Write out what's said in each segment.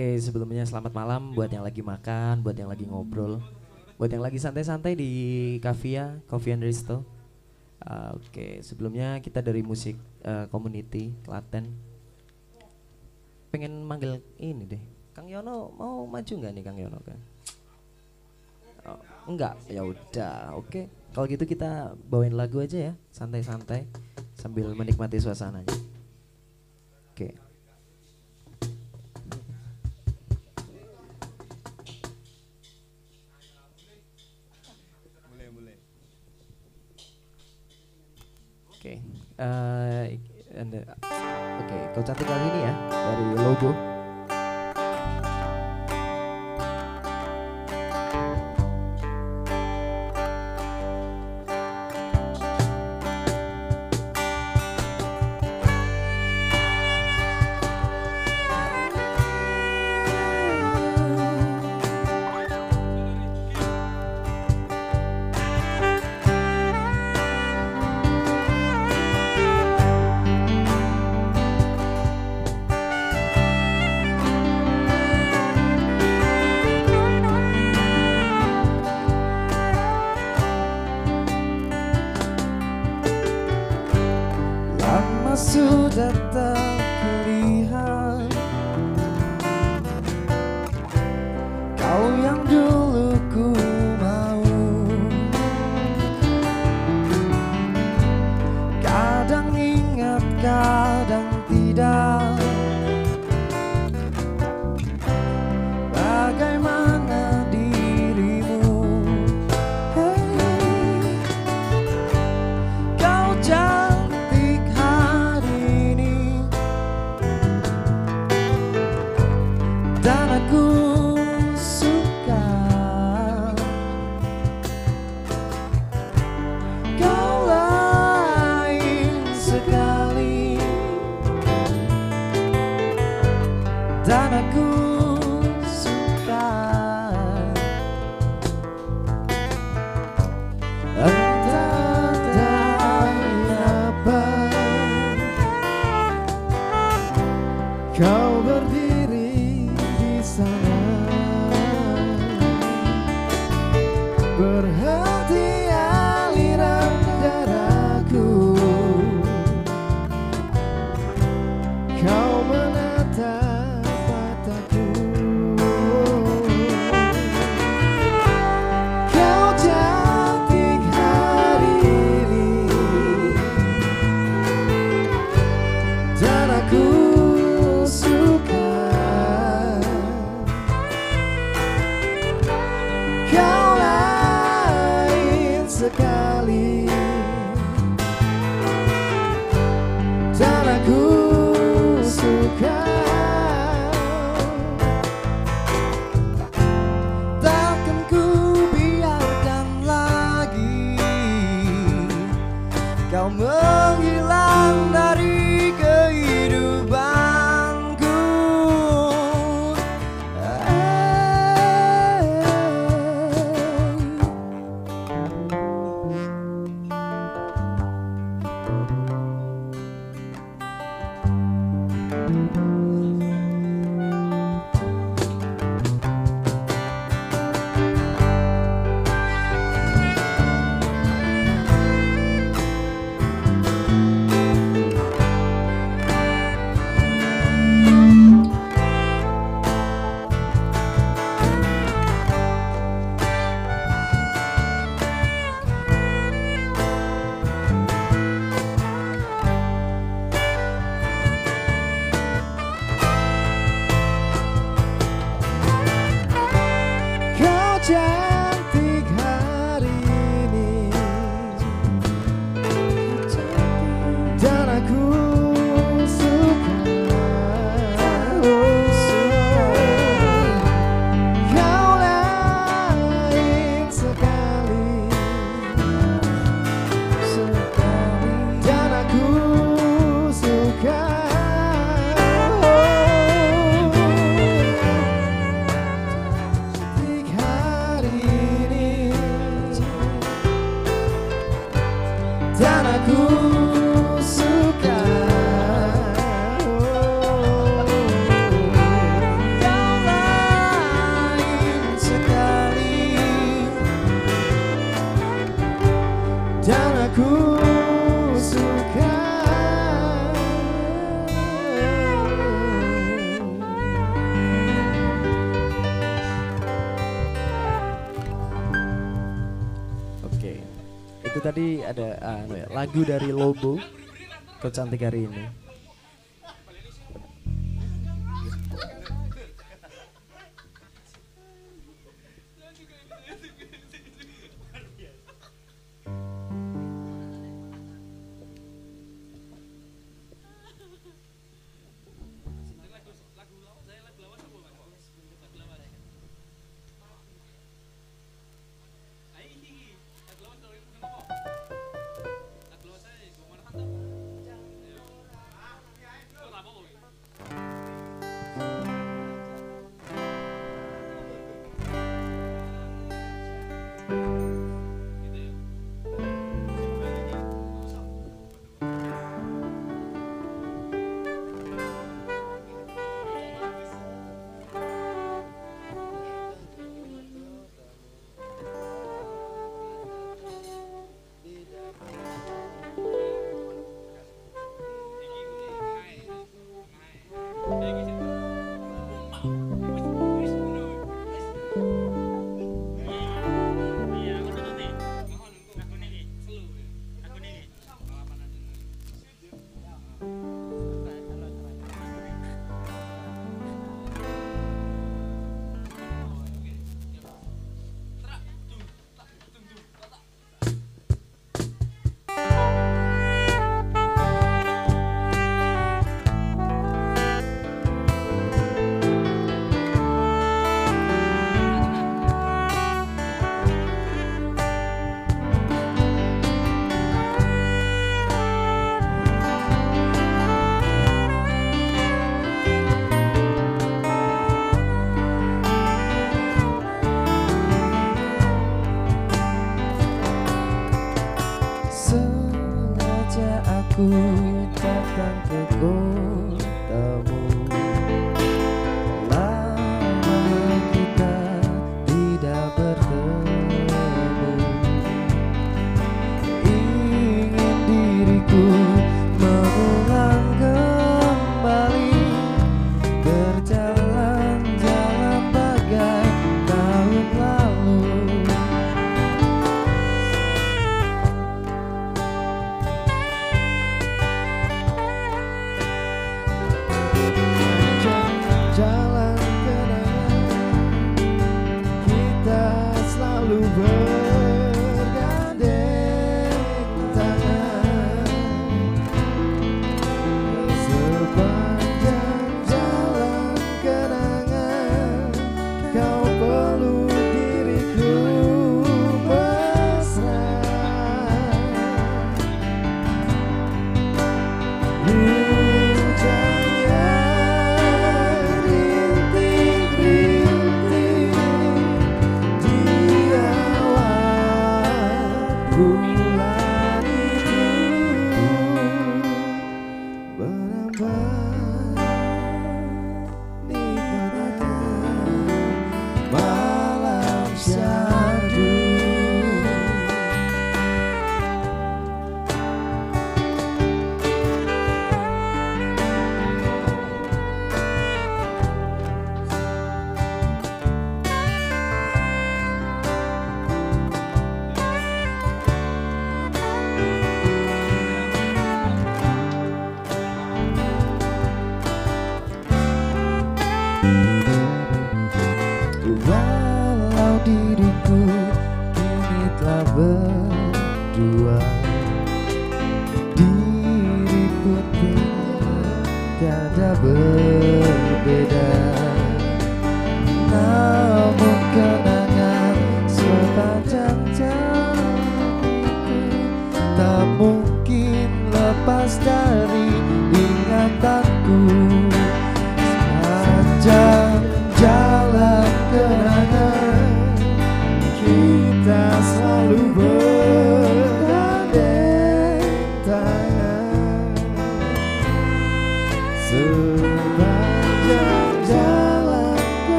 Oke, sebelumnya selamat malam buat yang lagi makan, buat yang lagi ngobrol, buat yang lagi santai-santai di Kavia, Coffee and Resto. Ah, Oke, sebelumnya kita dari musik eh, community Klaten. Pengen manggil ini deh. Kang Yono mau maju nggak nih Kang Yono kan? Oh, enggak, ya udah. Oke. Kalau gitu kita bawain lagu aja ya, santai-santai sambil menikmati suasananya. Oke. uh, oke okay, kau cantik kali ini ya dari logo. lagu dari Lobo kecantik hari ini.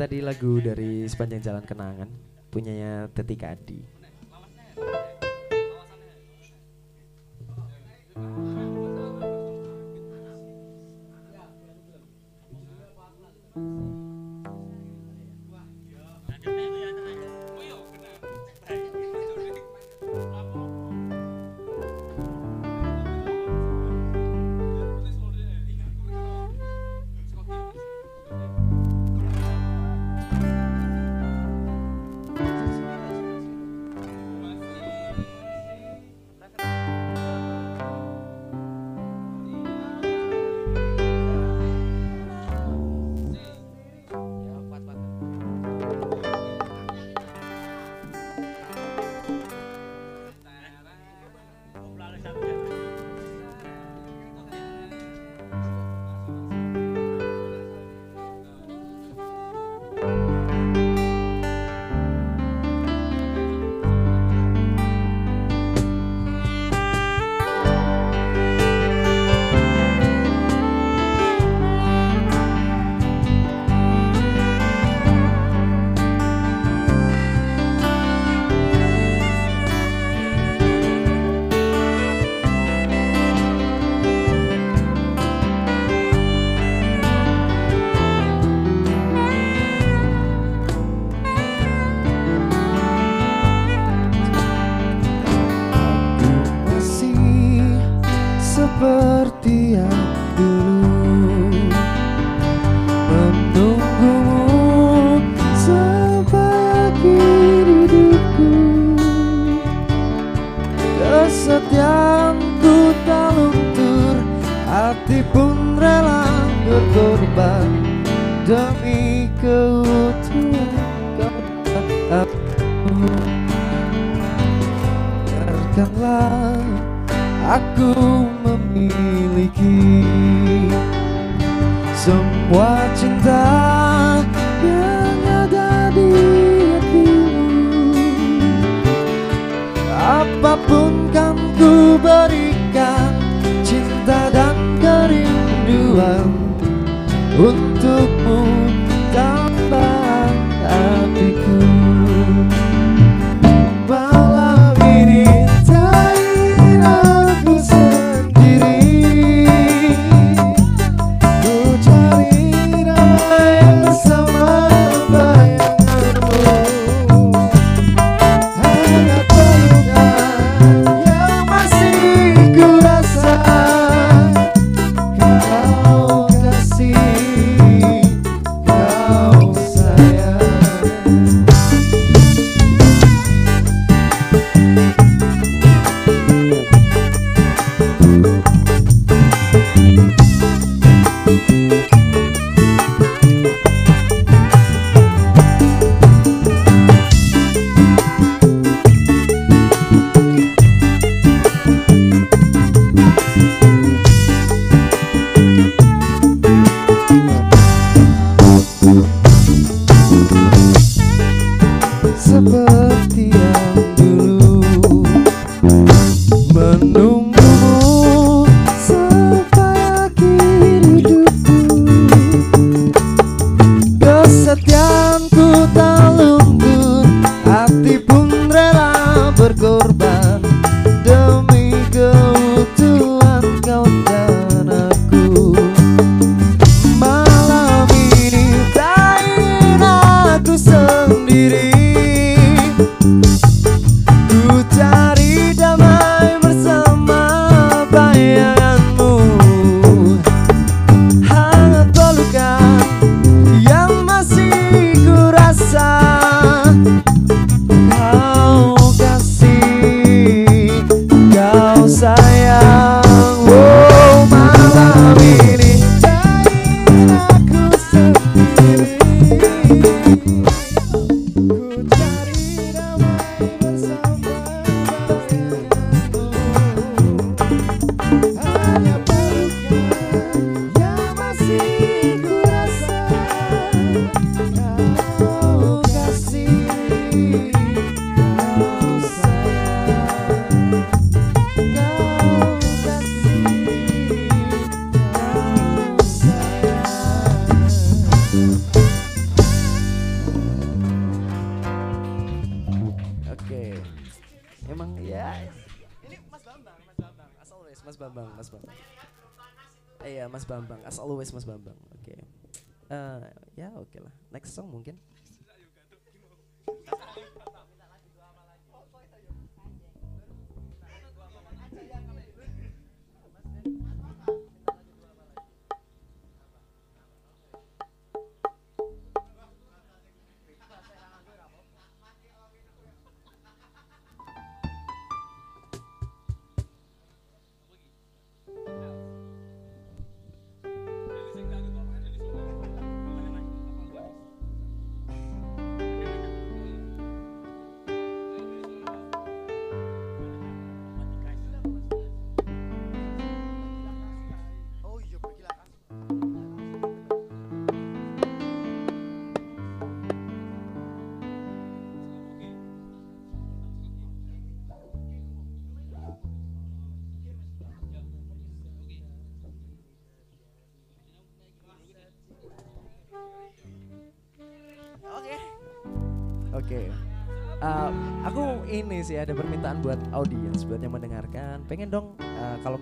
Tadi lagu dari sepanjang jalan kenangan punyanya Teti Kadi.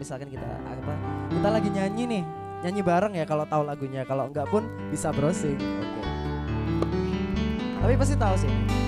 Misalkan kita apa kita lagi nyanyi nih, nyanyi bareng ya kalau tahu lagunya. Kalau enggak pun bisa browsing. Oke. Okay. Tapi pasti tahu sih.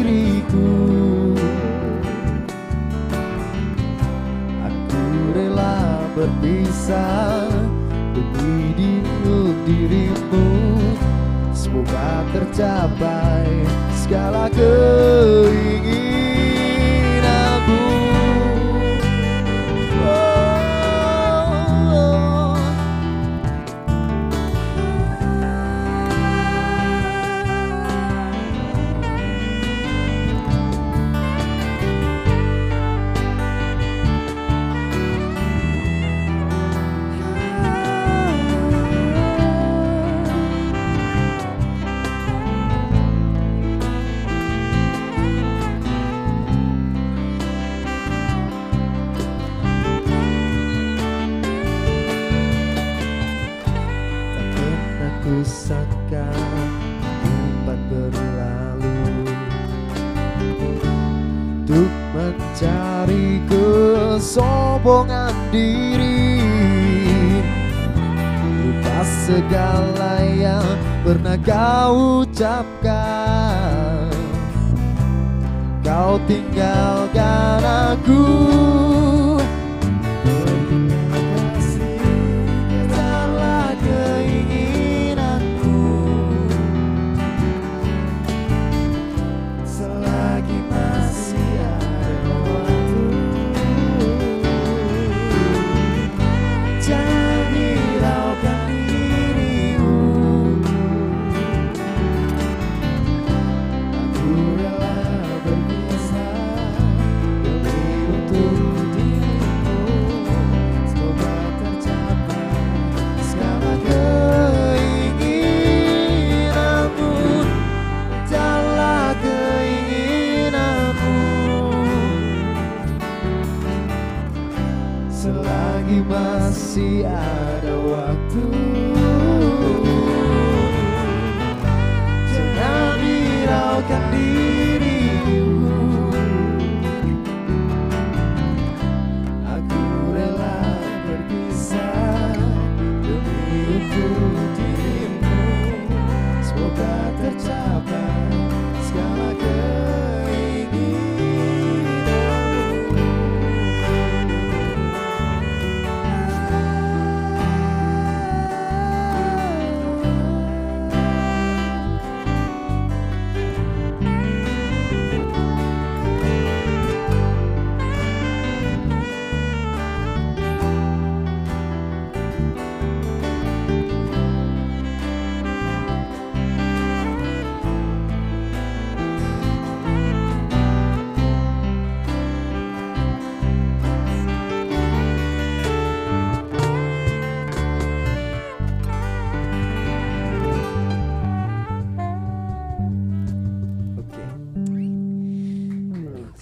berpisah. Demi dirimu dirimu. Semoga tercapai segala keinginan.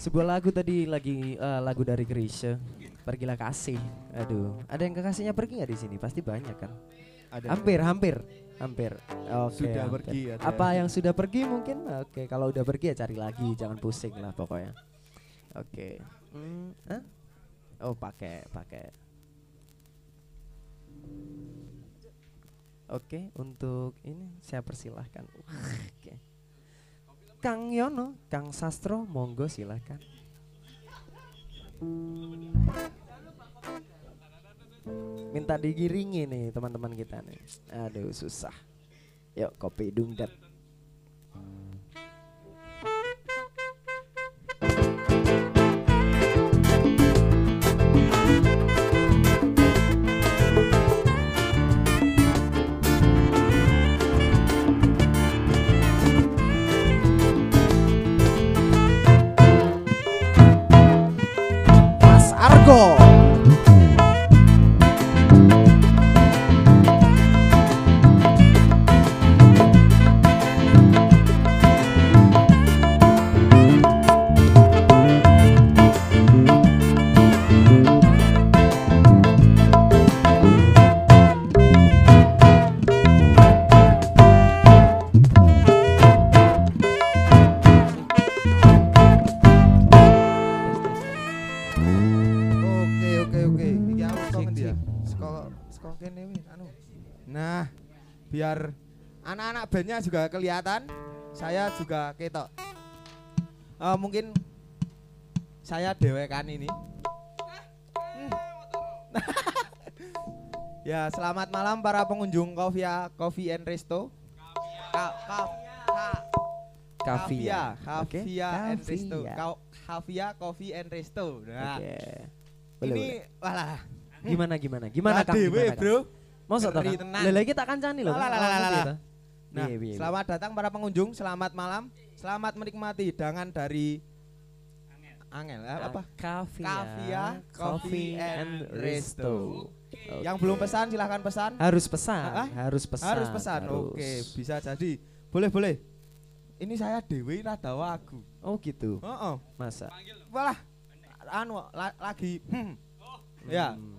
Sebuah lagu tadi lagi eh, lagu dari Grisha. Pergilah kasih. Aduh, ada yang kekasihnya pergi nggak di sini? Pasti banyak kan? Ada Hampir, hampir, hampir. Oke, Sudah hampir. pergi ada. Apa yang sudah pergi mungkin? Oke, kalau udah pergi ya cari lagi, jangan pusing lah pokoknya. Oke. Hmm, hah? Oh, pakai, pakai. Oke, untuk ini saya persilahkan. Oke. Kang Yono, Kang Sastro, monggo silahkan. Minta digiringi nih teman-teman kita nih. Aduh susah. Yuk kopi dungdep. Bandnya juga kelihatan, saya juga ketok. Eh, mungkin saya dewekan ini. Hmm. ya, selamat malam para pengunjung Kofia Coffee and Resto. Ka, ka, ka, Kavia. Kavia, Oke. Kavia and Resto. Kavia. Kavia Coffee and Resto. Nah. Boleh, ini boleh. walah Gimana gimana? Gimana Gimana? Bro. Masa toh, Ngeri Kang? tenan. Lah lagi tak kancani. Lah, lah, lah, lah, toh? Nah, selamat datang para pengunjung, selamat malam, selamat menikmati hidangan dari Angel, eh, apa? Kavia, Kavia Coffee and Resto. Oke. Yang belum pesan silahkan pesan. harus pesan, Ah, ah? harus pesan. Harus pesan. harus. Oke, bisa jadi. Boleh, boleh. Ini saya Dewi rada wagu. Oh gitu. Heeh. Masa? Walah. Anu la- lagi hmm. Ya. Hmm.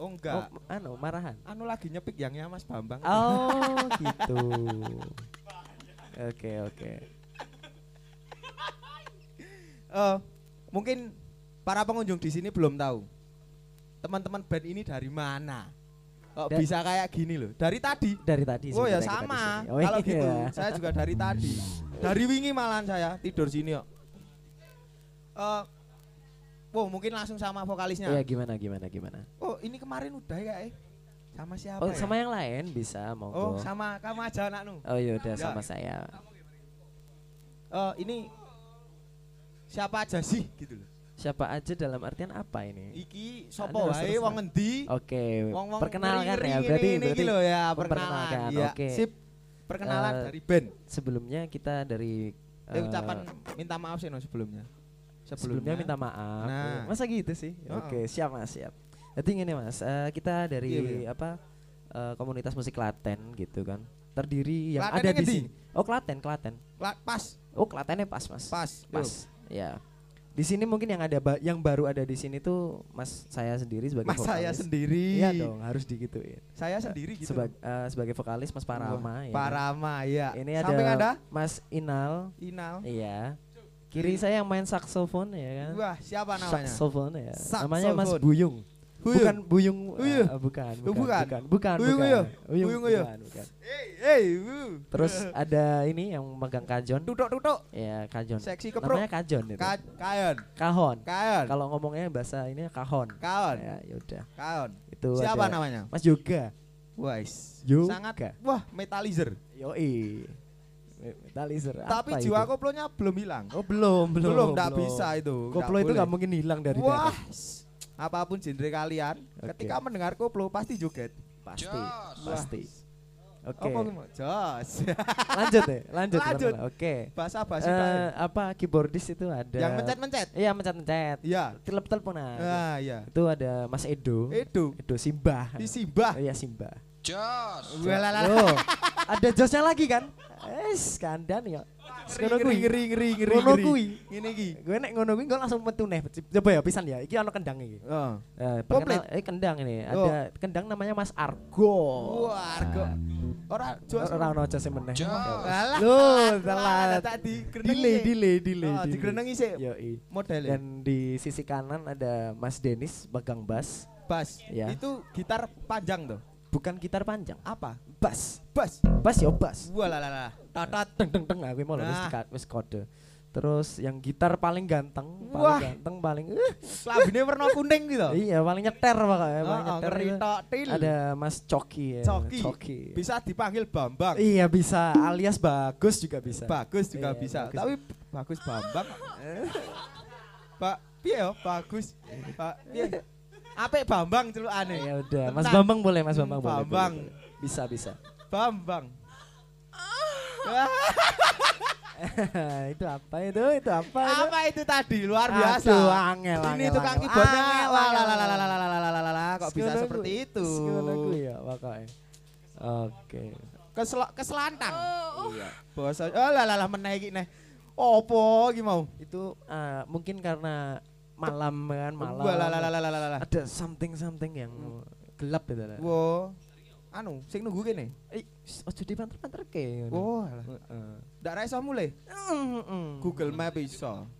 Oh enggak. Oh, anu marahan. Anu lagi nyepik yangnya Mas Bambang. Oh gitu. Oke oke. Eh, mungkin para pengunjung di sini belum tahu. Teman-teman band ini dari mana? Kok Da- bisa kayak gini loh? Dari tadi. Dari tadi. Oh ya sama. Oh, Kalau iya. gitu, saya juga dari tadi. Dari wingi malahan saya tidur sini kok. Eh, wow, mungkin langsung sama vokalisnya. Iya gimana gimana gimana. Oh, ini kemarin udah ya, eh? Sama siapa Oh ya? sama yang lain bisa Oh, monggo. sama kamu aja anaknu. Oh yaudah Ya. sama saya. Eh, ini siapa aja sih gitu loh. Siapa aja dalam artian apa ini? Iki sopo Anda wae wong ngendi? Oke, perkenalkan ya berarti iki berarti lho ya, perkenalan. Ya, oke. Sip. Perkenalan Eh, dari band. sebelumnya kita dari Eh, eh, ucapan minta maaf sih no sebelumnya. Sebelumnya minta maaf. Nah. Masa gitu sih? Oh. Oke, siap Mas, siap. Jadi gini Mas, eh, kita dari Iya, iya. apa eh, komunitas musik Klaten gitu kan. Terdiri yang Klaten ada di sini. Oh, Klaten, Klaten. Kla- pas, Oh, Klatennya pas, Mas. pas. Pas. Ya. Di sini mungkin yang ada ba- yang baru ada di sini tuh Mas saya sendiri sebagai Mas saya vokalis. sendiri. Iya dong, harus digituin. Saya sendiri gitu. Seba- eh, sebagai vokalis Mas Parama ya. kan? Parama ya. Ini Samping ada ada Mas Inal, Inal. iya. Kiri saya yang main saksofon ya kan. Wah, siapa namanya? Saksofon ya. Saksofon. Namanya Mas Buyung. Huyung. Bukan buyung. Huyung. ah, bukan, bukan, bukan. bukan, bukan, Huyung, bukan. Huyung, Huyung, huyung. bukan, bukan. Hey, hey. Terus ada ini yang megang kajon. tutuk-tutuk. Ya, kajon. Seksi keprok. Namanya kajon itu. Ka kayon, Kahon. kayon, Kalau ngomongnya bahasa ini kahon. kaon, Ya, yaudah. kaon. Itu Siapa namanya? Mas Yoga. Wais. Yoga. Sangat wah metalizer. Yoi. Metalizer. Tapi Apa jiwa itu? koplonya belum hilang. Oh, belum, belum. Belum, enggak bisa itu. Koplo itu boleh. nggak mungkin hilang dari Wah, apa pun genre kalian, Oke. ketika mendengar koplo pasti joget. Pasti, Jos. pasti. Oke. Gimana? Jos. lanjut ya, lanjut. Lanjut. Oke. Bahasa basi Eh, apa keyboardis itu ada Yang mencet-mencet. Iya, mencet-mencet. Iya. Telepon-teleponan. Ah, iya. Itu ada Mas Edo. Itu Edo Simba. di Simbah. Oh, iya Simba. Jos. Oh, ada Josnya lagi kan? Es, kandan ya. Ngono kuwi. ngeri ngeri ngeri. Ngono kuwi. Ngene iki. Gue nek ngono kuwi gue langsung metu neh. Coba ya pisan ya. Iki ono kendang iki. Heeh. Eh, eh kendang ini. Oh. Ada kendang namanya Mas Argo. Wah, argo. Ora jos. Ora ono meneh. Jos. Alah. Loh, Salah salah. tadi Delay, delay, delay. Oh, digrenengi sik Yoi. model Dan di sisi kanan ada Mas Denis pegang bass. bass. Ya. Itu gitar panjang tuh. Bukan gitar panjang, Apa? bass. Bass. Bass ya bass. Walalala. Tatat teng teng teng aku mau Nah. wis kode. Terus yang gitar paling ganteng, paling Wah. ganteng, paling eh, Klambine warna kuning gitu. iya paling nyeter pokoknya, paling Oh, nyeter. Ada Mas Coki ya. Coki. Bisa dipanggil Bambang. Iya bisa, alias bagus juga bisa. Bagus juga Iya, bisa. bagus. Tapi bagus Bambang. Pak, piye yo bagus? Pak, piye? Apik Bambang celukane. Ya udah, Mas. Bambang boleh, Mas Bambang boleh. Bambang. Bisa bisa. Bambang. itu apa itu? Itu apa itu? Apa itu tadi? Luar biasa. Aduh, angel, Ini tukang keyboardnya Angel, wah angel, la la la angel. la la la la la la la kok bisa seperti itu. ya pokoknya. Oke. Kesel keselantang. Iya. Bahasa oh la la la meneh iki neh. Opo iki mau? Itu eh, mungkin karena malam kan malam. Ada something something yang gelap itu lah. Wo. Anu, sing nunggu kene. Eh, shh, ojo dipanter-panter ke. Oh, Heeh. ndak ra iso mulai. Google Map iso.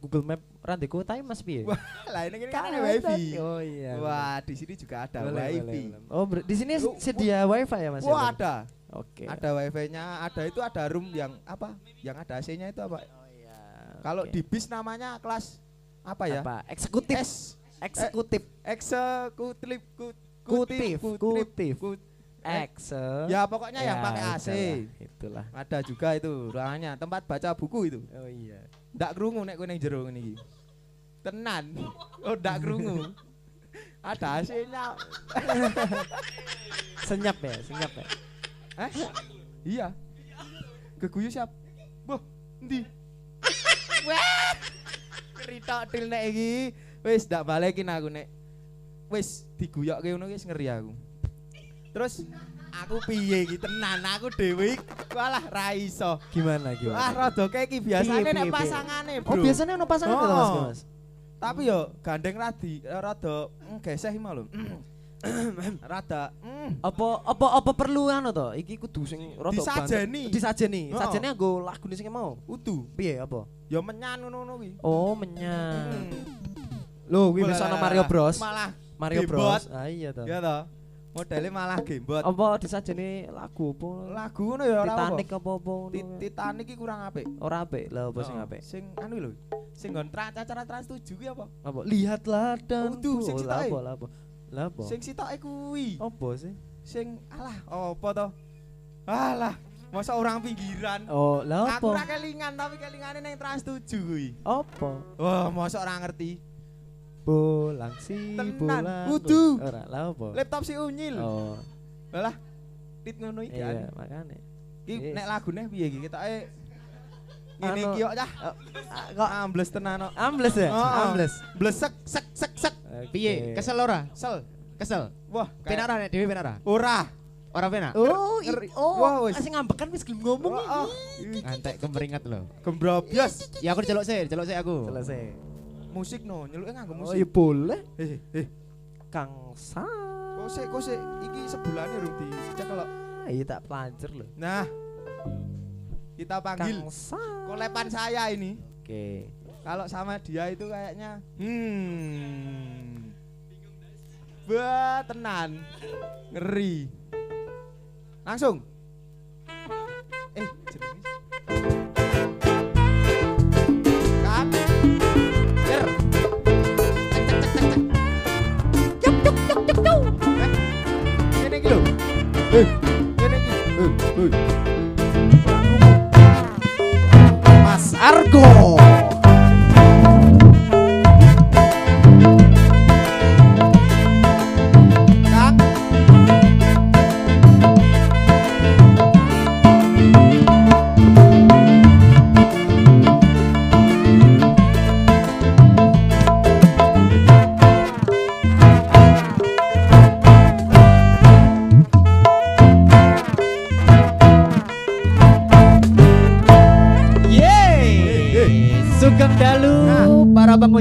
Google Map rande kutai Mas piye? Wah, lah ini kan ada wifi. Oh iya. Wah, di sini juga ada Boleh, wifi. boleh, boleh. Oh, di sini sedia wifi ya Mas? Wah, ya? ada. Oke. Ada wifi-nya, ada itu ada room yang apa? Yang ada AC-nya itu apa? Oh iya. Kalau Oke. di bis namanya kelas apa ya? apa? Eksekutif. S Eksekutif. eksekutif kut- Kutif, kutif. kut- Ekse. Ya pokoknya yang pakai AC. itulah, Itulah. Ada juga itu ruangannya, tempat baca buku itu. Oh iya. Ndak krungu nek kowe ning jero ngene iki. Tenan. Oh, ndak krungu. Ada AC-nya. Senyap ya, senyap ya. Eh? Iya. Keguyu siap. Boh, endi? Wah. Kerita til nek iki. Wis ndak balekin aku nek. Wis diguyokke ngono wis ngeri aku. Terus aku piye iki tenan aku dhewe iki walah ra iso. Gimana gimana? rada keki biasane Piye, nek pasangane, Bro. Oh, biasanya ono pasangan Mas, Oh. Mas. Tapi yo gandeng radi rada mm, geseh iki mau lho. rada mm, Apa apa apa perlu anu to? Iki kudu sing rada Disajeni. Disajeni. Oh. Sajene nggo lagu sing mau. utuh. Piye apa? Ya menyan ngono-ngono kuwi. Oh, menyan. Hmm. Loh, kuwi wis lah, Mario. Bros. Malah Mario Gamebot. Bros. Ah iya to. ya toh. Modelnya malah gembot. Apa disajeni lagu apa? Lagu ngono ya ora Titanic apa. apa. Ti- Titanic iki kurang apik. Ora apik. Lah apa sing apik? Sing anu lho. Sing nggon tra- acara trans 7 kuwi apa? Apa? Lihatlah dan Uduh, sing apa apa? Lah apa? Sing sitoke kuwi. Apa sih? Sing alah apa to? Alah, masa orang pinggiran. Oh, lah Aku apa? ora kelingan tapi kelingane ning trans 7 kuwi. Apa? Wah, masa ora ngerti. Bolang si Tenan. bolang. Uduh. Ora, lah apa? Laptop si unyil. Oh, Lah, tit ngono iki. iya, kan. makane. Yes. nek lagune piye iki ketoke ngene Anu- iki kok cah. Ah, Kok Ambles tenan kok. ambles ya? Oh, Ambles. Blesek sek sek sek. Piye? Kesel ora? Sel. Kesel. Wah, Penak ora nek dhewe penak ora? Ora. Penak? Oh, oh, masih ngambekan wis gelem ngomong iki. Oh, Antek kemeringat lho. Gembrobyos. Ya aku celuk sih, celuk sih aku. Selesai. Musik no, nyeluke nganggo Oh, iya musik. boleh. Eh, eh. Kang Sa. Kok sik kok sik iki sebulane urung dicekelok. Ah, Iya tak pelancer loh. Nah. Kita panggil kolepan saya ini. Oke. Kalau sama dia itu kayaknya hmm. Wah, tenan. Ngeri. Langsung. Eh, jenenge. Kan. Yer. Cek. Eh, iki lho. Eh, iki. Eh, eh. Argo.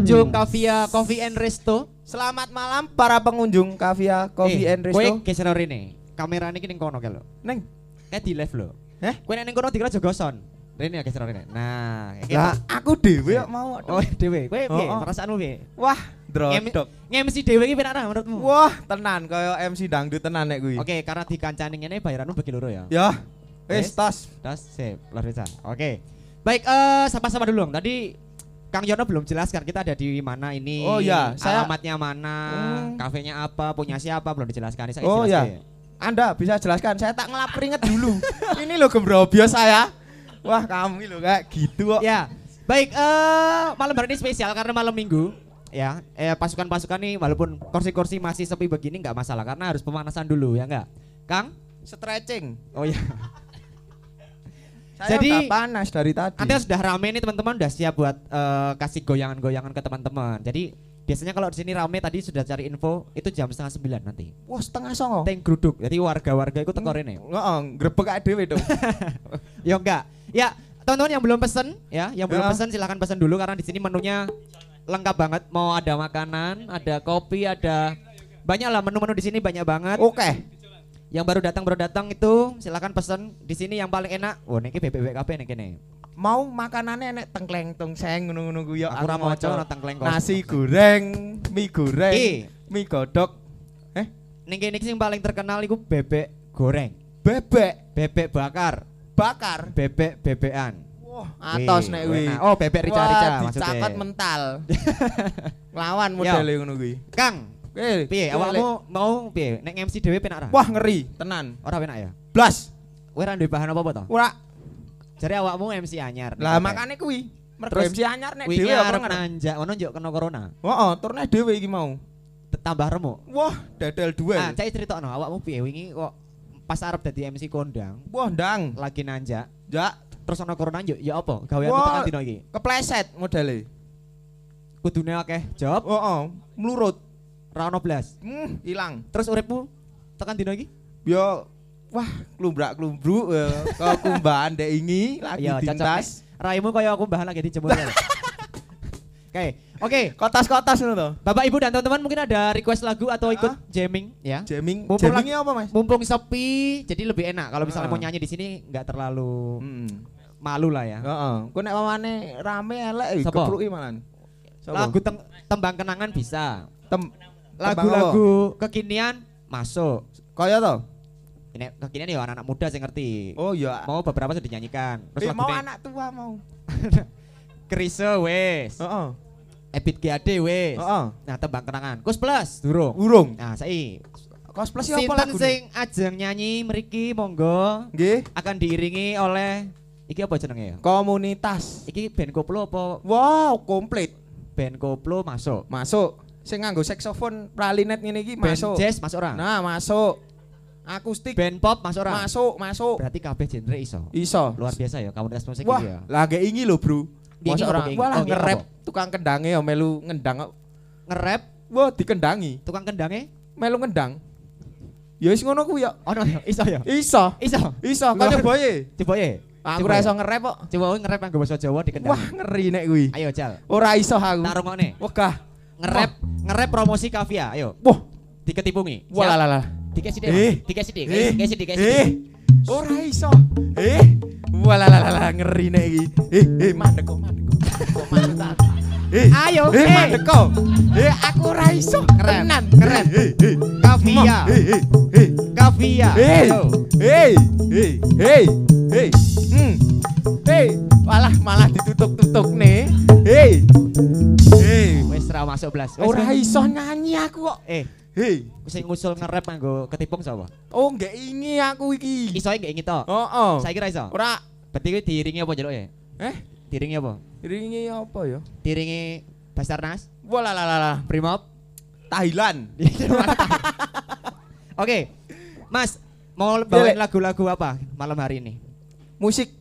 Pengunjung Kavia Coffee and Resto. Selamat malam para pengunjung Kavia Coffee Eh, and Kowe Resto. geser rene. Kamera ini ning kono kae lho. Neng, Kayak di live lho. Heh? Kowe nek ning kono dikira jogoson. Rene ya geser rene. Nah, iki lah aku dhewe kok mau. Oh, dhewe. Kowe piye? Oh, oh. Perasaanmu piye? Wah, drodok. Nge-MC dhewe iki penak ra menurutmu? Wah, tenan kaya MC dangdut tenan nek kuwi. Oke, karena dikancani ngene bayaranmu bagi loro ya. Ya. Wis tas. Das, sip, biasa. Oke. Baik, eh sama-sama dulu. Dong. Tadi Kang Yono belum jelaskan kita ada di mana ini. Oh, iya, saya- alamatnya mana, Hmm. kafenya apa, punya siapa belum dijelaskan. Saya Oh, iya. Anda bisa jelaskan, saya tak ngelap keringet dulu. Ini loh gembrobio saya. Wah, kamu loh kayak gitu kok. Ya. Baik, eh malam hari ini spesial karena malam Minggu. Ya, eh pasukan-pasukan nih walaupun kursi-kursi masih sepi begini nggak masalah karena harus pemanasan dulu ya enggak? Kang? Stretching. Oh iya. Saya Jadi- udah panas dari tadi. Nanti sudah rame nih teman-teman udah siap buat eh, kasih goyangan-goyangan ke teman-teman. Jadi biasanya kalau di sini rame tadi sudah cari info itu jam setengah sembilan nanti. Wah, setengah songo. Teng geruduk. Jadi warga-warga itu tekor ini. Heeh, grebek kayak dhewe dong. Ya enggak. Ya, teman-teman yang belum pesen ya, yang belum pesen silahkan pesen dulu karena di sini menunya lengkap banget. Mau ada makanan, ada kopi, ada banyak lah menu-menu di sini banyak banget. Oke. Yang baru datang baru datang itu silahkan pesen di sini yang paling enak. Oh, niki BBB kabeh nih kene. Mau makanannya nek tengkleng tongseng ngono-ngono ku ya. Aku ora maca ana tengkleng kos. Nasi goreng, mie goreng, Ki. mie godok, eh Ning kene iki sing paling terkenal iku bebek goreng, bebek bebek bakar, bakar. bebek bebekan. Wah, atos Wih, nek kuwi. enak. Oh, bebek rica-rica Wah, maksudnya. dicakot mental. Lawan modele ngono kuwi. Kang, Eh, piye eh, awakmu mau piye? Nek MC dhewe penak ra? Wah, ngeri, tenan. Ora penak ya? Blas. Kowe ra duwe bahan apa-apa to? Ora. Jare awakmu MC anyar. Lah makane kuwi. Mergo Terus MC anyar nek dhewe apa ngerti. nanjak ngono njuk kena corona. Heeh, turune dhewe iki mau. Tambah remuk. Wah, dadal duel. Ah, cai critakno awakmu piye wingi kok pas arep dadi MC kondang Wah, ndang. lagi nanjak Ya, terus ana corona njuk ya apa? Gaweanmu tekan dino iki. kepleset modele. Kudune akeh job, Heeh, mlurut. Ra ono blas. Hmm, ilang. Terus uripmu tekan dino iki? Yo wah, klumbrak-klumbruk ya. Kekumbahan dek ingi lagi cocok. dintas. Raimu kaya aku bahan lagi dijemur. ya. Oke, oke. Kotas-kotas ngono to. Bapak Ibu dan teman-teman mungkin ada request lagu atau ikut jamming ya. Jamming. Mumpung Jammingnya apa, Mas? Mumpung sepi, jadi lebih enak kalau misalnya Ah. mau nyanyi di sini nggak terlalu Heeh. malu lah ya. Heeh. Ku nek mamane rame elek eh, Sapa? kepruki malan. Lagu tem- tembang kenangan bisa. tem Lagu-lagu kekinian masuk. kaya to? Ini kekinian ya anak-anak muda saya ngerti. Oh iya. Mau beberapa sudah dinyanyikan. Terus Eh, mau nih, anak tua mau. Krise wes. Heeh. Ebit GAD wes. Heeh. Nah, tembang kenangan. Kus plus durung. Urung. Nah, saya Cosplay apa Sinten lagu? sing ajeng nyanyi mriki monggo Nggih. akan diiringi oleh iki apa jenenge ya? Komunitas. Iki band koplo apa Wow, komplit. band koplo masuk? Masuk. Sing nganggo saksofon pralinet ngene iki Band masuk. jazz masuk ora? Nah, masuk. Akustik Band pop masuk ora? masuk, masuk. Berarti kabeh genre iso. Iso. Luar biasa ya musik Wah, iki ya. lagi ingi lho, Bro. Masa orang ingi? wah lah Oh, nge-rap tukang kendangnya ya melu ngendang. Nge-rap Wah, dikendangi. tukang kendangnya Melu ngendang. Ya wis ngono ku ya. ono ya iso ya. Iso. Iso. Iso, Luar- kaya boye. Coba ya. Aku Coba ora ya. iso nge-rap kok. Coba kowe nge-rap nganggo basa Jawa dikendang. Wah, ngeri nek kuwi. Ayo Jal. Ora iso aku. Tak rungokne. Wegah. Nge-rap nge-rap promosi Kavia. Ayo. Wah, Diketipungi. Wah lah lah. Dikasih sithik. Eh. Dikasih sithik. Eh, Dikasih. Dikasih eh, ora iso. Eh, wah lah lah lah ngeri nek iki. Eh, eh, mandek kok, mandek kok. Mandek? Eh, Ayo, Eh, eh. mandeko. Eh, aku ora iso. Keren, Tenan. keren. Eh, eh, eh. Kavia. Eh, eh, eh. Kavia. Hei, Ayo. hei, hei, hei, hei, hmm, hei, malah malah ditutup-tutup nih, hei, hei, Wes ra masuk blas. Ora iso nyanyi aku kok, Eh, hei, sing ngusul nge-rap nganggo ketipung sapa? oh nggak ingi aku iki, Iso nggak ingin to? oh oh, Saya kira iso. ora, Berarti kuwi diiringi apa njaluk ya? eh, Diiringi apa? ringi apa ya? Diiringi Basarnas, Wala la la la, Brimob. Thailand, Oke. Mas, mau bawain lagu-lagu apa malam hari ini? musik,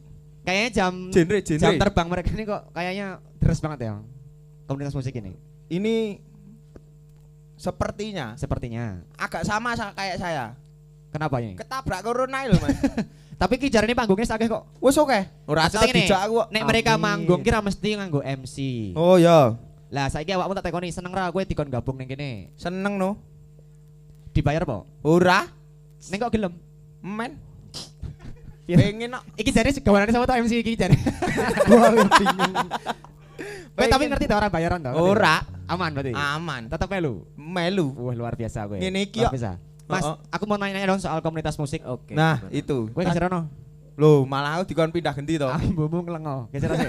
Kayaknya jam genre, jam genre, terbang mereka ini kok kayaknya deres banget ya. Komunitas musik ini. ini sepertinya Sepertinya. agak sama sa- kayak saya, Kenapa ini? ketabrak corona loh mas, Tapi ki jarane panggungnya sakeh kok. wes oke, ora ngene, dijak aku kok. Nek mereka manggung kira mesti nganggo MC. Oh ya, Lah saiki awakmu tak tekoni seneng ra kowe dikon gabung ning kene. seneng no, Dibayar apa? ora, Ning kok gelem? men, Iya. pengen no. Iki jare gawanane sama tak MC iki jare. Gua bingung. Kowe tapi ngerti ta orang bayaran ta? Ora. Aman berarti. Aman. Tetep melu. Melu. Wah luar biasa kowe. Ngene iki kok. Mas, Oh, oh. aku mau nanya dong soal komunitas musik. Oke. Nah, gimana? itu. Kowe geser ono. Loh, malah aku dikon pindah ganti to. Ah, bumbung kelengo. Geser sih.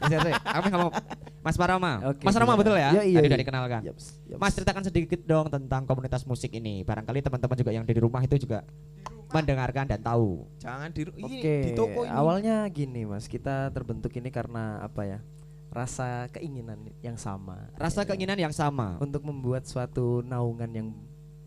Geser sih. Aku ngomong Mas Parama. Oke, Mas Rama gimana? betul ya? Iya, iya, Tadi iya. udah dikenalkan. Yaps, yaps. Mas ceritakan sedikit dong tentang komunitas musik ini. Barangkali teman-teman juga yang di rumah itu juga mendengarkan dan tahu. Jangan di ini Oke, di toko ini. awalnya gini mas, kita terbentuk ini karena apa ya? Rasa keinginan yang sama. Rasa Ya, keinginan yang sama. untuk membuat suatu naungan yang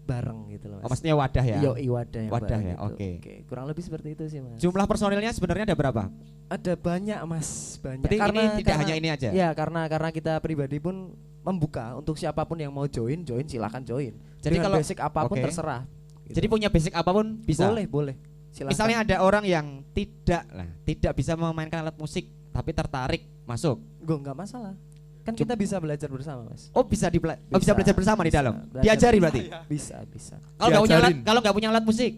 bareng gitu loh mas. Oh, maksudnya wadah ya. Yo, wadah yang Wadah ya, gitu. oke. kurang lebih seperti itu sih mas. Jumlah personilnya sebenarnya ada berapa? Ada banyak mas, banyak. Berarti ini tidak hanya ini aja. Ya karena karena kita pribadi pun membuka untuk siapa pun yang mau join, join silahkan join. Jadi Dengan kalau- basic apa pun oke. terserah. gitu. Jadi punya basic apa pun bisa. boleh boleh. Silakan. Misalnya ada orang yang tidak lah, tidak bisa memainkan alat musik tapi tertarik masuk. gue nggak masalah. Kan kita bisa belajar bersama mas. Oh bisa di oh, bisa Bisa, belajar bersama di bisa. dalam. Belajar Diajari berarti. Bisa bisa. Kalau nggak punya alat kalau nggak punya alat musik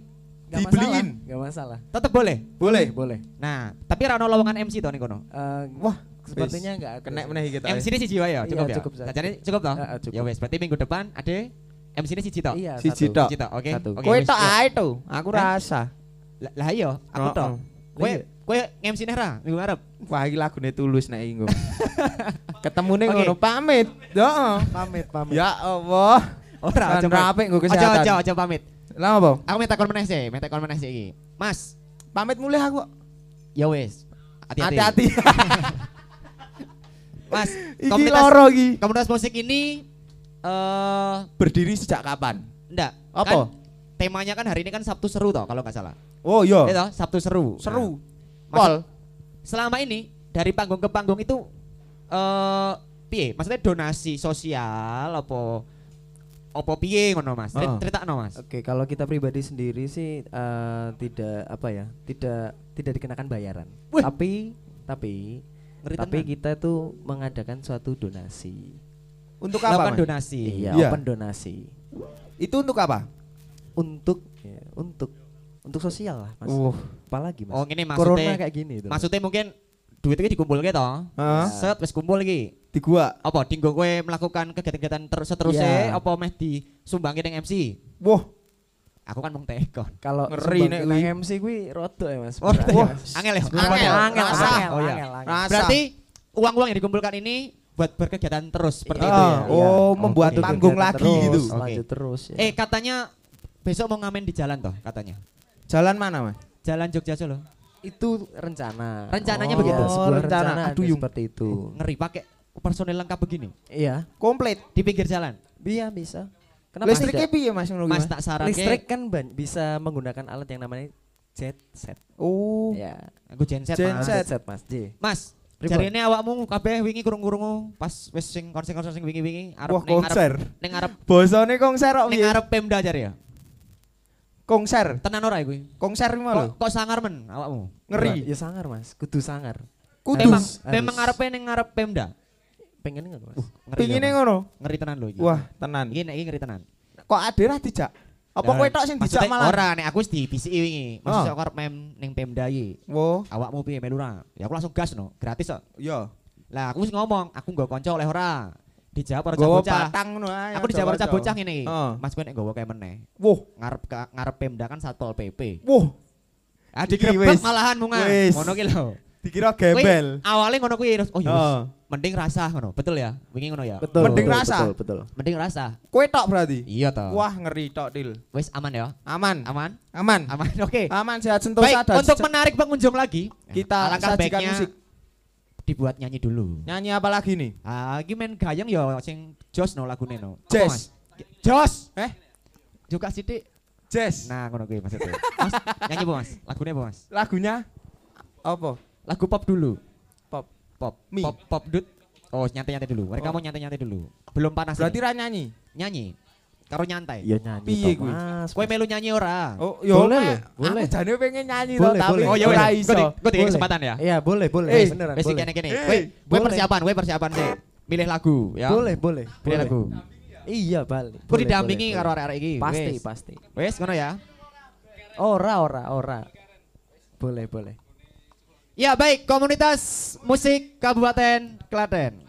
Gak Dibeliin. masalah. Gak masalah. tetap boleh. Boleh. Boleh. Nah, tapi rano lowongan MC toh nih kono. Eh, Wah, sepertinya nggak. Kena meneh kita. MC ini si jiwa ya, Iya, cukup ya. cukup saja. Jadi cukup toh? Ah, ah, cukup. Ya wes, berarti minggu depan ada MC ini si toh. Iya. Siji. Siji toh, oke. Kowe tok ya. ae to. Aku Eh? rasa. Lah iya, aku Oh, toh. oh. Kowe Iya. Kowe MC nih ra minggu ngarep. Wah, iki lagune tulus nek inggo. Ketemune Oke. ngono pamit. Heeh. Pamit pamit. Ya Allah. Ora, Kan rapik nggo kesehatan. ojo ojo pamit. Lah apa? Aku minta kon meneh sih, minta kon meneh sih iki. Mas, Pamit mulai aku. ya wes. Hati-hati. Hati-hati. Mas, Iki komunitas loro iki. komunitas musik ini eh Berdiri sejak kapan? enggak. Apa? Kan, temanya kan hari ini kan Sabtu seru toh kalau nggak salah. Oh iya. Iya Sabtu seru. Seru. Nah, Pol. selama ini dari panggung ke panggung itu eh piye? Maksudnya donasi sosial apa apa piye ngono Mas? Ceri- Heeh. Critakno Mas. Oke, kalau kita pribadi sendiri sih eh, tidak apa ya, tidak tidak dikenakan bayaran. Wih. Tapi tapi Ngeri tapi tenan. kita tuh mengadakan suatu donasi. Untuk apa? Mas? donasi. Iya, Iya. open donasi Itu untuk apa? untuk ya, untuk untuk sosial lah, Mas. Uh. Apalagi, Mas? Oh, ngene Corona maksudnya. kayak gini tuh. Maksudnya mungkin duitnya dikumpulke toh. Heeh. Set wis kumpul iki. Di gua. Apa dinggo kowe melakukan kegiatan-kegiatan terus seterusnya Iya. apa meh disumbangi ning MC? Wah, Aku kan mung tekon. Kalau Ngeri nek nang MC kuwi rodo ya, Mas. Oh, Mas. Angel ya? Angel, angel, angel, Oh, iya. angel, angel. Rasa. Berarti uang-uang yang dikumpulkan ini buat berkegiatan terus seperti itu ya. Oh, Oke. membuat panggung kegiatan lagi terus, gitu. Lanjut terus ya. Eh katanya besok mau ngamen di jalan toh katanya. Jalan mana, Mas? Jalan Jogja Solo. itu rencana. Rencananya Oh, begitu? Sebuah rencana. rencana, Aduh, seperti itu. Ngeri pakai personil lengkap begini Iya, Komplit. di pinggir jalan. bisa bisa. Kenapa Listriknya tidak? piye, Mas Mas Mas? tak saran Listrik kan ban- bisa menggunakan alat yang namanya jet set. Oh. Ya, Aku genset Gen- Mas. Set. jet set Mas. J. Mas, Pripun? jarine awakmu kabeh wingi kurung-kurungu pas wis sing konser-konser sing wingi-wingi arep Wah, ning konser. arep ning arep Bosone konser kok ning piye? arep Pemda jare ya. Konser. Tenan ora kuwi? Konser iki lho. Kok, kok sangar men awakmu? Ngeri. Ya sangar Mas, kudu sangar. Kudus. Memang memang arepe ning arep Pemda. Pengen enggak Mas? Ngeri. Pingine ya, Mas. ngono. Ngeri tenan lho iki. Wah, tenan. Iki nek iki ngeri tenan. Kok ade ra dijak? Apa kowe tok sing dijak malah? Ora, nek aku wis dibisiki wingi. Maksud Oh. aku arep mem ning Pemda iki. Wo, Awakmu piye melu ra? Ya aku langsung gas no, gratis kok. iya. Lah aku wis ngomong, aku nggo kanca oleh ora. Dijawab ora Gowo bocah. batang ngono ae. Aku dijawab ora bocah ngene. Heeh. Mas kowe nek kae meneh. Wuh, Ngarep ngarep Pemda kan Satpol PP. wuh, Ah digrebek malahan mungan. Ngono ki lho. dikira gembel. Awalnya ngono kuwi terus oh ya. Heeh. Mending rasa ngono. Betul ya? Wingi ngono ya? Betul. Mending betul, rasa. Betul, betul. Mending rasa. Kowe tok berarti. Iya toh. Wah, ngeri tok, Dil. Wis aman ya? Aman. Aman? Aman. Aman. Oke. Aman sehat sentosa Baik, dan untuk menarik pengunjung lagi, kita alangkah sajikan musik. Dibuat nyanyi dulu. Nyanyi apa lagi nih? Ah, iki main gayeng ya sing jos no lagune no. Jazz. Mas? Jos. Eh? Juga sithik. Jazz. Nah, ngono kuwi maksudnya. Mas, nyanyi apa, Mas? Lagune apa, Mas? Lagunya apa? Lagu pop dulu. Pop. Pop. Mi. Pop pop dut. Oh, nyantai-nyantai dulu. Mereka Oh. mau nyantai-nyantai dulu. Belum panas. Berarti ra nyanyi. nyanyi. Karo nyantai. Ya nyanyi Piye kuwi? Kowe melu nyanyi ora? Oh, yo Boleh loh, boleh. Aku jane pengen nyanyi Boleh, toh, tapi. Oh ya ora wis. iso. Gue Boleh. kesempatan ya. Iya, boleh, boleh. Eh, beneran, Wis kene kene. Eh, Kowe persiapan, kowe persiapan sih. Milih lagu ya. Boleh, boleh. Pilih lagu. Iya, balik. Boleh, didampingi karo arek-arek iki. Pasti, pasti. Wis ngono ya. Ora, ora, ora. Boleh, boleh. Ya baik, komunitas musik Kabupaten Klaten.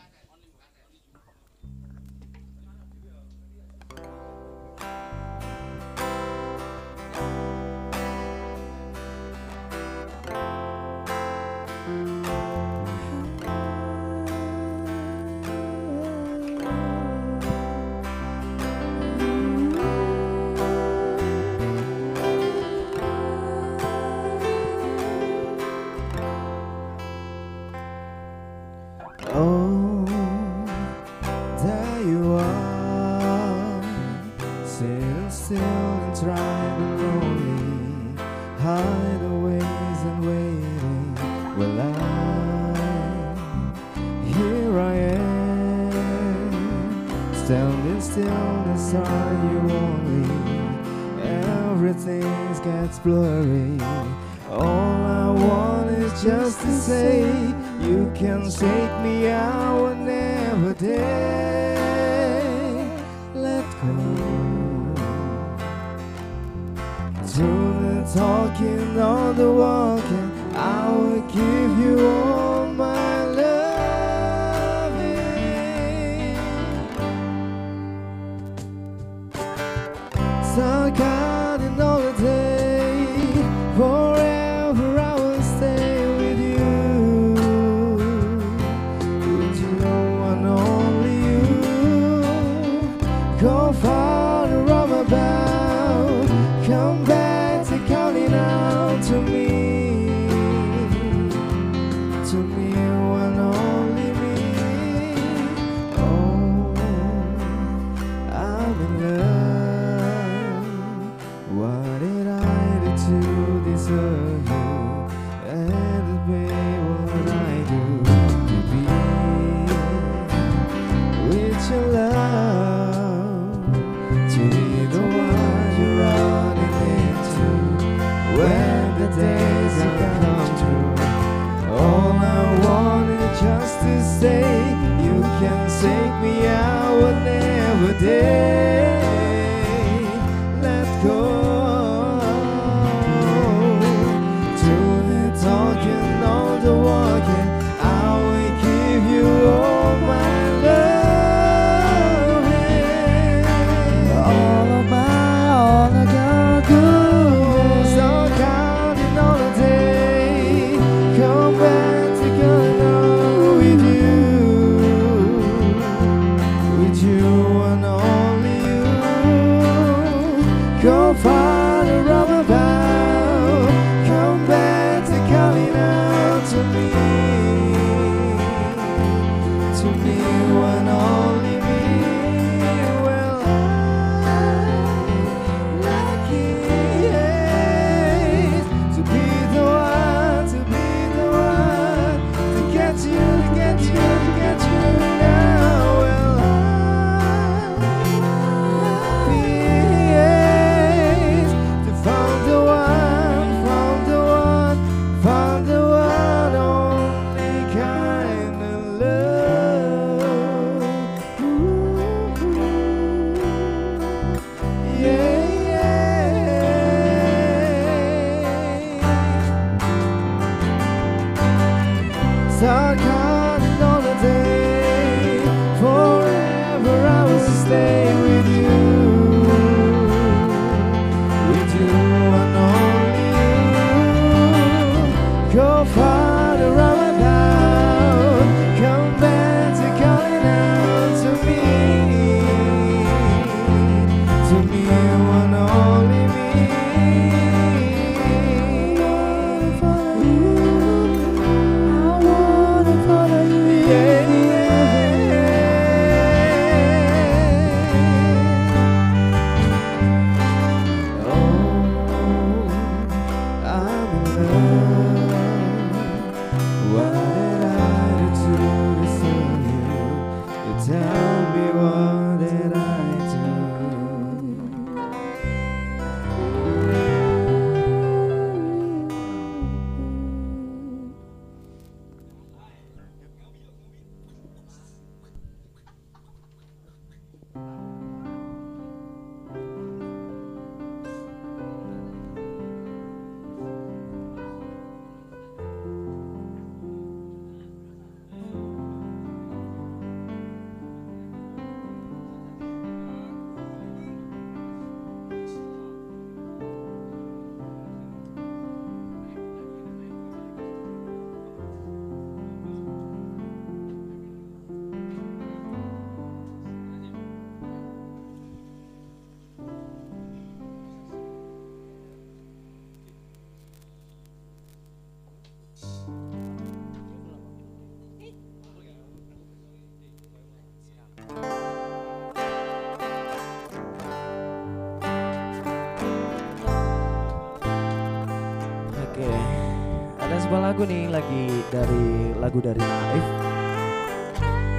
dari Naif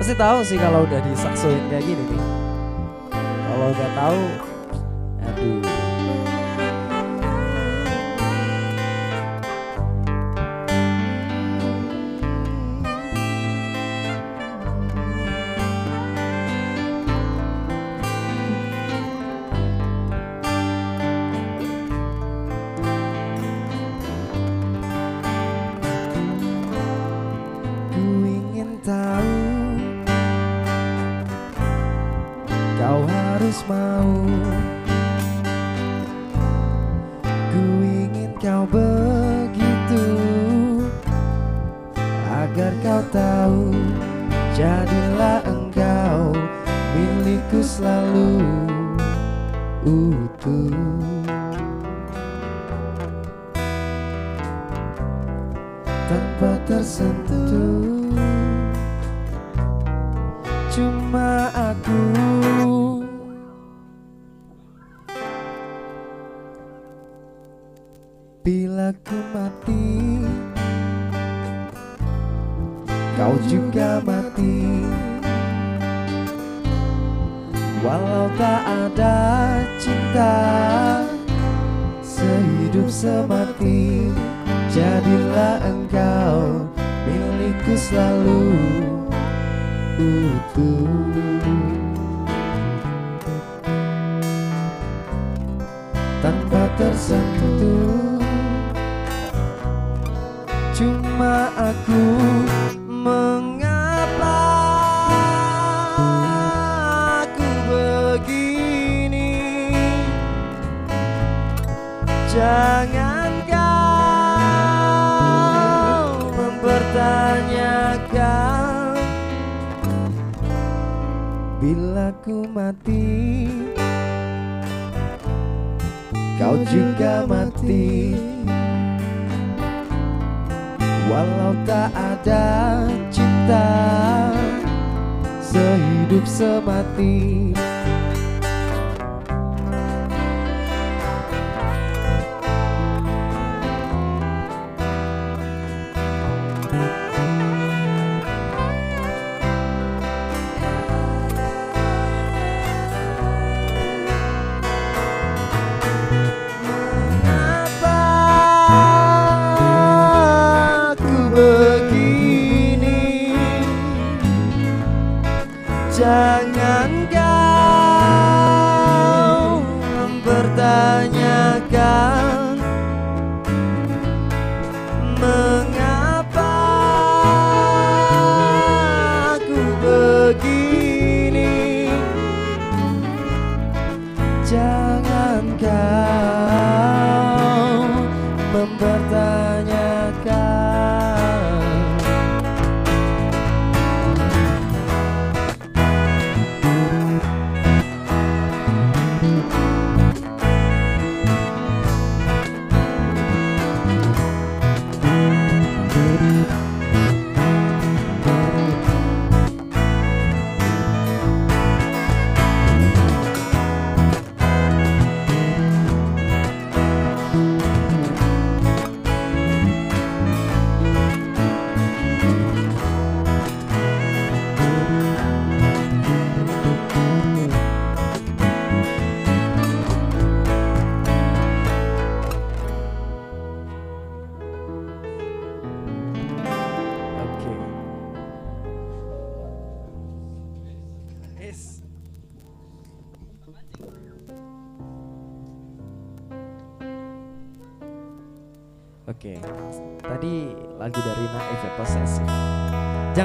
pasti tahu sih kalau udah disaksuin kayak gini. tahu Jadilah engkau milikku selalu. Utuh.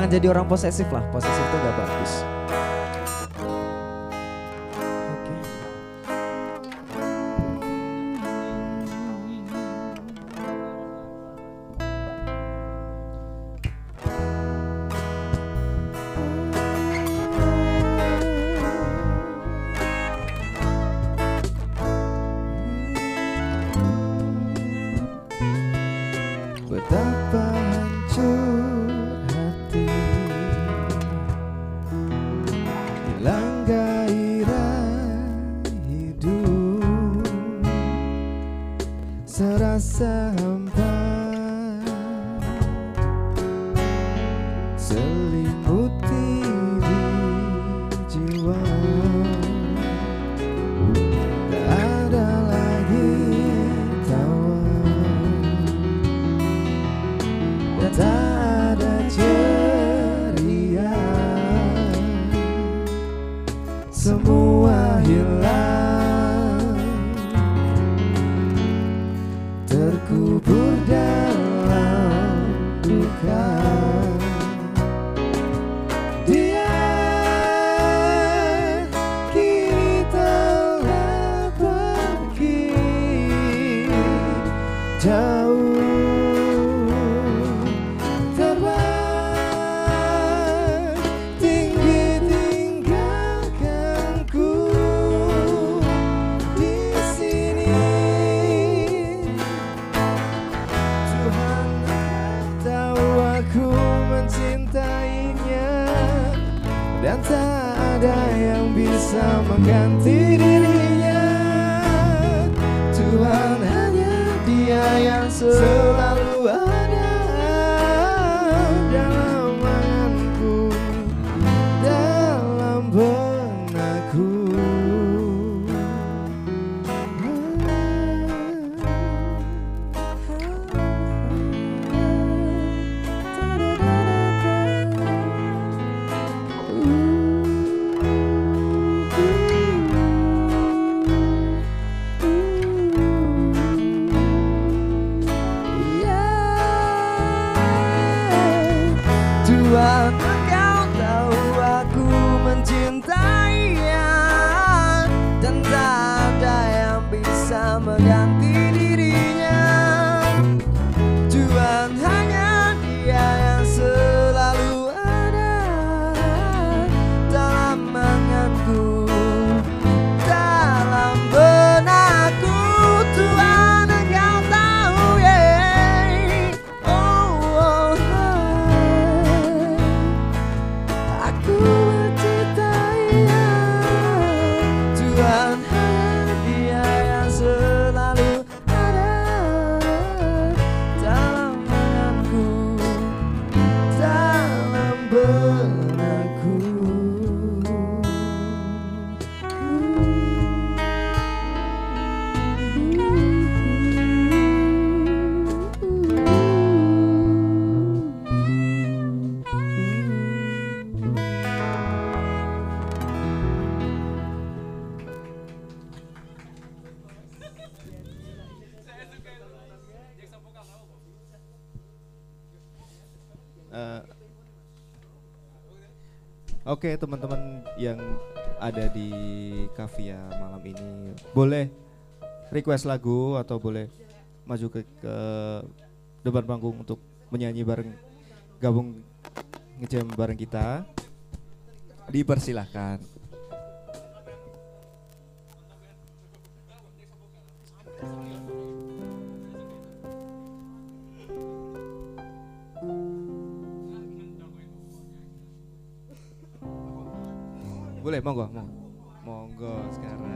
jangan jadi orang posesif lah. Oke, teman-teman yang ada di Kavia malam ini boleh request lagu atau boleh maju ke, ke depan panggung untuk menyanyi bareng gabung ngejam bareng kita? Dipersilahkan. Boleh, monggo, monggo. Monggo sekarang.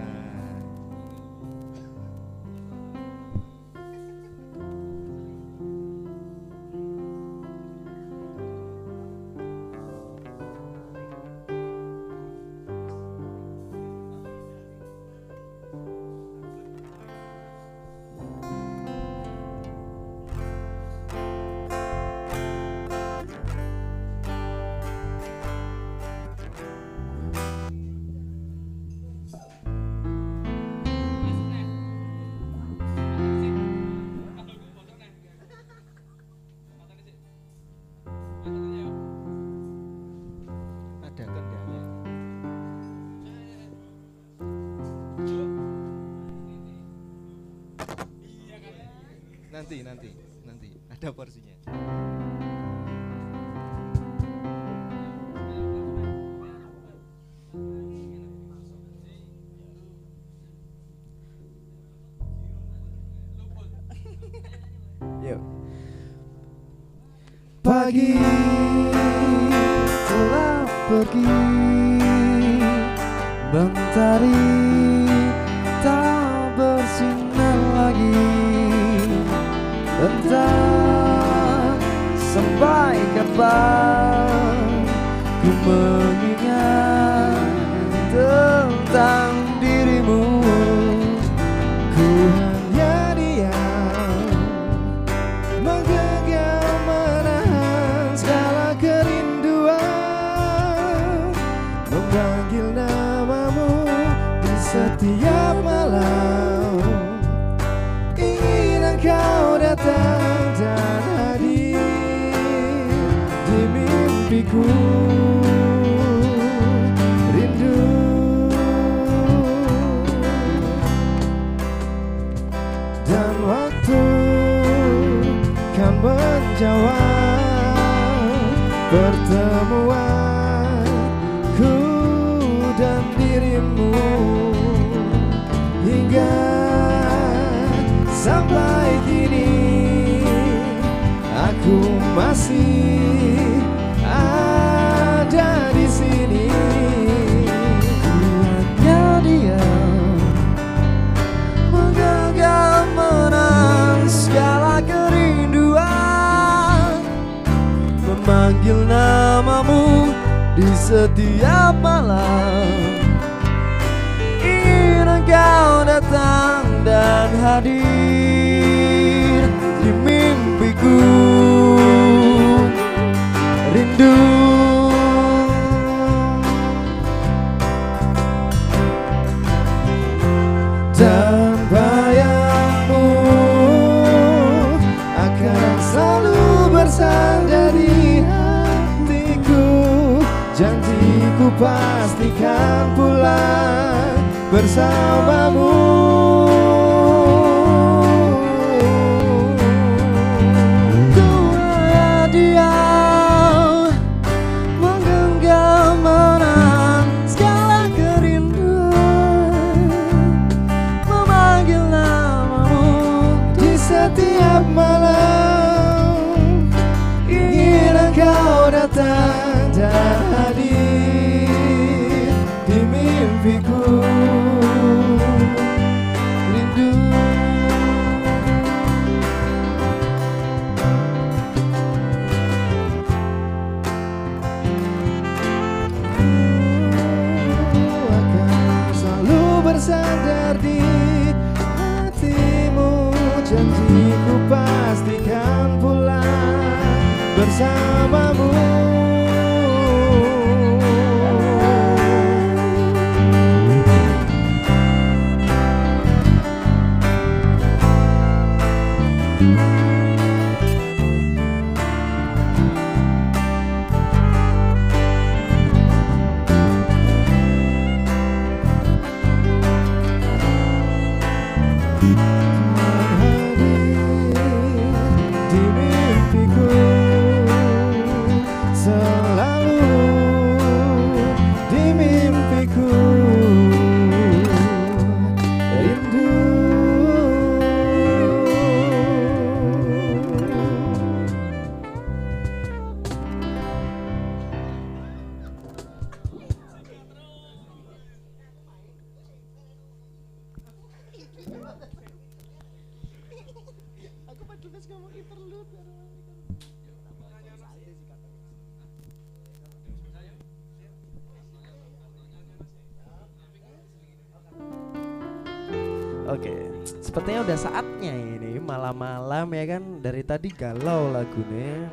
Oke, sepertinya udah saatnya ini malam-malam ya kan dari tadi galau lagunya.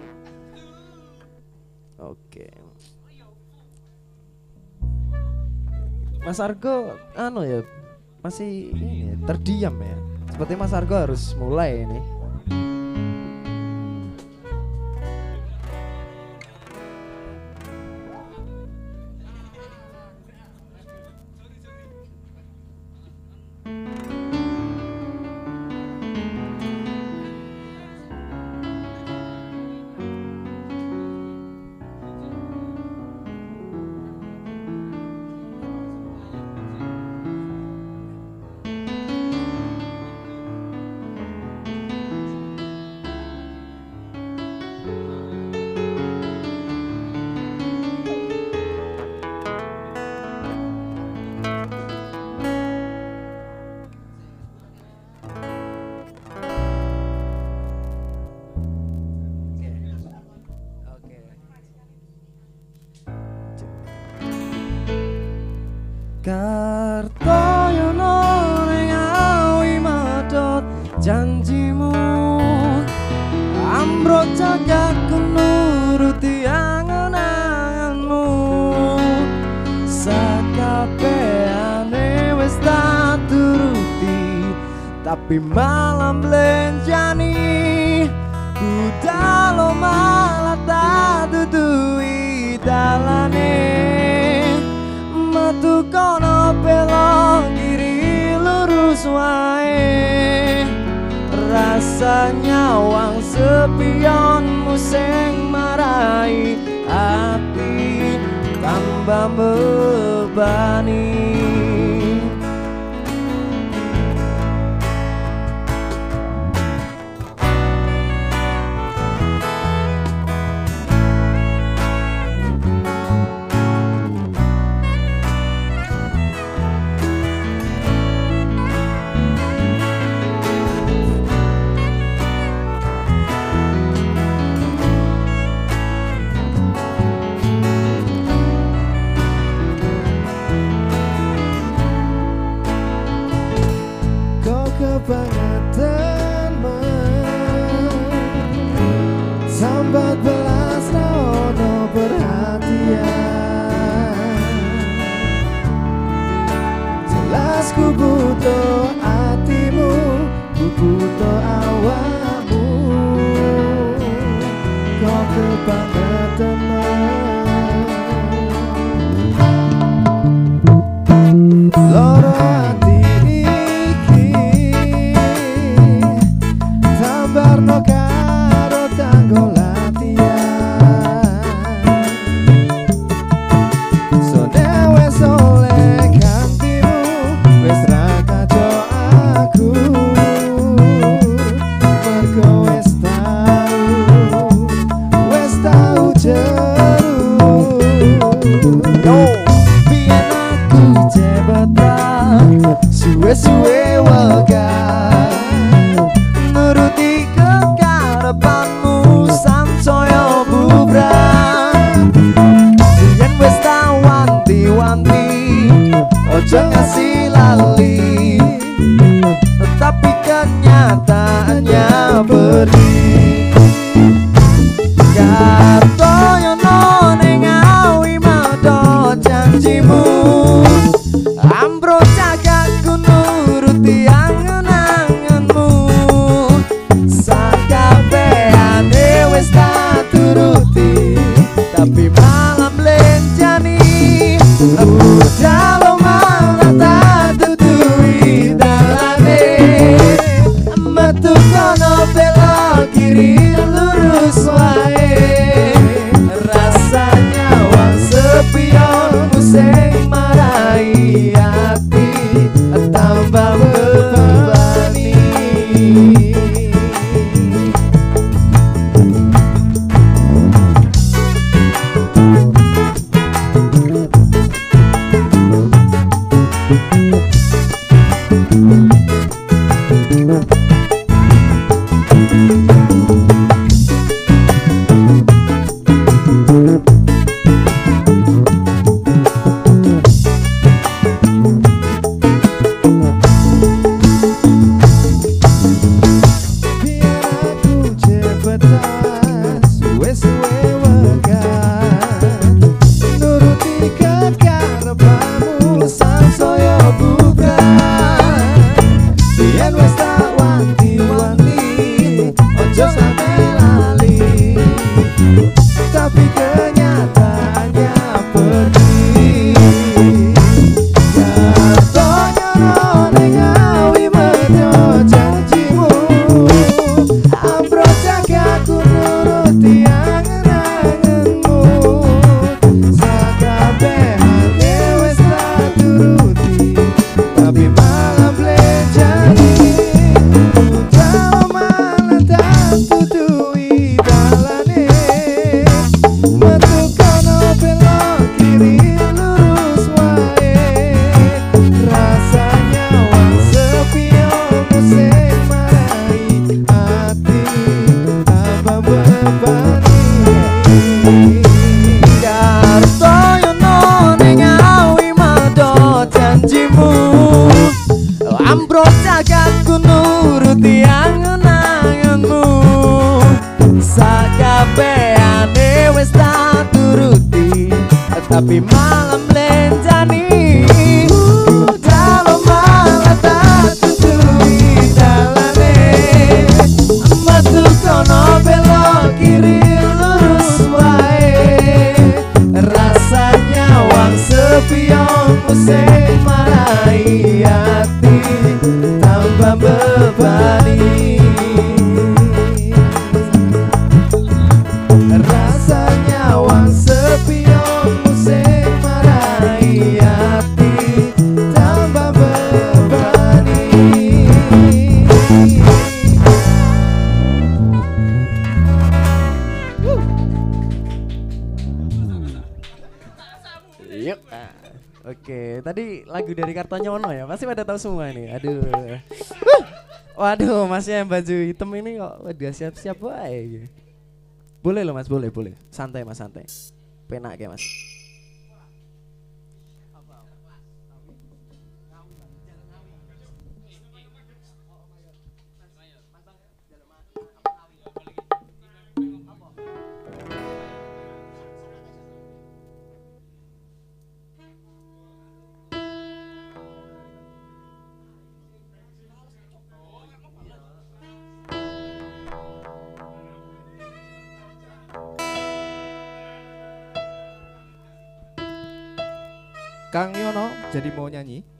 Oke. Mas Argo, anu ya, masih ini ya, terdiam ya. Seperti Mas Argo harus mulai ini. happy mind. tahu semua ini. Aduh. Waduh, masnya yang baju hitam ini kok udah siap-siap baik. Boleh loh mas, boleh, boleh. Santai mas, santai. Penak ya mas. Kang Yono jadi mau nyanyi.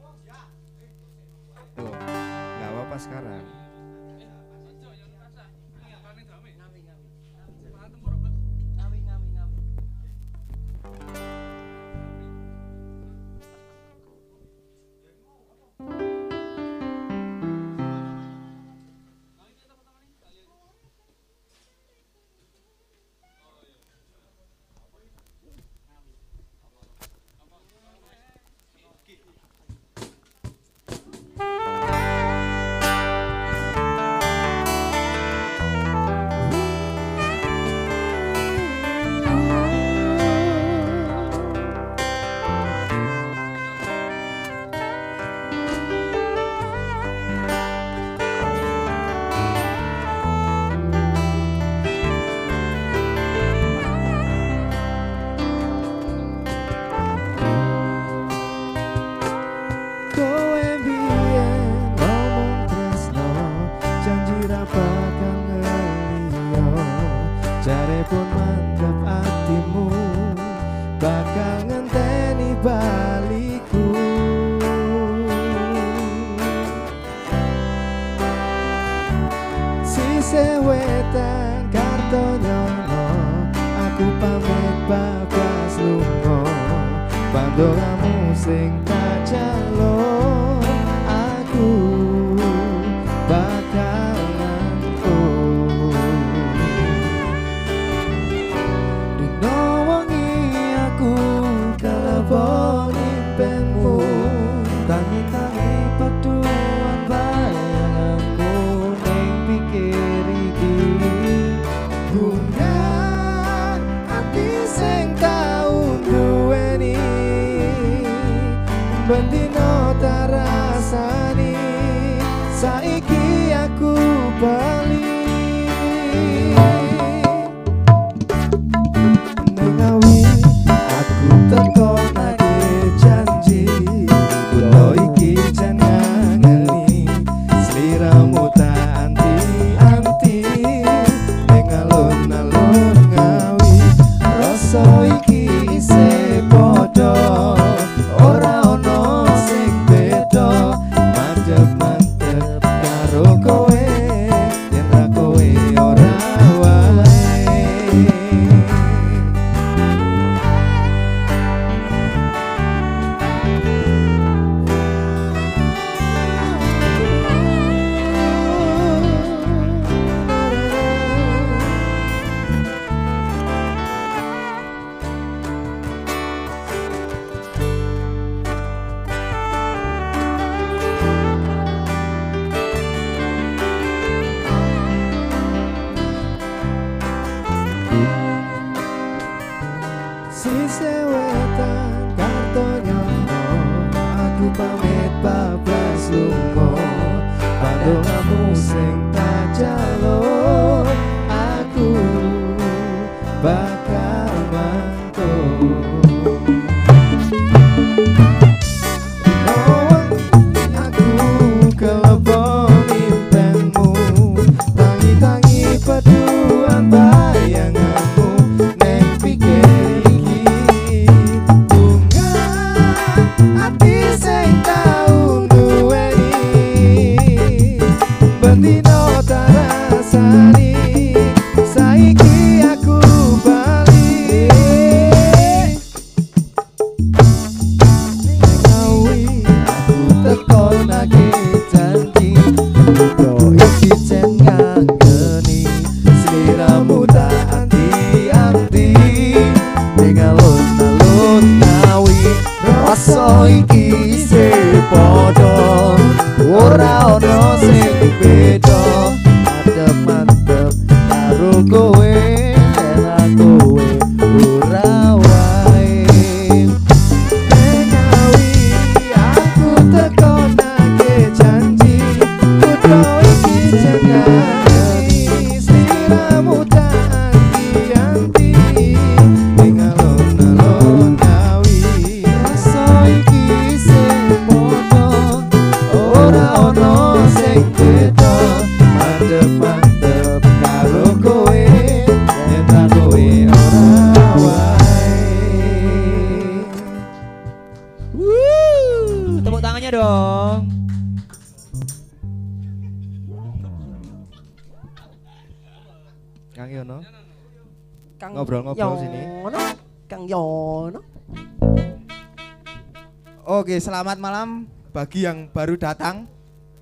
Oke, selamat malam bagi yang baru datang.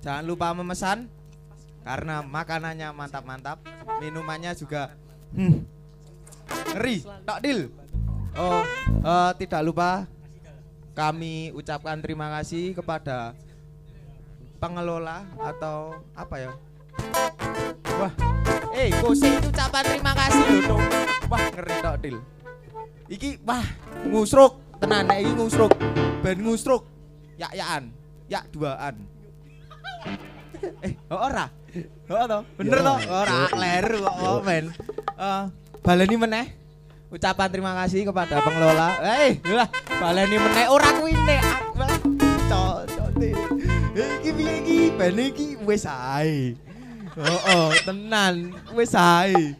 Jangan lupa memesan karena makanannya mantap-mantap, minumannya juga hmm, ngeri, tak deal. Oh, eh, tidak lupa kami ucapkan terima kasih kepada pengelola atau apa ya? Wah, eh, kose itu ucapan terima kasih. Wah, ngeri tak deal. Iki wah ngusruk tenan nek iki ngusruk. Ben ngusruk. Ya-yaan. Ya duaan. eh, oh, ora. Oh, to. Bener to? Ora kleru kok oh, men. Eh, baleni meneh. Ucapan terima kasih kepada pengelola. Eh, lah, baleni meneh ora kuwi nek. Cocok deh. Iki piye iki? Ben iki wis ae. Oh, oh, tenan, wis ae.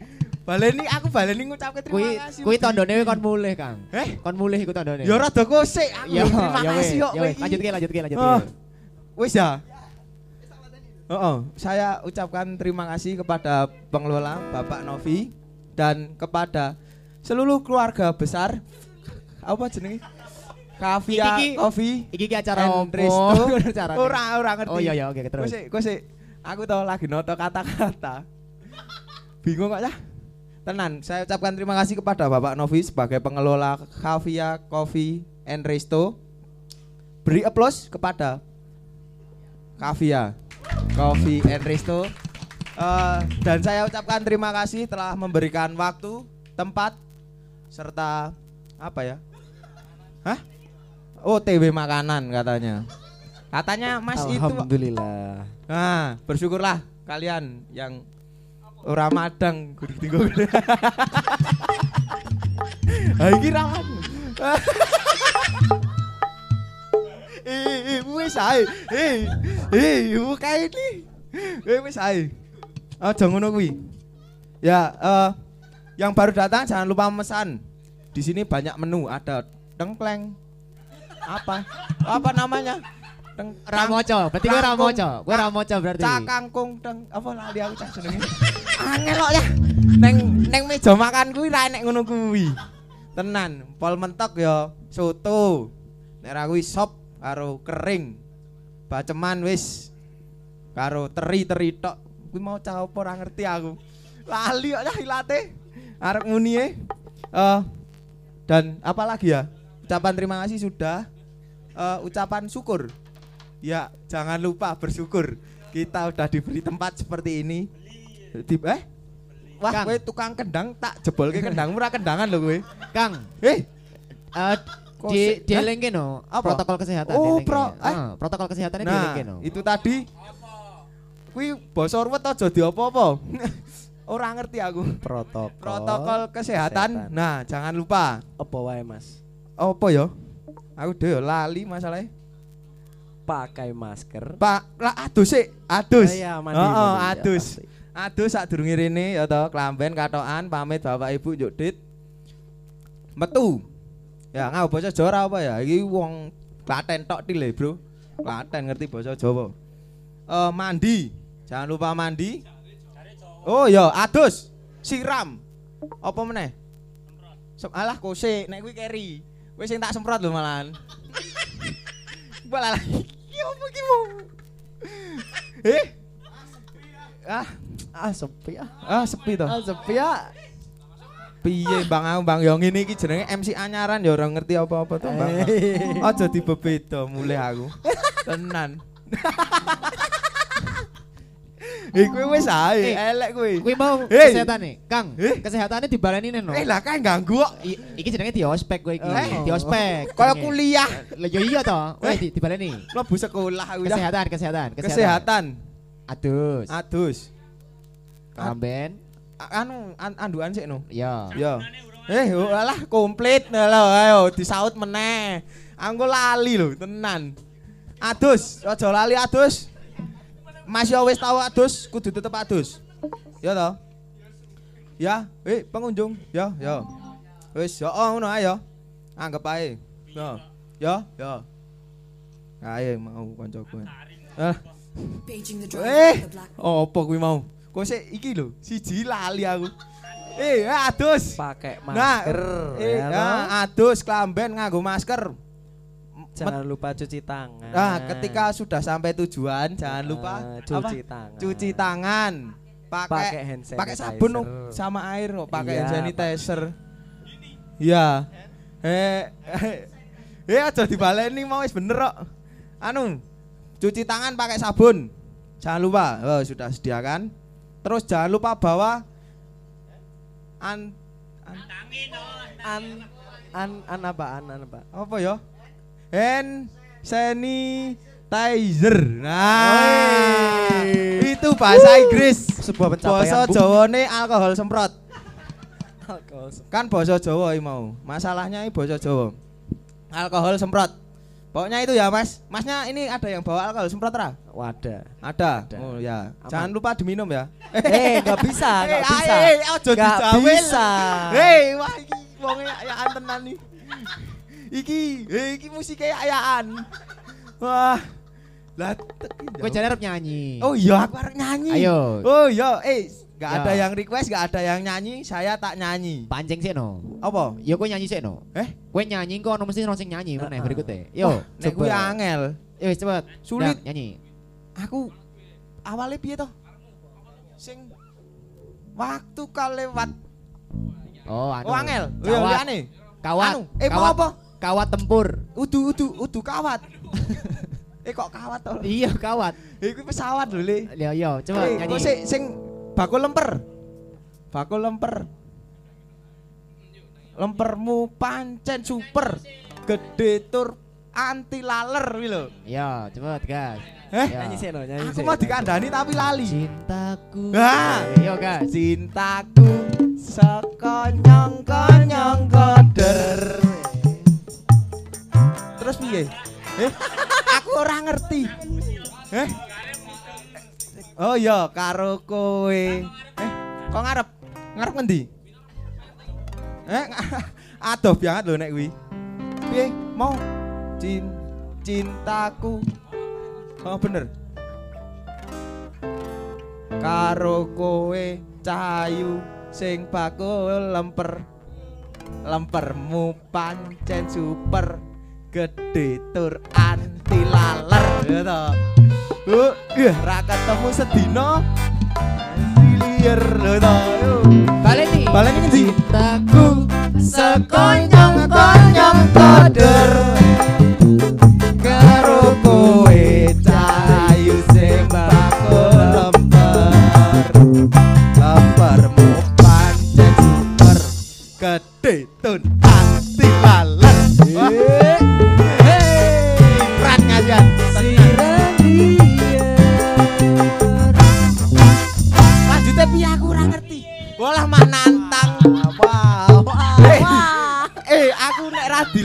Baleni aku baleni ngucapke terima Kui kasih. kui tondone kon mulih, Kang. Eh? Kon mulih iku tondone. Ya rada kosek aku. Ya, terima ya kasih kok ya kowe. Lanjutke, lanjutke, lanjutke. Oh, wis ya. Oh, saya ucapkan terima kasih kepada pengelola Bapak Novi dan kepada seluruh keluarga besar apa jenenge? Kavia Coffee Iki ki acara and opo? Resto. Acara. Ora ora ngerti. Oh iya iya oke terus. Kosek, kosek. Aku tau lagi noto kata-kata. Bingung kok ya? Tenan, saya ucapkan terima kasih kepada Bapak Novi sebagai pengelola Kavia Coffee and Resto. Beri aplaus kepada Kavia Coffee and Resto. Eh, dan saya ucapkan terima kasih telah memberikan waktu, tempat, serta apa ya? Hah? Oh, TW makanan katanya. Katanya Mas itu Alhamdulillah. Nah, bersyukurlah kalian yang ora madang kudu tinggal. Ha iki rawan. Eh, eh, wis ae. Eh, eh, buka ini. Eh, wis ae. Aja ngono kuwi. Ya, eh yang baru datang jangan lupa memesan. di sini banyak menu, ada tengkleng. Apa? Apa namanya? Teng Ramoco, berarti gue. Ramoco. Gue Ramoco berarti. Cak kangkung teng apa lali aku cak jenenge. Angel kok ya. Neng neng meja makan kuwi ra enek ngono kuwi. Tenan, pol mentok ya soto. Nek ra kuwi sop karo kering. Baceman wis karo teri-teri tok. Kuwi mau cah apa ora ngerti aku. Lali kok ya ilate. Arek muni e. Eh dan apa lagi ya? Ucapan terima kasih sudah. Eh, ucapan syukur. Ya, jangan lupa bersyukur. Kita udah diberi tempat seperti ini. Di, eh? Wah, Kang. kowe tukang kendang tak jebol ke kendang murah kendangan lho kowe. Kang, Eh, eh, Kok di sih? di Hah? lengke no, Apa? protokol kesehatan. Oh, di lengke. pro- eh? Ah, protokol kesehatannya di nah, lengke no. itu tadi kuwi basa ruwet aja diopo-opo. Ora ngerti aku. Protokol. Protokol kesehatan. Nah, jangan lupa. Apa wae, Mas? Apa ya? Aku dhewe lali masalahnya. Pakai masker. Pak, lah adus sih, adus. Oh iya, mandi, Heeh, mandi, ya, adus. pasti. Adus sak durunge rene ya to, klamben katokan pamit Bapak Ibu njuk dit. Metu. Ya ngau basa Jawa apa ya? Iki wong Klaten tok tile, Bro. Klaten ngerti basa Jawa. Eh mandi. Jangan lupa mandi. Oh ya, adus. Siram. Apa meneh? Semprot. Alah kose, nek kuwi keri. Wis sing tak semprot lho malahan. Bala lagi. Ki opo ki? Eh? Ah, Ah, sepi ah. ah sepi to. Ah, sepi ah. Piye Bang aku Bang yo ngene iki jenenge MC anyaran ya ora ngerti apa-apa to Bang. Eh. Aja dibebeda mulai aku. Tenan. Eh kowe wis ae, Eh, elek kowe. Kuwi mau kesehatan nih, Kang. Eh. Kesehatannya dibaleni no. Eh lah kan ganggu kok. Iki jenenge di ospek kowe iki. Eh. Di ospek. Kaya kuliah, Lah yo iya toh. Weh Eh. di dibaleni. mlebu sekolah aku dah. Kesehatan, kesehatan, Kesehatan. Adus. Adus. Kamben. A- Anu an anduan sik no. Ya. Ya. Eh, oh, alah komplit nah lho, ayo disaut meneh. Aku lali lho, tenan. Adus, aja lali adus. Mas yo wis tau adus, kudu tetep adus. Ya toh? Ya, eh pengunjung, ya, ya. Wis, yo oh, ngono ayo. Anggap ae. Ya. Ya, ya. Ayo mau kancaku. Ah, Paging the eh, the black opo kuwi mau? Kok sik iki lho, siji lali aku. Eh, adus. Pakai Nah, masker. eh, ya, nah, adus klamben nganggo masker. Jangan lupa cuci tangan. Nah, ketika sudah sampai tujuan, jangan lupa Ah, cuci apa? tangan. Cuci tangan. Pakai Pakai hand pakai sanitizer. sabun oh, sama air oh, pakai Iya, hand sanitizer. Iya. Eh, eh, eh aja dibaleni mau wis bener kok. Anu, cuci tangan pakai sabun. Jangan lupa. Oh, sudah sediakan. Terus jangan lupa bawa an, an An an an apa? An, an apa? apa ya? Hand sanitizer. Nah, itu bahasa Inggris. Sebuah pencapaian. Jawane alkohol semprot. Alkohol. Kan basa Jawa mau. Masalahnya ini basa Jawa. Alkohol semprot. Pokoknya itu ya, Mas. Masnya ini ada yang bawa alkohol semprot ra? Wadah. Ada. Ada. Oh ya. Aman. Jangan lupa diminum ya. Eh, nggak bisa, nggak Eh, bisa. eh, ojo Nggak dijawel. bisa. Hei, wah iki wong ya tenan nih. Iki, eh, iki musik kayak ayaan. Wah. Lah, jare arep nyanyi. Oh iya, aku arep nyanyi. Ayo. Oh iya, eh, nggak Ya. ada yang request, nggak ada yang nyanyi, saya tak nyanyi. Pancing sih no. Apa? Ya kowe nyanyi sih no. Eh? Kowe nyanyi kok ono mesti ono sing nyanyi meneh Heeh. berikutnya. Wah, Yo, nek kuwi coba. angel. Ya wis cepet. Sulit. Dah, nyanyi. Aku awalnya piye toh? Sing waktu kalewat. Oh, anu. Oh, angel. Iya, Kawat. liyane. Kawat. Anu, eh, mau Kawat. apa? Kawat tempur. Udu udu udu kawat. eh kok kawat toh? Iya, kawat. Eh kuwi pesawat lho, Le. Yo yo, coba Eh, nyanyi. kok sing sing bakul lemper. Bakul lemper. Lempermu pancen super. Gede tur anti laler kuwi lho. Yo, cepet, gas. Eh, Ya. Nyanyi sih no, nyanyi Aku mau dikandani tapi lali. Cintaku. Ah. Yo, gas. Cintaku sekonyong konyong koder. Terus piye? Eh, aku ora ngerti. Eh? Oh iya, karo kowe. Eh, kok ngarep? Ngarep ngendi? Eh, Aduh banget lho nek kuwi. Piye? Mau Cin cintaku. Oh bener. Karo kowe cahayu sing bakul lemper. Lempermu pancen super gede tur anti laler. Toh. Uh, ra ketemu sedina. Lho toh. Yuk. Baleni. Baleni ngendi? Cintaku sekonyong-konyong koder karo kowe cahayu sing bakul lemper lempermu pancen super gede tun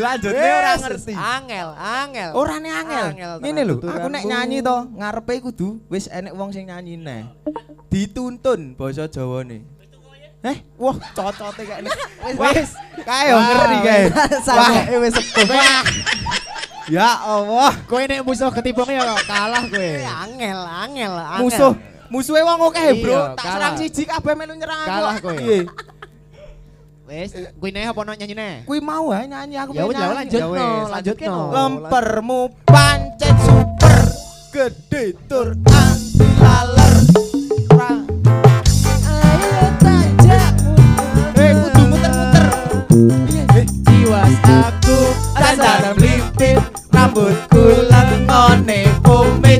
nek ra dilanjutne ora ngerti. Angel, angel. Ora nih angel. Angel Ngene lho, tenan aku nek nyanyi to, ngarepe kudu wis enek wong sing nyanyi neh. Dituntun basa Jawane. Eh, wah cocote kayak ini. Wis, kae yo ngeri kae. Sampai wis sepuh. Wah. Ya Allah, Kowe nek musuh ketibung ya kalah kowe. Angel, angel, angel. musuh musuhe wong oke Iya, bro. Tak serang siji kabeh melu nyerang aku. Kalah kowe. Wis, kowe nek apa nyanyine? Kuwi mau ae nyanyi aku Ya pengen wis lanjut Ya no, lanjut no. Lempermu pancen super gede tur anti laler. Ayo tajak Eh kudu muter-muter. Eh, Jiwas aku Dandan blipit rambutku lengone pomit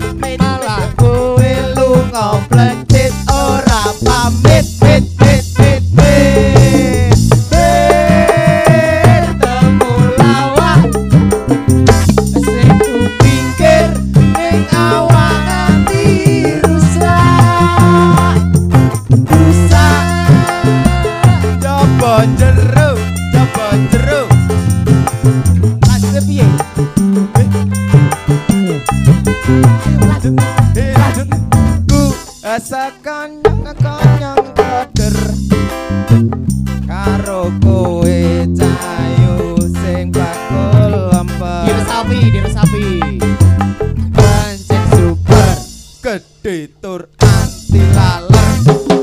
sekonyong konyong koder karo kowe cahayu sing bakul lemper diresapi, diresapi. pancen super gede tur anti laler.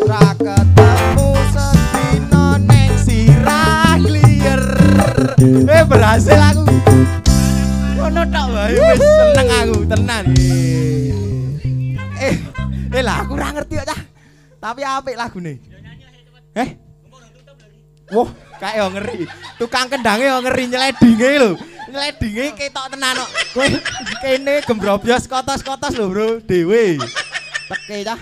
Ra ketemu sedina ning sirah liyer eh berhasil aku. Ngono tok wae wis seneng aku tenan. eh eh lah aku ora ngerti kok cah tapi apik lagune eh Wah, kayak yo ngeri. Tukang kendange yo ngeri nyeledinge lho. Nyeledinge ketok tenan kok. Kowe kene gembrobyos kotos-kotos lho, Bro. Dewe. Teke cah.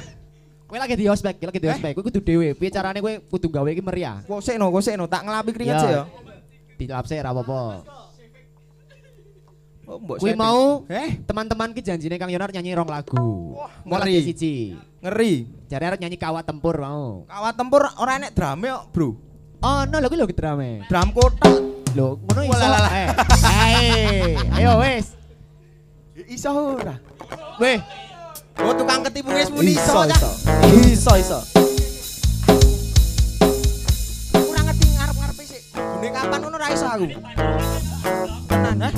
Kowe lagi di ospek, lagi di ospek. Kowe kudu dhewe. Piye carane kowe kudu gawe iki meriah? Kok sekno, kok sekno, tak ngelapi keringet Ya. sih yo. Dilapse ora apa-apa. Oh, setting. mau eh teman-teman ki janjine Kang Yonar nyanyi rong lagu. Mau ngeri. siji. ngeri. Jare arep nyanyi kawat tempur mau. Kawat tempur ora enek drame kok, Bro. Oh, no lho kuwi lho drame. Drum kotak. Lho, ngono iso. Eh, Hei, ayo wes. Iso ora? Weh, Oh, tukang ketipu wis muni iso cah. Iso, iso. Ora ngerti ngarep-ngarepe sik. Gune kapan ngono ora iso aku. Tenan, ha?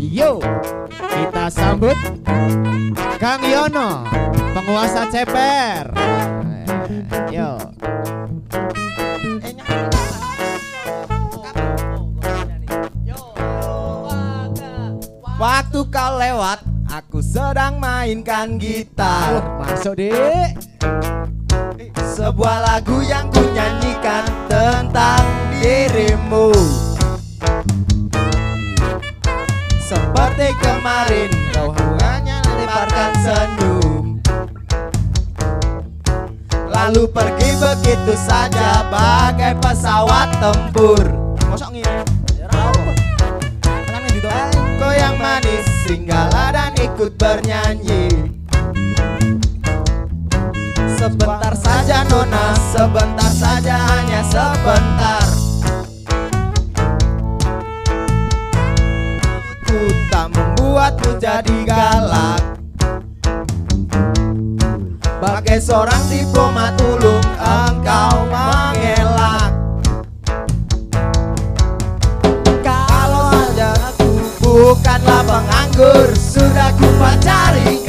yo kita sambut Kang Yono, penguasa ceper. Eh, Yo. Eh. Waktu kau lewat, aku sedang mainkan gitar. Masuk, Dik. Sebuah lagu yang ku nyanyikan tentang dirimu. Seperti kemarin kau hanya lemparkan senyum. Lalu pergi begitu saja bagai pesawat tempur. Kau yang manis singgahlah dan ikut bernyanyi Sebentar saja nona. Sebentar saja hanya sebentar. Ku tak membuatmu jadi galak. Bagai seorang diplomat ulung Engkau mengelak. Kalau ada aku bukanlah penganggur. Sudah ku pacari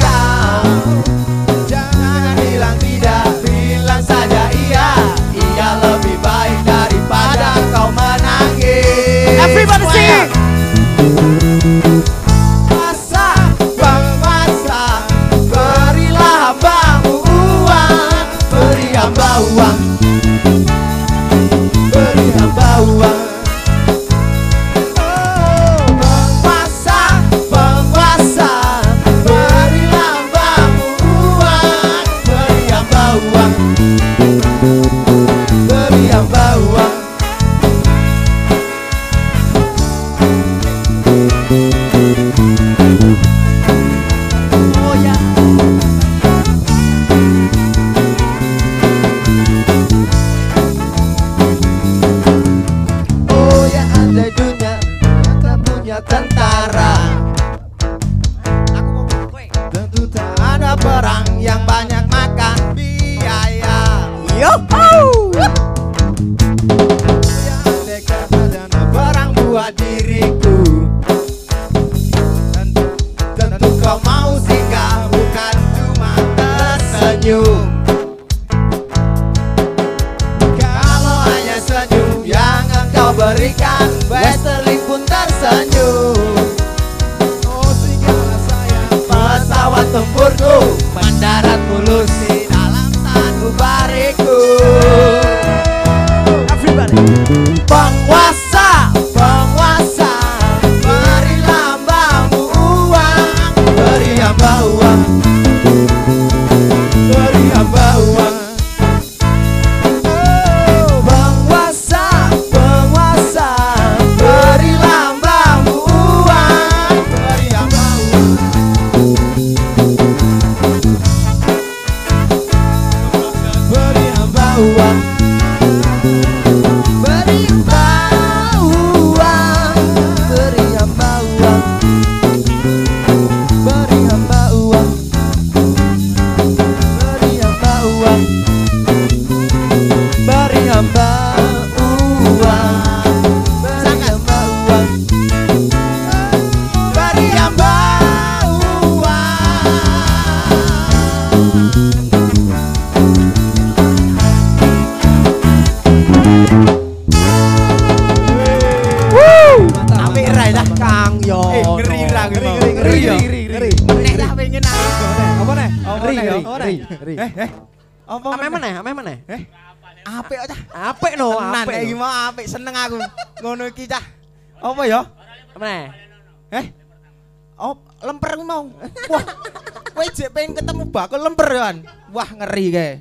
ngeri kayak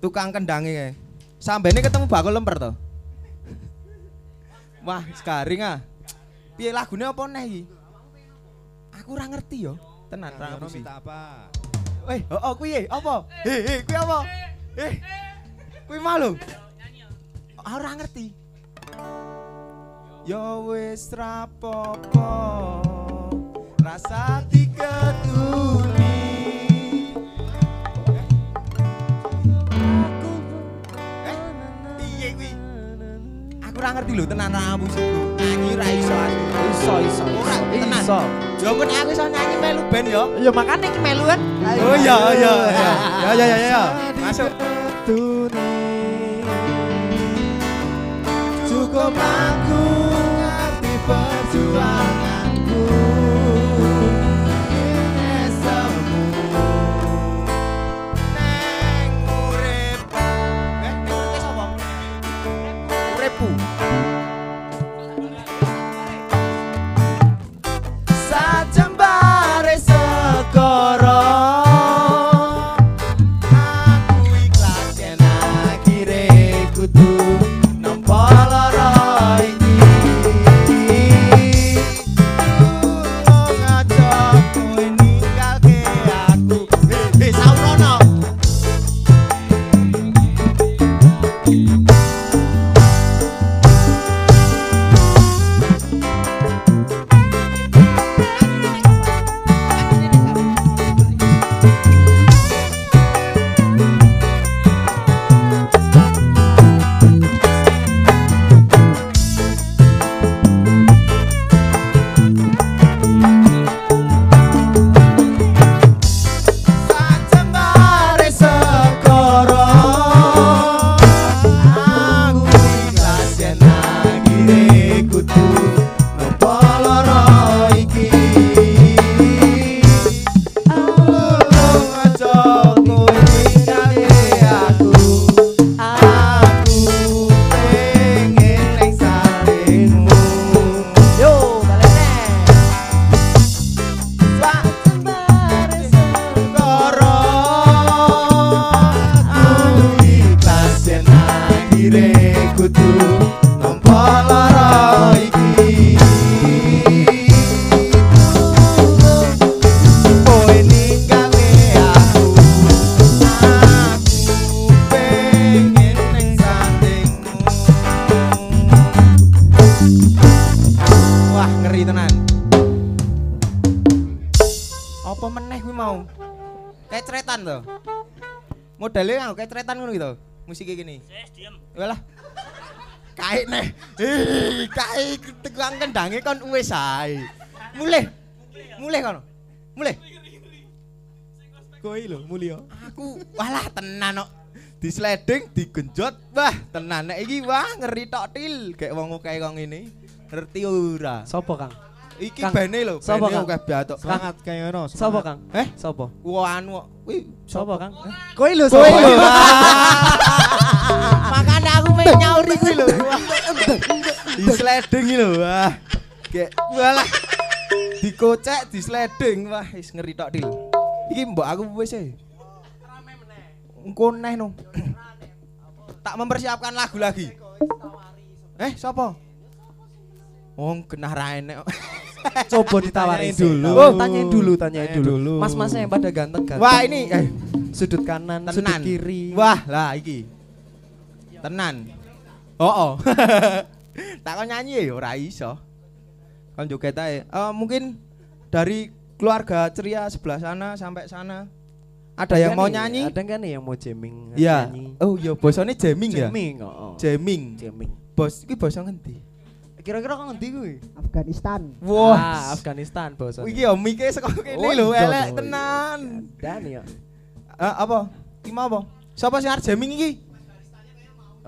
tukang kendangi kayak sampai ketemu bakul lemper to. wah garing ah. Piye lagune apa neh iki? aku ora ngerti yo. Tenan ora ngerti. sih apa? Eh oh, oh kuwi kuih apa? Eh eh kuih apa? Eh Kuwi malu aku kurang ngerti. Yo wis rapopo rasa tiga kurang ngerti lho tenan ra musik bro. Nyanyi ra iso aku. Iso iso. Ora tenan. Iso. Ya yo kon aku iso nyanyi melu ben yo. Ya iya, makane iki melu kan. Oh iya oh, iya. iya. Ya ya ya ya. ya. Masuk. Tune. Cukup aku ngerti perjuangan Ih, kae tukang kendange kon wis ae. Mulih. Mulih kono. Mulih. Kowe lho mulia. Aku walah tenan kok. Di digenjot. Wah, tenan nek iki wah ngeri tok til. Kayak wong kae kok ngene. Ngerti ora? Sopo Kang? Iki Kang, bene lho, bene Kang? akeh batok. Semangat kayak ngono. Sopo. Kang? Eh? Sopo? Wah anu kok. Wih, Sopo Kang? Kowe lho sopo? Makanya aku main nyauri kuwi. Di sliding iki lho, wah. Kayak walah. Dikocek di sliding, wah wis ngeri tok til. Iki mbok aku wis e. Engko neh no. tak mempersiapkan lagu lagi. Eh, sapa? Wong genah ra enek. Coba ditawarin dulu. Oh, tanyain dulu, tanyain dulu. dulu. Mas-masnya yang pada ganteng-ganteng. Wah, ini eh sudut kanan, sudut tenan. kiri. Wah, lah iki. Tenan. Oh, oh. tak nyanyi ya ora iso. Kon joget ae. Eh, mungkin dari keluarga ceria sebelah sana sampai sana ada yang mau nyanyi? Ada kan yang mau jamming? Iya. nyanyi? Oh, iya bosone jamming ya? Jamming, oh. oh. Jamming. Jamming. Bos iki basa ngendi? Kira-kira kok ngendi kuwi? Afghanistan. Wah, Ah, Afghanistan bos. iki ya mike saka kene Oh, lho, iya elek toh, tenan. Dan ya. Eh, apa? Iki mau apa? Siapa sing arep jamming iki?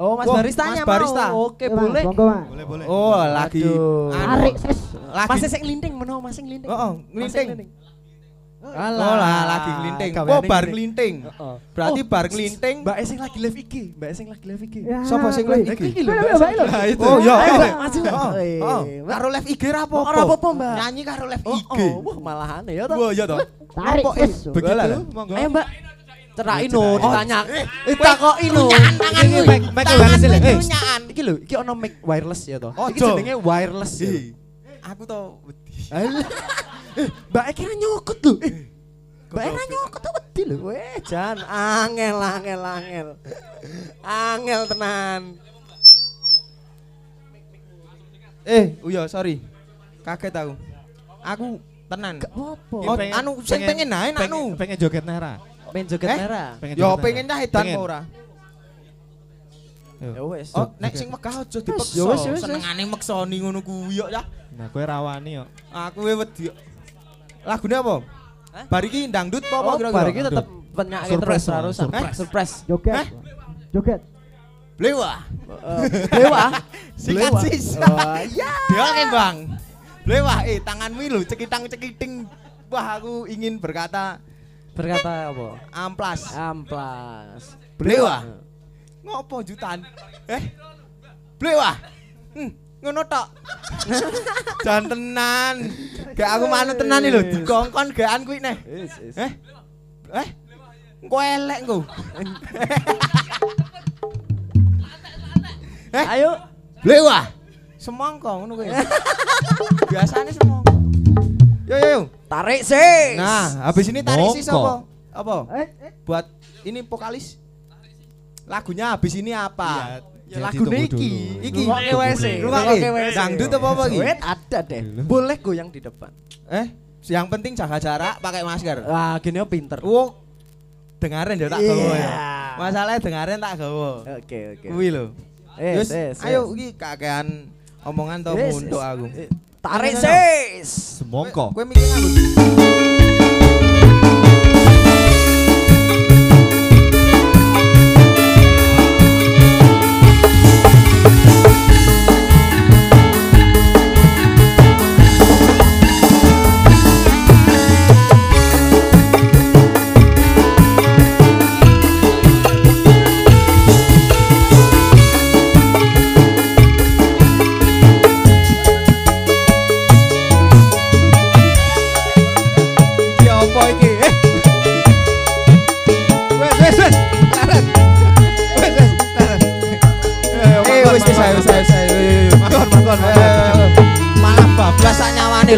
Oh, Mas Wah, baristanya Mas barista. mau. Oke, Ya, Mas, boleh. Mas. Boleh boleh. Oh, lagi Aduh. Tarik, sis. lagi Masih sing ngelinting meno, masih ngelinting. Oh, oh, Masih ngelinting. Oh Alah, lah, lagi ngelinting. gaweane Oh, bar ngelinting. Heeh. Berarti Oh, bar ngelinting. Mbak Esing lagi live IG, Mbak Esing lagi live IG. Ya, Sopo sing live IG? Iki lho, Mbak. Mbak. Nah, itu. Oh. Mbak, maju. Oh, Eh, oh. Mbak. Karo live IG ra Oh, apa-apa. ora apa-apa, Mbak. Nyanyi karo live Oh, IG. oh, wah malahan ya toh. Wah, iya toh. Tarik, Apa? Begitu, monggo. Ayo, Mbak. Cerain no, Oh, ditanya. eh, Eh, takoki no. Nyaan tangan Iki kuwi. mic wireless lho. kuwi Eh, iki lho, iki ono mic wireless ya toh. Iki jenenge wireless ya. Aku to wedi. Alah. Eh, Mbak Eki ra nyokot lho. Eh, Mbak Eki ra nyokot tuh wedi lho. Weh, jan angel angel angel. Angel tenan. Eh, iya, sorry. Kaget aku. Aku tenan. Gak apa-apa. Oh, anu sing pengen pengen, anu. pengen joget Nara. Pengen joget Eh? merah. Pengen Yo pengen cah edan ora? Ya wes. Oh, nek sing megah aja dipeksa. ya wes, ya wes, Senengane meksoni ngono kuwi kok ya. Nah, kowe rawani yo. Aku we wedi. Lagune apa? Hah? Bar iki dangdut apa apa Oh, kira-kira? bar iki tetep penyak terus Surprise, harus surprise. surprise. Joget. Eh? Joget. Blewa. Eh. Sikat Blewa. sis. Oh, iya. Dewa kan bang. Blewa, eh tanganmu lho cekitang cekiting. Wah aku ingin berkata Berkata apa? amplas. Amplas. Blewa. Ngopo jutaan? Eh? Blewa. Hmm, ngono tok. Jan tenan. Gak aku manut tenan lho, dikongkon gakan kuwi neh. Eh? Eh? Engko elek engko. Eh? Ayo. Blewa. Semangka ngono kuwi. Biasane semangka. Yo yo yo. Tarik sih. Nah, habis ini tarik sih apa? Apa? Eh, eh. Buat ini vokalis. Lagunya habis ini apa? Ya, lagu. Iki. Sih. Rumokke. Rumokke wae sih. Dangdut apa apa iki? Wait, ada deh. Boleh goyang di depan. Eh, yang penting jaga jarak, pakai masker. Wah, gini oh pinter. Wow. Dengarin ya tak Iya. gawa ya. Masalahnya dengarin tak gawa. Oke, oke. Kuwi lho. Yes, Yus, yes, ayo yes. iki kakean omongan to Yes, untuk yes. aku. Eh, Ayo. sis. Semongko. Kowe mikir.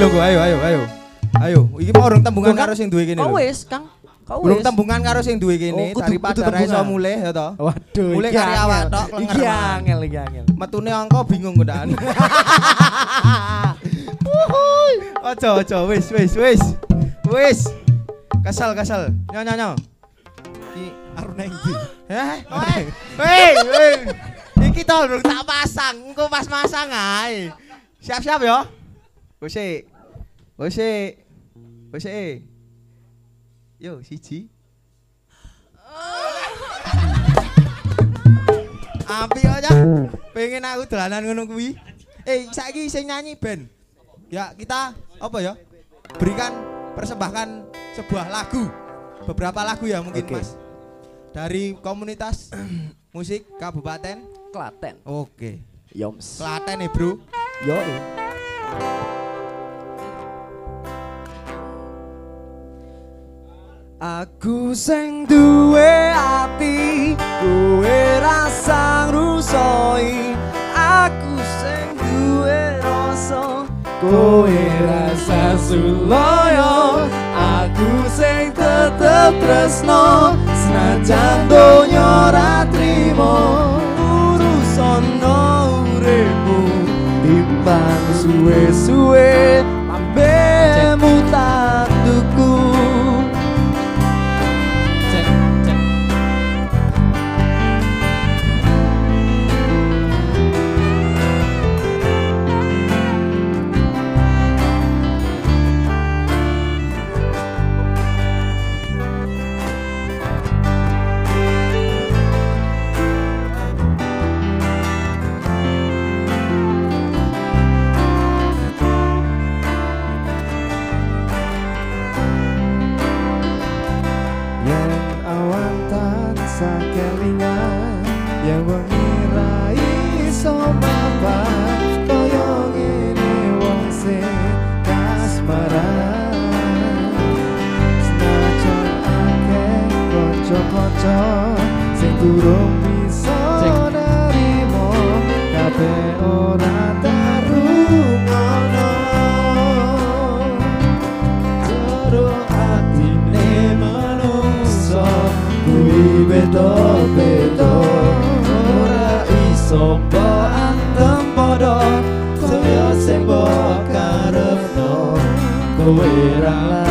ayo gue ayo ayo ayo. Ayo, iki mau orang tembungan karo sing duwe kene. lho wis, Kang. Kau Orang tembungan karo sing duwe kene, oh, tari ra iso mulih ya to. Waduh, mulih kari awak tok iki angel iki angel. Metune angka bingung kenaan. Wuhuy. Ojo ojo wis wis wis. Wis. Kesel kesel. Nyo nyo nyo. Iki arune ndi? Heh. Hei, hei. Iki to tak pasang, engko pas masang ae. Siap-siap yo. Wis Wose. Wose. Yo, siji. Api aja. Pengen aku dolanan ngono kuwi. Eh, saiki sing nyanyi ben. Ya, kita apa ya? Berikan persembahkan sebuah lagu. Beberapa lagu ya mungkin, okay. Mas. Dari komunitas musik Kabupaten Klaten. Oke. Okay. Yoms. Klaten nih, Bro. Yo. Aku sing duwe ati, duwe rasa rusoi. Aku sing duwe rasa, kowe rasa suloyo. Aku sing tetep tresno, senajan donya ra trimo. Urusono uripmu, dipan suwe-suwe, mampir. kelingan yang wangi. quê rằng là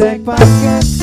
cek paket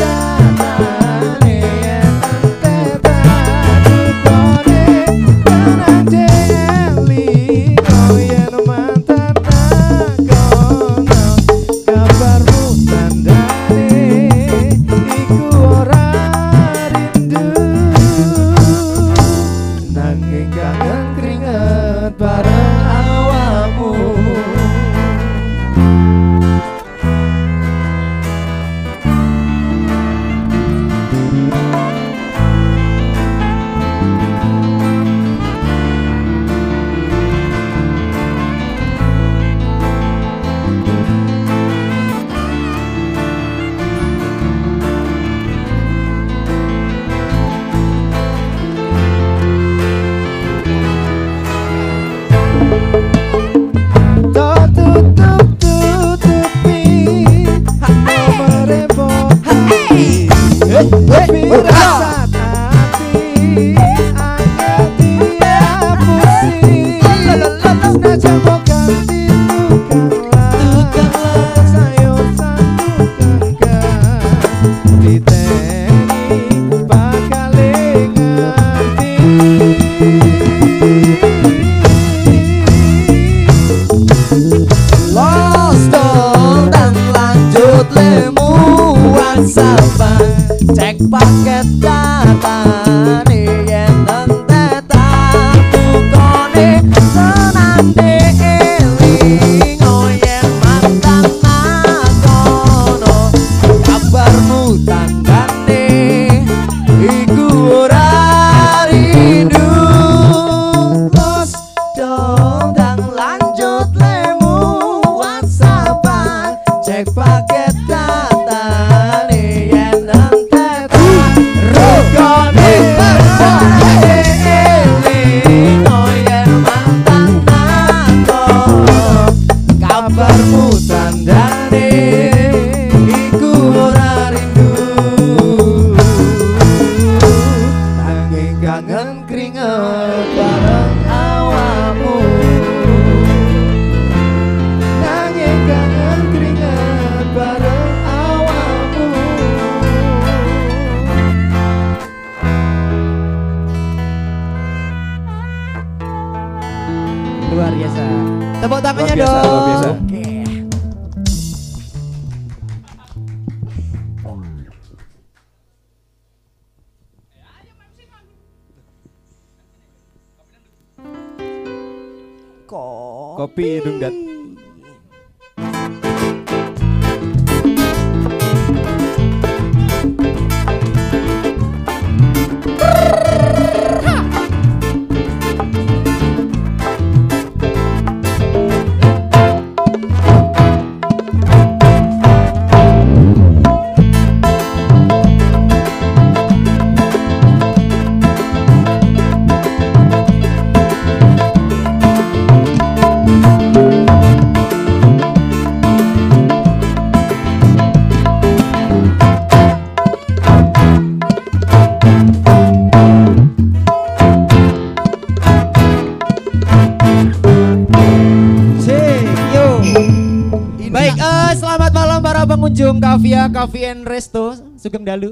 Sugeng Dalu.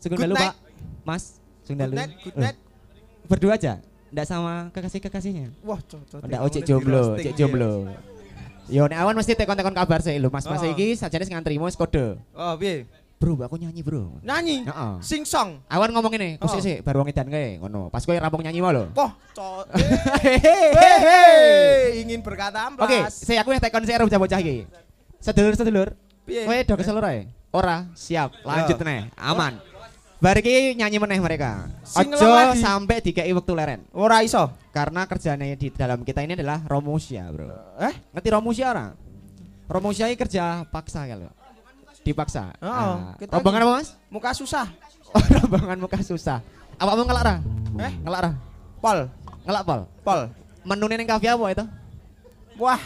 Sugeng Dalu. Pak. Mas, Sugeng Dalu. Eh. Berdua aja? Enggak sama kekasih-kekasihnya? Wah, cocok. Enggak, oh cek jomblo, cek jomblo. Yo, nek awan mesti tekon-tekon kabar sih lho, Mas. Mas Oh. iki sajane sing ngantri wis kode. Oh, piye? Bro, aku nyanyi, Bro. Nyanyi. Heeh. Sing song. Awan ngomong ini, kusik Oh. sih, baru wong edan kae, ngono. Pas kowe rampung nyanyi mau lho. Poh. Hehehe, ingin berkata amplas. Oke, saya aku yang tekon sih bocah-bocah iki. Sedulur-sedulur, Piye? kowe do keselur ae? Ora, siap. Lanjut Ya. nih, aman. Bar iki nyanyi meneh mereka. Ojo sampai dikei wektu leren. Ora iso. Karena kerjanya di dalam kita ini adalah Romusia, Bro. Eh? Ngerti Romusia ora? Romusia ini kerja paksa lho. Dipaksa. Oh, kita rombongan apa, Mas? Muka susah. Oh, rombongan muka susah. Apa mau ngelak ra? Eh? Ngelak ra? Pol, Ngelak pol. pol. Menu ning kafe apa itu? Wah.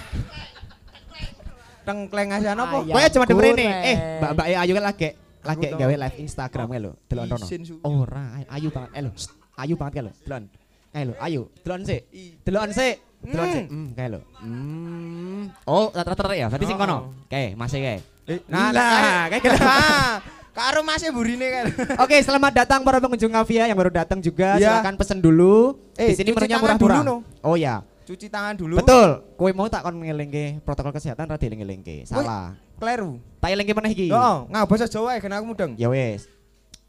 Tengkleng aja apa? Ayam Pokoknya cuma goreng. Eh, Mbak-mbak Ayu kan lagi lagi gawe live Instagram kae lho. Delon rono. Ora, ay- ayu banget. Eh lho, ayu banget kae lho. Delon. Kae lho, ayu. Delon sik. Delon sik. Delon sik. Hmm, kae lho. Hmm. Oh, rata-rata ya. Berarti sing Oh. kono. Kae, masih kae. Eh, Nah, lah, nah, kayak gitu. Ah, Karo masih burine kan. Oke, selamat datang para pengunjung Kavia yang baru datang juga. Ya. Silakan pesen dulu. Eh, Di sini menunya murah-murah. no. Oh ya. Cuci tangan dulu. Betul. Kowe mau tak kon ngelingke protokol kesehatan ra dieling-elingke. Salah. Kleru. Tak elingke meneh iki. Oh, ngapa bahasa Jawa ya kena aku mudeng. Ya wis.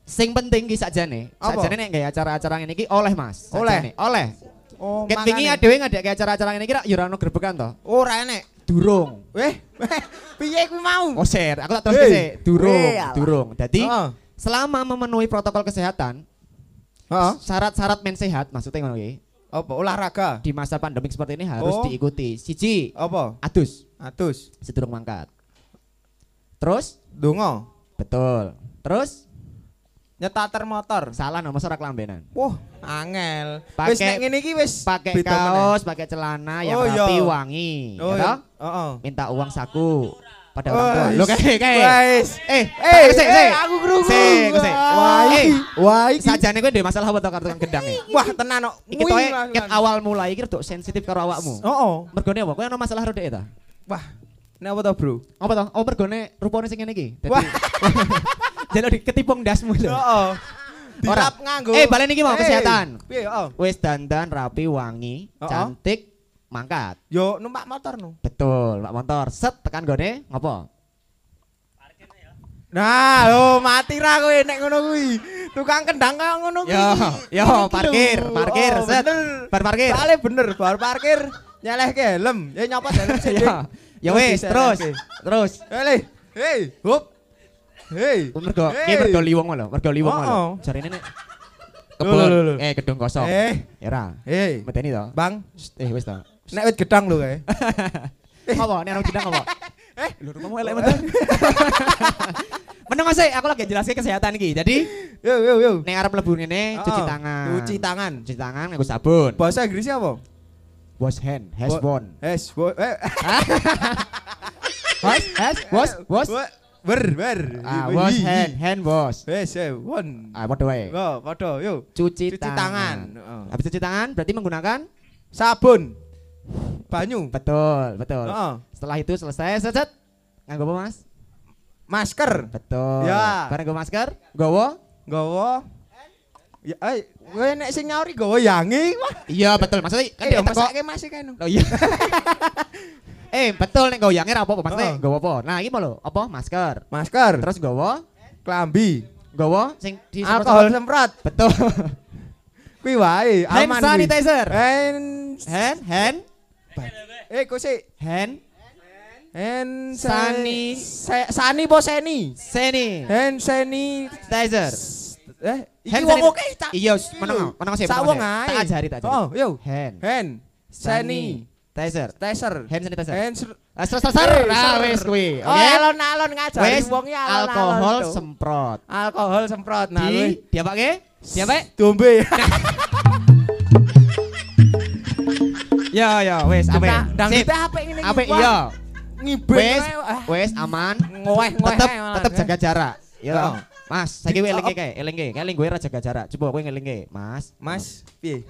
Sing penting ki sakjane, Apa? sakjane nek gawe acara-acara ngene iki oleh Mas. Oleh? Oleh. Oh, Ket wingi adewe ngadek acara-acara ngene iki ra ya ora ono grebekan to. Ora enek. Durung. Weh, piye kuwi mau? Oh, ser, aku tak terus sih. Durung, durung. Jadi Heeh. selama memenuhi protokol kesehatan, Heeh. syarat-syarat men sehat maksudnya ngono iki. Apa olahraga? Di masa pandemik seperti ini harus Oh. diikuti. Siji, Apa? adus, Atus. sedurung mangkat. Terus, Dongo. betul. Terus, Nyetater motor. salah nomor ora kelambenan. Wah, angel. Pakai- Wis nek ngene iki wis Pakai kaos, pakai celana yang Oh, rapi, iya. wangi, Oh, ya iya. Heeh. Minta uang saku pada Oh, orang tua. Lo kayak kayak. Wis. Eh, Eh, sik, eh, sik. aku krungu. Sik, sik. Wah, Eh, iki. Wah, iki. Sajane kowe ndek masalah apa to karo tukang e? Wah, tenan kok. Iki toke ket awal mulai iki rada sensitif karo awakmu. Heeh. Mergone apa? Kowe ono masalah rodek ta? Wah. Nek apa to, Bro? Apa to? Oh, mergone rupane sing ngene iki. Dadi Wah. Jaluk diketipung dasmu lho. Heeh. Ora. Dilap nganggo. Eh, balen iki mau Eh, kesehatan. Piye, heeh. Wis dandan rapi, wangi, Oh, oh. cantik, mangkat. Yo numpak motor no. Betul, Pak Motor. Set tekan gone ngopo? Nah, lo mati ra kowe nek ngono kuwi. Tukang kendang kok ngono kuwi. Yo, yo, parkir, lho. parkir, Oh, set. Bar parkir. Soalnya bener, bar parkir nyelehke helm. Ya nyopot helm sih. Ya, ya wis, terus, terus. Hei, hei, hop. Hei. Mergo, Hey. iki mergo liwong lho, mergo liwong lho. Oh, oh. Jarine nek Lho, lho, kebon, lho, lho. eh gedung kosong. Eh, Ya ra, hei. medeni to. Bang, Shh, Eh wis to. Nek wit gedang lho kae. Apa nek gedang apa? Eh, lho rumahmu elek. Meneng Mas, eh, aku lagi jelasin kesehatan iki. Jadi, Yo yo yo. nek arep mlebu ngene cuci Oh, tangan. Cuci tangan. Cuci tangan nganggo sabun. Bahasa Inggrisnya apa? Wash hand, has one. Has, wo- eh, has, wash, wash. wa- ber, ber. Ah, wash hand, hand wash. Has, eh, one. Ah, padha wae. Oh, padha, yo. Cuci, Cuci tangan. Oh. Habis cuci tangan berarti menggunakan Sabun. Banyu. betul, betul. Heeh. Setelah itu selesai, set. Nganggo apa, Mas? Masker. Betul. Ya. Bareng nggo masker, gowo. Gawa. Ya, eh, kowe nek sing nyauri gawa yangi. Wah. Iya, betul. Maksudnya kan Eh, dia teko. masih kan. Oh iya. eh, betul nek goyange ra apa-apa, maksudnya gowo apa? Nah, iki lho, apa? Masker. Masker. Terus gowo, Klambi. gowo sing di Alkohol semprot. Betul. Kuwi wae, Hand aman kuwi. sanitizer. Hand hand, hand. Eh, kok sih? Hand Hand Sani. Se- Sani po Seni. Seni Hand Seni. Tizer. Eh, iki Hand wong oke tak. Iya, Iki meneng sih. Sak wong ae. Tak ajari tak ajari. Oh, yo. Hand Hand Seni. Tizer. Taser. Hand sanitizer. Hand ser. Eh, Ah, wis kuwi. Oh, Oke. alon-alon ngajari wong ya alon-alon. alkohol semprot. alkohol semprot nah luwih. diapake? Diapake? dombe. Ya ya wis ape. Nah, Dang Sip. kita apa ngene iki? Ape iya. Ngibet. Wes, wes aman. Ngoweh ngoweh. Tetep tetep eh. jaga jarak. Ya. Heeh. Mas, saiki kowe elinge kae, elinge. Kae eling gue ra jaga jarak. Coba kowe ngelinge, Mas. Mas, piye?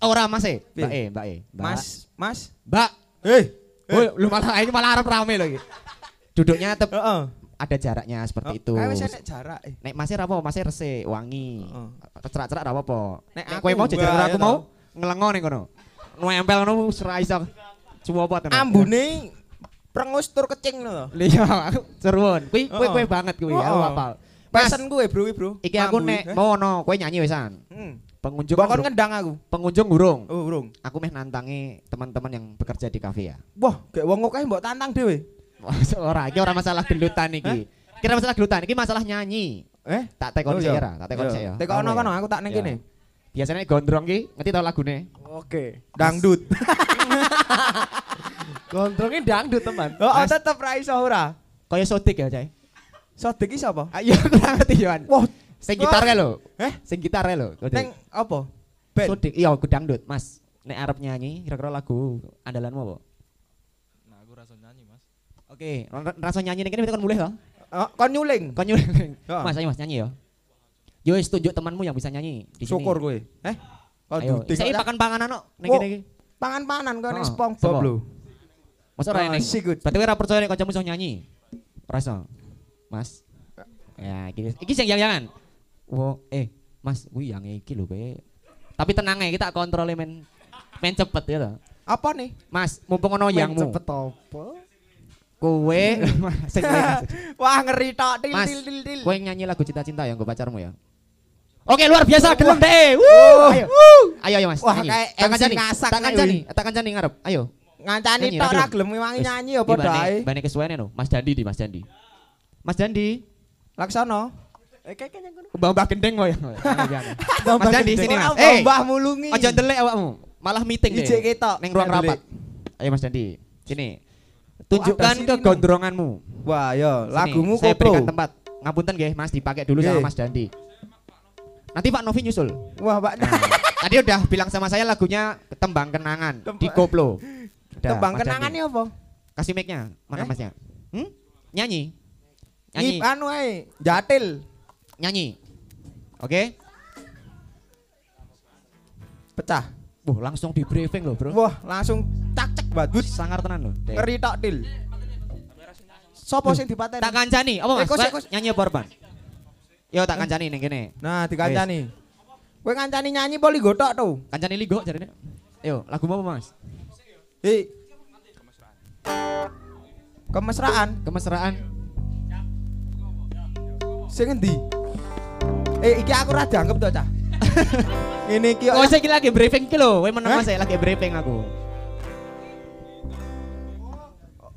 Ora Mas e. Mbak e, Mbak e. Mas, Mas. Mbak. Hei. Oh, lu malah ini malah arep rame lho iki. Duduknya tetep Heeh. ada jaraknya seperti itu. Kae wis enek jarak. eh. Nek masih apa? Masih resik, wangi. Heeh. Cerak-cerak ra apa-apa. Nek Nek aku kowe mau jajar aku ya mau tau. ngelengo ning kono. Nempel ngono wis ra iso. Cuwopot ngono. Ambune prengus tur kecing lho. Iya, aku seruan. Kuwi kuwi Heeh. kuwi banget kuwi, aku hafal. Mas, Pesen gue, Bro, Bro. iki aku nek eh. mau ono, kowe nyanyi wisan. Hmm. Pengunjung kan durung- ngendang aku. pengunjung burung. Oh, burung. Aku meh nantangi teman-teman yang bekerja di kafe ya. Wah, kayak wong akeh mbok tantang dhewe. ora, iki ora masalah gelutan iki. Kira masalah gelutan, iki masalah nyanyi. Eh? Tak tekon Oh, sih iya. ya, tak tekon Iya. sih ya. Tekon Apa kono, aku tak ning Ya. kene. Biasanya gondrong ki, ngerti tau lagune? Oke. Dangdut. Gondrongnya dangdut teman. Oh, Mas. tetep ra iso ora. Kaya sodik ya, Cai. Sodik iki sapa? Ayo aku ora ngerti Yohan. Wah, Sing gitarnya lho. Eh? Sing gitarnya lho. neng apa? Band. Sodik, iya aku dangdut, Mas. Nek arep nyanyi, kira-kira lagu andalanmu apa? Nah, aku rasa nyanyi, Mas. Oke, ra- rasa nyanyi ning kene berarti kon mulih to? Oh, kon nyuling. Kon nyuling. Heeh. Mas, ayo Mas nyanyi ya. Yo wis tunjuk temanmu yang bisa nyanyi di sini. Syukur kowe. Eh? Ayo, saya pakan panganan kok ning kene iki. Pangan-panan kok ning Oh, SpongeBob lho. Masa ora Ah, ning. Berarti kowe ora percaya nek kancamu iso nyanyi. Ora iso. Mas. Ya, iki iki sing jangan. Wo, eh, Mas, kuwi yang iki lho kowe. Tapi tenang ae, kita kontrol men men cepet ya to. Apa nih? Mas, mumpung ono yangmu. Cepet apa? Kowe Wah, ngeri tok til til til til. kowe nyanyi lagu cinta-cinta yang gue pacarmu ya. Oke, luar biasa gelem deh. Wuh, ayo. Ayo ayo Mas. Wah, kayak MC ngasak Tak kancani, wih. tak kancani ngarep. Ayo. Ngancani Nyanyi, tok ra ra gelem. wangi nyanyi ya padha ae. Bane kesuwene no. Mas Dandi di Mas Dandi. Mas Dandi. Laksana. Eh. Mbah-mbah gendeng kok ya. Mas Dandi sini Mas. Eh, Mbah mulungi. aja ndelek awakmu. Malah meeting deh. Ijek ketok. Ning ruang rapat. Ayo Mas Dandi. Sini. Tunjukkan kegondronganmu. Wah, yo, Sini, lagumu saya berikan tempat. Ngapunten nggih, Mas dipakai dulu sama Mas Dandi. Nanti Pak Novi nyusul. Wah, Pak. Nah, tadi udah bilang sama saya lagunya Tembang Kenangan Temba- di koplo. Udah, Tembang kenangannya apa? Kasih mic-nya. Mana Eh? Masnya? Hmm? Nyanyi. Nyanyi. Nyanyi. Anu ae, jatil. Nyanyi. Oke? Pecah. Wah, langsung di briefing loh, Bro. Wah, langsung cak cek badut. Sangar tenan loh. Ngeri tok til. Sopo sing dipateni? Tak kancani. Apa Eh, Mas? Kowe kos. Nyanyi apa Orban? Yo tak kancani ning kene. Nah, dikancani. Kowe ngancani nyanyi poli gotok tuh. Kancani ligo jarine. Yo, lagu apa Mas? Hei. Kemesraan Kemesraan. sing endi? Eh, iki aku ora dianggep to, Cah. Ini iki Oh, saya lagi briefing iki lho. Kowe meneng? Mas, saya lagi briefing aku.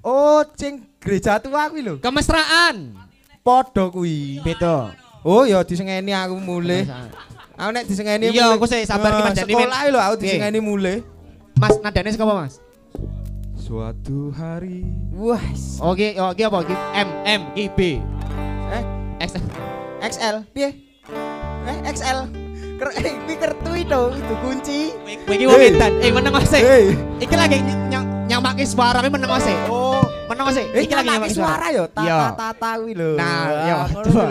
Oh, sing gereja tua kuwi lho. Kemesraan. Padha kuwi. Beda. Oh, ya disengeni aku mulih. Kemesraan. Aku nek disengeni Iya, aku sih sabar ki, Eh, Dani, Sekolah lho aku Oke. disengeni mulih. Mas, nadane saka apa, Mas? Suatu hari Wah, Oke, oke apa? Ki M M Ki B. eh X XL piye? Eh, XL. Eh, iki kertu itu, itu kunci. Iki wong edan. Eh meneng Mas. eh. Iki lagi nyang nyamake suara kowe meneng eh. Oh, Meneng Mas. eh. eh Iki lagi nyamake suara yo, Iya. tata-tata kuwi lho. Nah, Ah, yo, lho.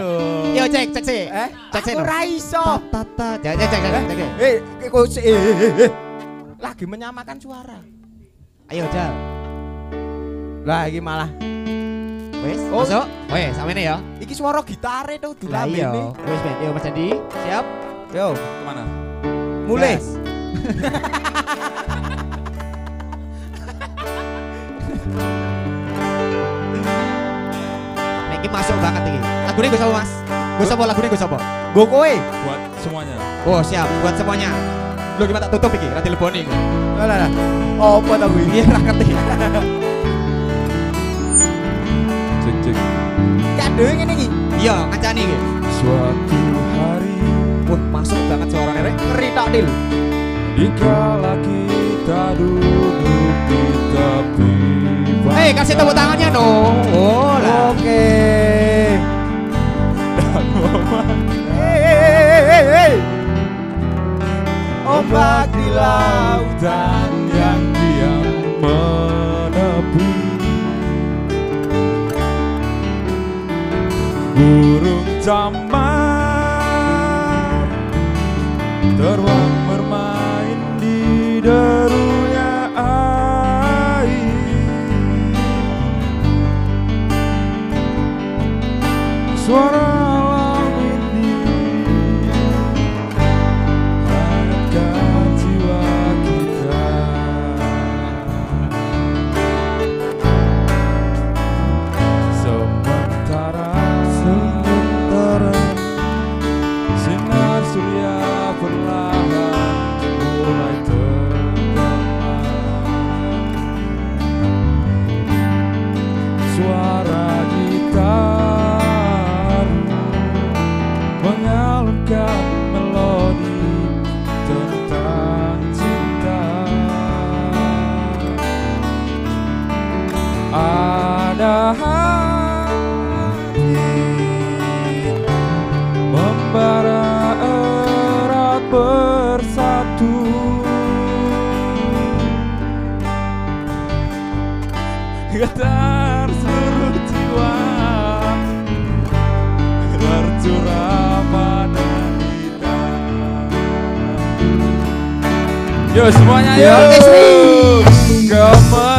Yo cek cek sih. Eh, Cek sih. aku ora iso. Tata. Cek cek cek cek. cek. Eh, eh, kok si- eh, eh, eh, eh. lagi menyamakan suara. Ayo Jal. Lah iki malah Wes, Oh. masuk. Wes, samene ya. iki suara gitare tuh Lah iya. dilambene. Wes, Ben. Yo Mas Andi, siap? Yo, ke mana? mulai. Gas. masuk banget ini. Lagunya gue sapa mas? Gue sapa lagunya gue sapa? Go kowe. Buat semuanya. Oh siap, buat semuanya. Lu gimana tak tutup iki? Rati leboni iki. Alah lah. Apa ta kuwi? Iya ra ngerti. Cek cek. Kadhe ngene iki. Iya, kancane iki. Suatu hari Wah, masuk banget suara rek. Ngeri tok Dil. Dikala kita duduk tepi Hei, kasih tepuk tangannya dong. Oh lah. Oke. Hei, hei. Ombak di laut dan yang diam menepi Burung camar terbang Yo semuanya yo. Kemesraan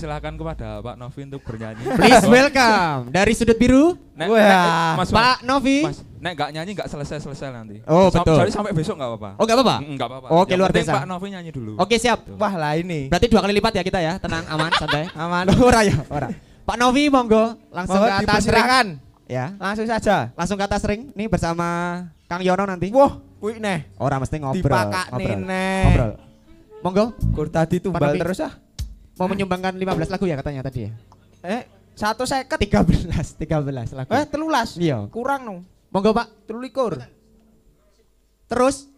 persilahkan kepada Pak Novi untuk bernyanyi. Please welcome dari sudut biru Nek, Wah. nek, Mas, Pak Novi. Mas, nek nggak nyanyi nggak selesai-selesai nanti. Oh, Sam- betul. Jadi sampai besok nggak apa-apa. Oh nggak apa-apa. Mm, Nggak apa-apa. Oke, luar biasa. Pak Novi nyanyi dulu. Oke siap. Wah lah ini. Berarti dua kali lipat ya kita ya, tenang, aman, santai. Aman. Ora ya, ora. Pak Novi monggo langsung Mohon ke atas ring. Ya, Langsung saja. langsung ke atas ring. Nih bersama Kang Yono nanti. Wah, kuwi neh. Ora mesti ngobrol. Dipakai ngobrol. neh. Ngobrol. Monggo, Kur tadi tumbal terus ah. Mau menyumbangkan 15 lagu ya katanya tadi ya? Eh, satu seket. 13, 13 lagu. Eh, telulas. Iya. Kurang nung. Monggo Pak. Telulikur. Terus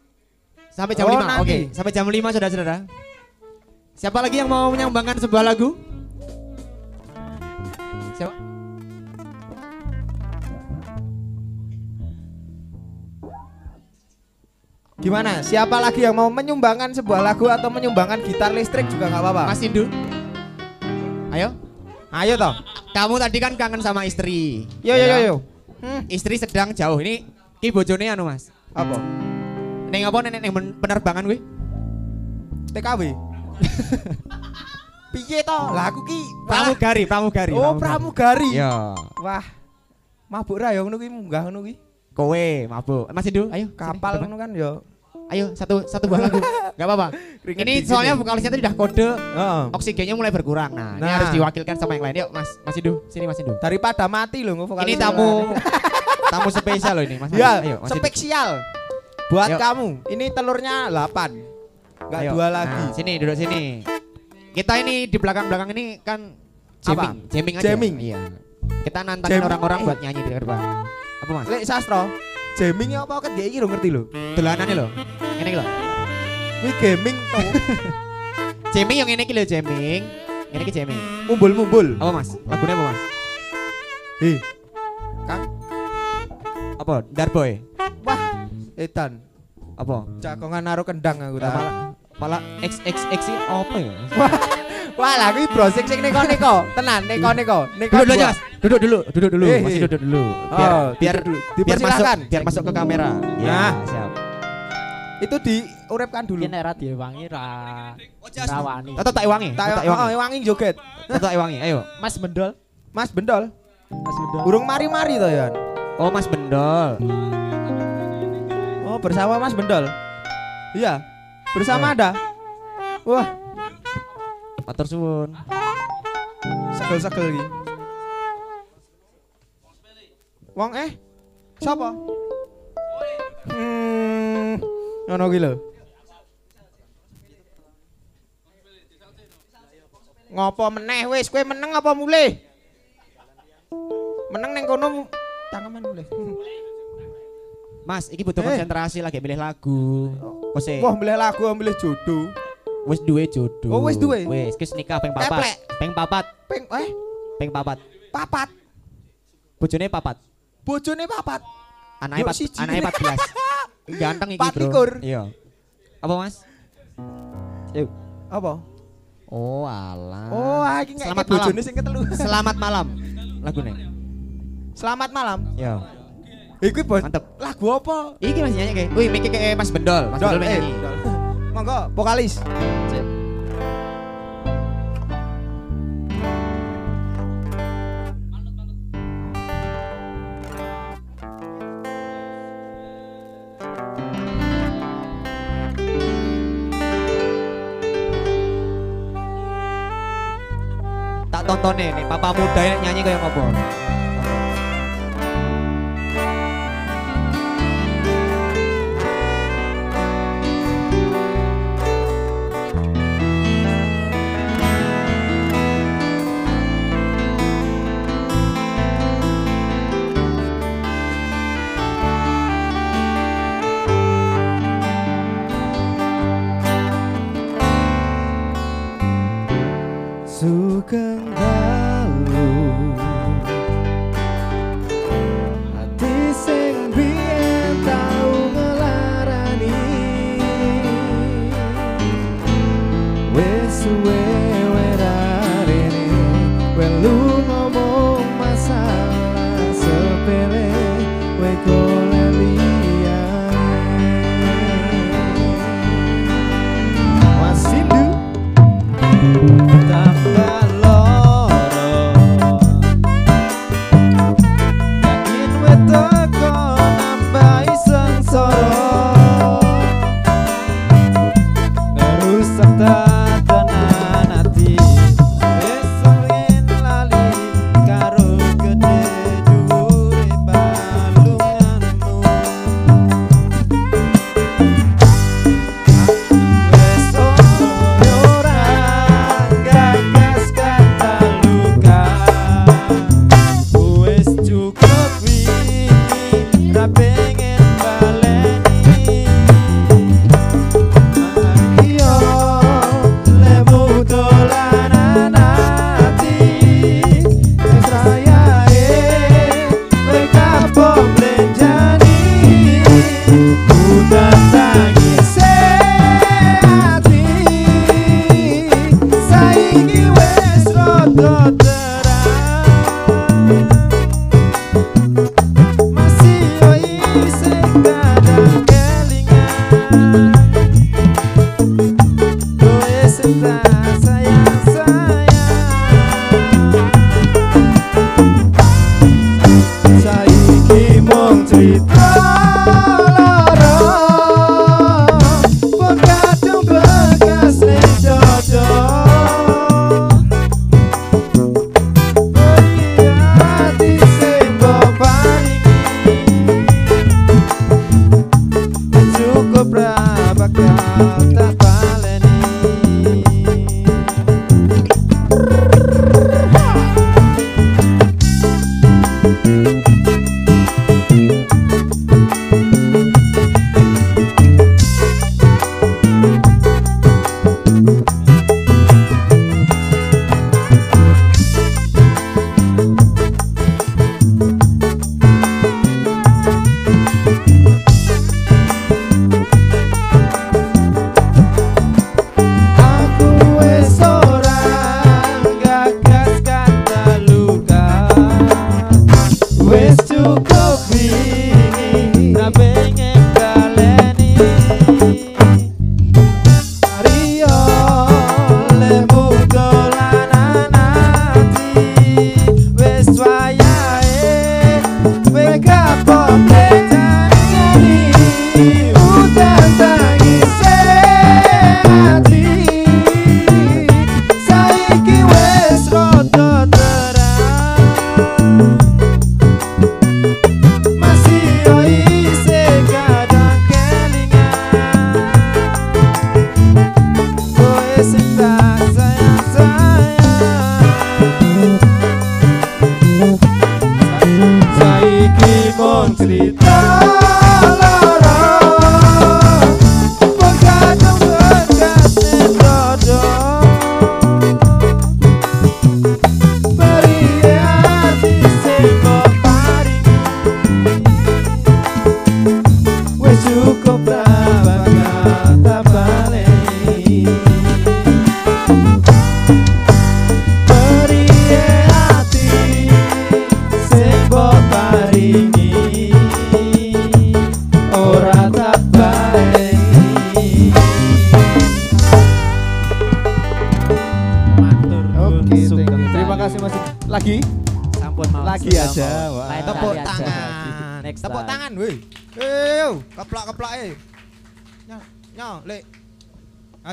sampai jam Oh, 5. nanti. Oke, sampai jam 5 Saudara-saudara. Siapa lagi yang mau menyumbangkan sebuah lagu? Siapa? Gimana? Siapa lagi yang mau menyumbangkan sebuah lagu atau menyumbangkan gitar listrik juga nggak apa-apa. Mas Indu. Ayo. Toh. Kamu tadi kan kangen sama istri. Yo yo Ya. yo yo. Hmm, Istri sedang jauh. Ini ki bojone anu, Mas. apa? Neng apa nenek neng penerbangan kuwi? TKW. Piye toh? Lah aku ki Pramugari, pramugari. Oh, pramugari. Iya. Wah. Mabuk ra ya ngono kuwi munggah ngono kuwi. Kowe mabuk. Mas Indu, ayo. Kapal ngono kan ya. Ayo satu satu buah lagu. Gak apa-apa. Ini soalnya ya. vokalisnya tadi udah kode Heeh. oksigennya mulai berkurang. Nah, ini Nah. harus diwakilkan sama yang lain. Yuk, Mas, Mas Indu, sini Mas Indu. Daripada mati loh vokal. Ini tamu tamu spesial loh ini, Mas. Ya, Ayo, Mas spesial. Buat Yuk. kamu. Ini telurnya 8. Enggak dua lagi. Nah, sini duduk sini. Kita ini di belakang-belakang ini kan jamming, jamming aja. Jamming. Iya. Kita nantangin orang-orang buat nyanyi di depan. Apa Mas? Lek sastro, jamming apa kan dia iki lho ngerti lho. Dolanane lho. Ini iki lho. Kuwi gaming. Jamming yang ini iki lho jamming. Ini iki jamming. Mumbul-mumbul. Apa Mas? Lagunya apa Mas? Heh. Kang, Apa? Darboy. wah, edan. Apa? Cakongan naruh kendang aku ta. Pala pala XXX apa ya? Wah, lah kuwi browsing sing neko-neko. Tenan, neko-neko. Neko. Duduk dulu Mas. Duduk dulu, duduk dulu. Eh, Masih eh. duduk dulu. Biar Oh, biar biar masuk Dipersilakan. biar masuk ke kamera. Ya, Nah. siap. Itu diurepkan dulu. Iki nek ra diwangi ra rawani. Tato tak iwangi, Tak tak oh, iwangi. wangi joget. Tato tak iwangi, ayo. Mas Bendol. Mas Bendol. Mas Bendol. Burung mari-mari to ya. Oh, Mas Bendol. Oh, bersama Mas Bendol. Iya. Bersama ada. Wah, Matur suwun. segel-segel iki. Wong eh siapa? Hmm, ngono ki lho. Ngopo meneh wis kowe meneng apa mulih? Meneng neng kono tangaman mulih. Mas, iki butuh Eh. konsentrasi lagi milih lagu. Kose Wah, milih lagu milih jodoh. Wis duwe jodoh. Oh, wis duwe? Wis wis nikah peng papat. Peng papat, Peng eh peng papat. papat. Bojone papat. Bojone papat. Empat, siji. anaknya 14. Ganteng iki, Bro. likur. Iya. Apa, Mas? Yuk. Apa? Oh, alah. Oh, iki ngeke Selamat malam. bojone sing ketelu. Selamat malam. Lagune. Selamat malam. Yo. Iku bos. Mantep. Lagu apa? Iki masih nyanyi kayak. Wih, mikir kayak Mas Bendol. Mas Dol, Bendol eh, nyanyi. Monggo, vokalis. Tak tonton nih, papa muda nyanyi kayak ngopo.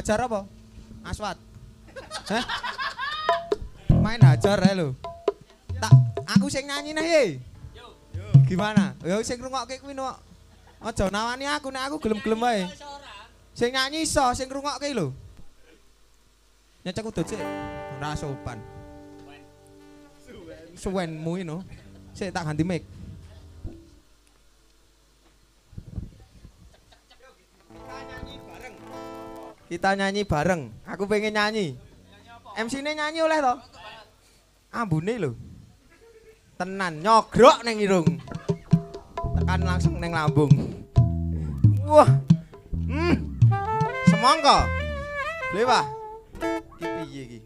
Ajar apa? Aswat. Hah? Main hajar ae lho. Tak aku sing nyanyi nah ye. Gimana? Ya sing ngrungokke kuwi no. Aja nawani aku nek aku gelem-gelem wae. Sing nyanyi iso, sing ngrungokke lho. Nyecek udut sik. Ora sopan. Suwenmu ini no. Sik tak ganti mic. Kita nyanyi bareng. Aku pengen nyanyi. MC ini nyanyi oleh toh? Ambune lho. Tenan nyogrok neng irung. Tekan langsung neng lambung. Wah. Hmm. Semangka. Blewah. Ki piye iki?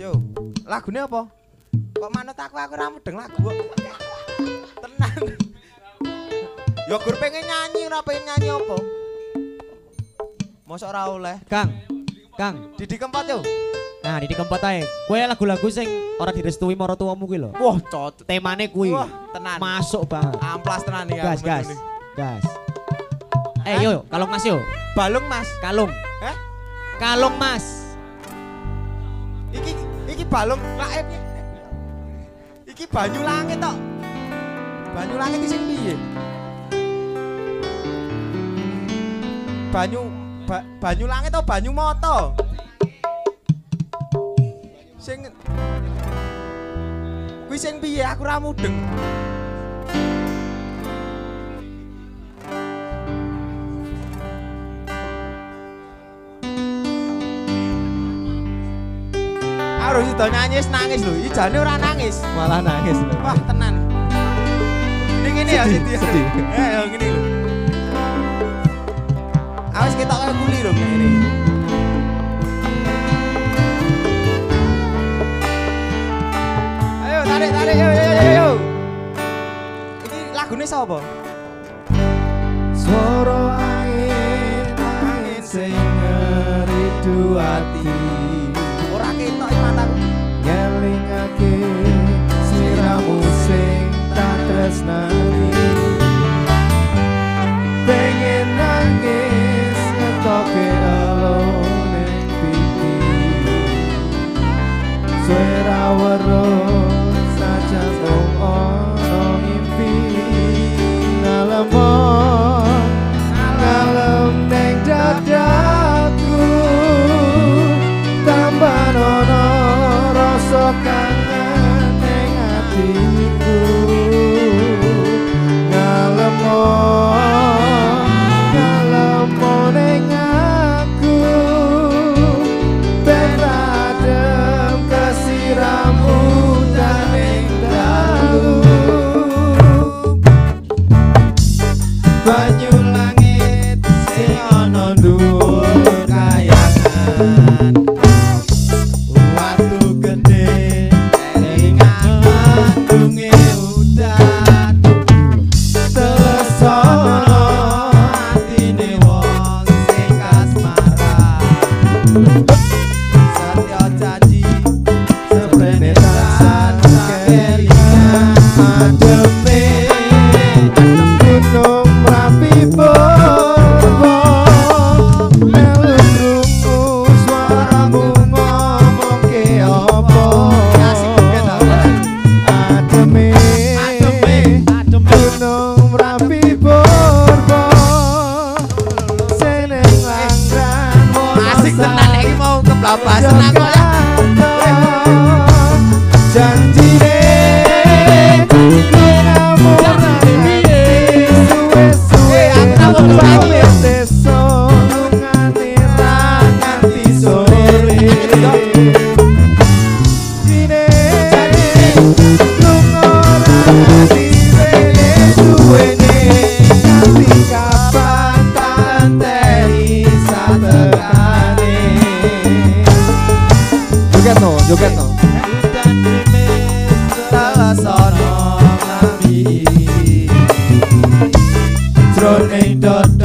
Yo, lagune apa? Kok manut aku aku ora mudeng lagu kok. Tenan. Yo gur pengen nyanyi ora pengen nyanyi apa? Mosok ora oleh. Kang, Kang, Didi keempat yo. Nah, di keempat ae. Kowe lagu-lagu sing ora direstui marang tuamu kuwi lho. Wah, cocok. Temane kuwi. Wah, tenan. Masuk banget. Amplas tenan nih Gas, gas. Gas. Eh, yo, kalung Mas yo. Balung, Mas. Kalung. Hah? Kalung Mas. Iki iki balung lain. Iki banyu langit tok. Banyu langit iki sing piye? Banyu ba, banyu langit atau banyu moto? Sing Kuwi sing piye aku ra mudeng. Harus itu nangis nangis lho, ijane ora nangis. Malah nangis loh. Wah, tenan. Ini gini ya Sedih, Siti. sedih. Ya, ya gini lho. Awas kita kayak kuli dong ini. Ayo tarik tarik yo yo yo yo. Ini lagunya siapa? Suara angin, angin sing ngeridu ati road ain't. Então.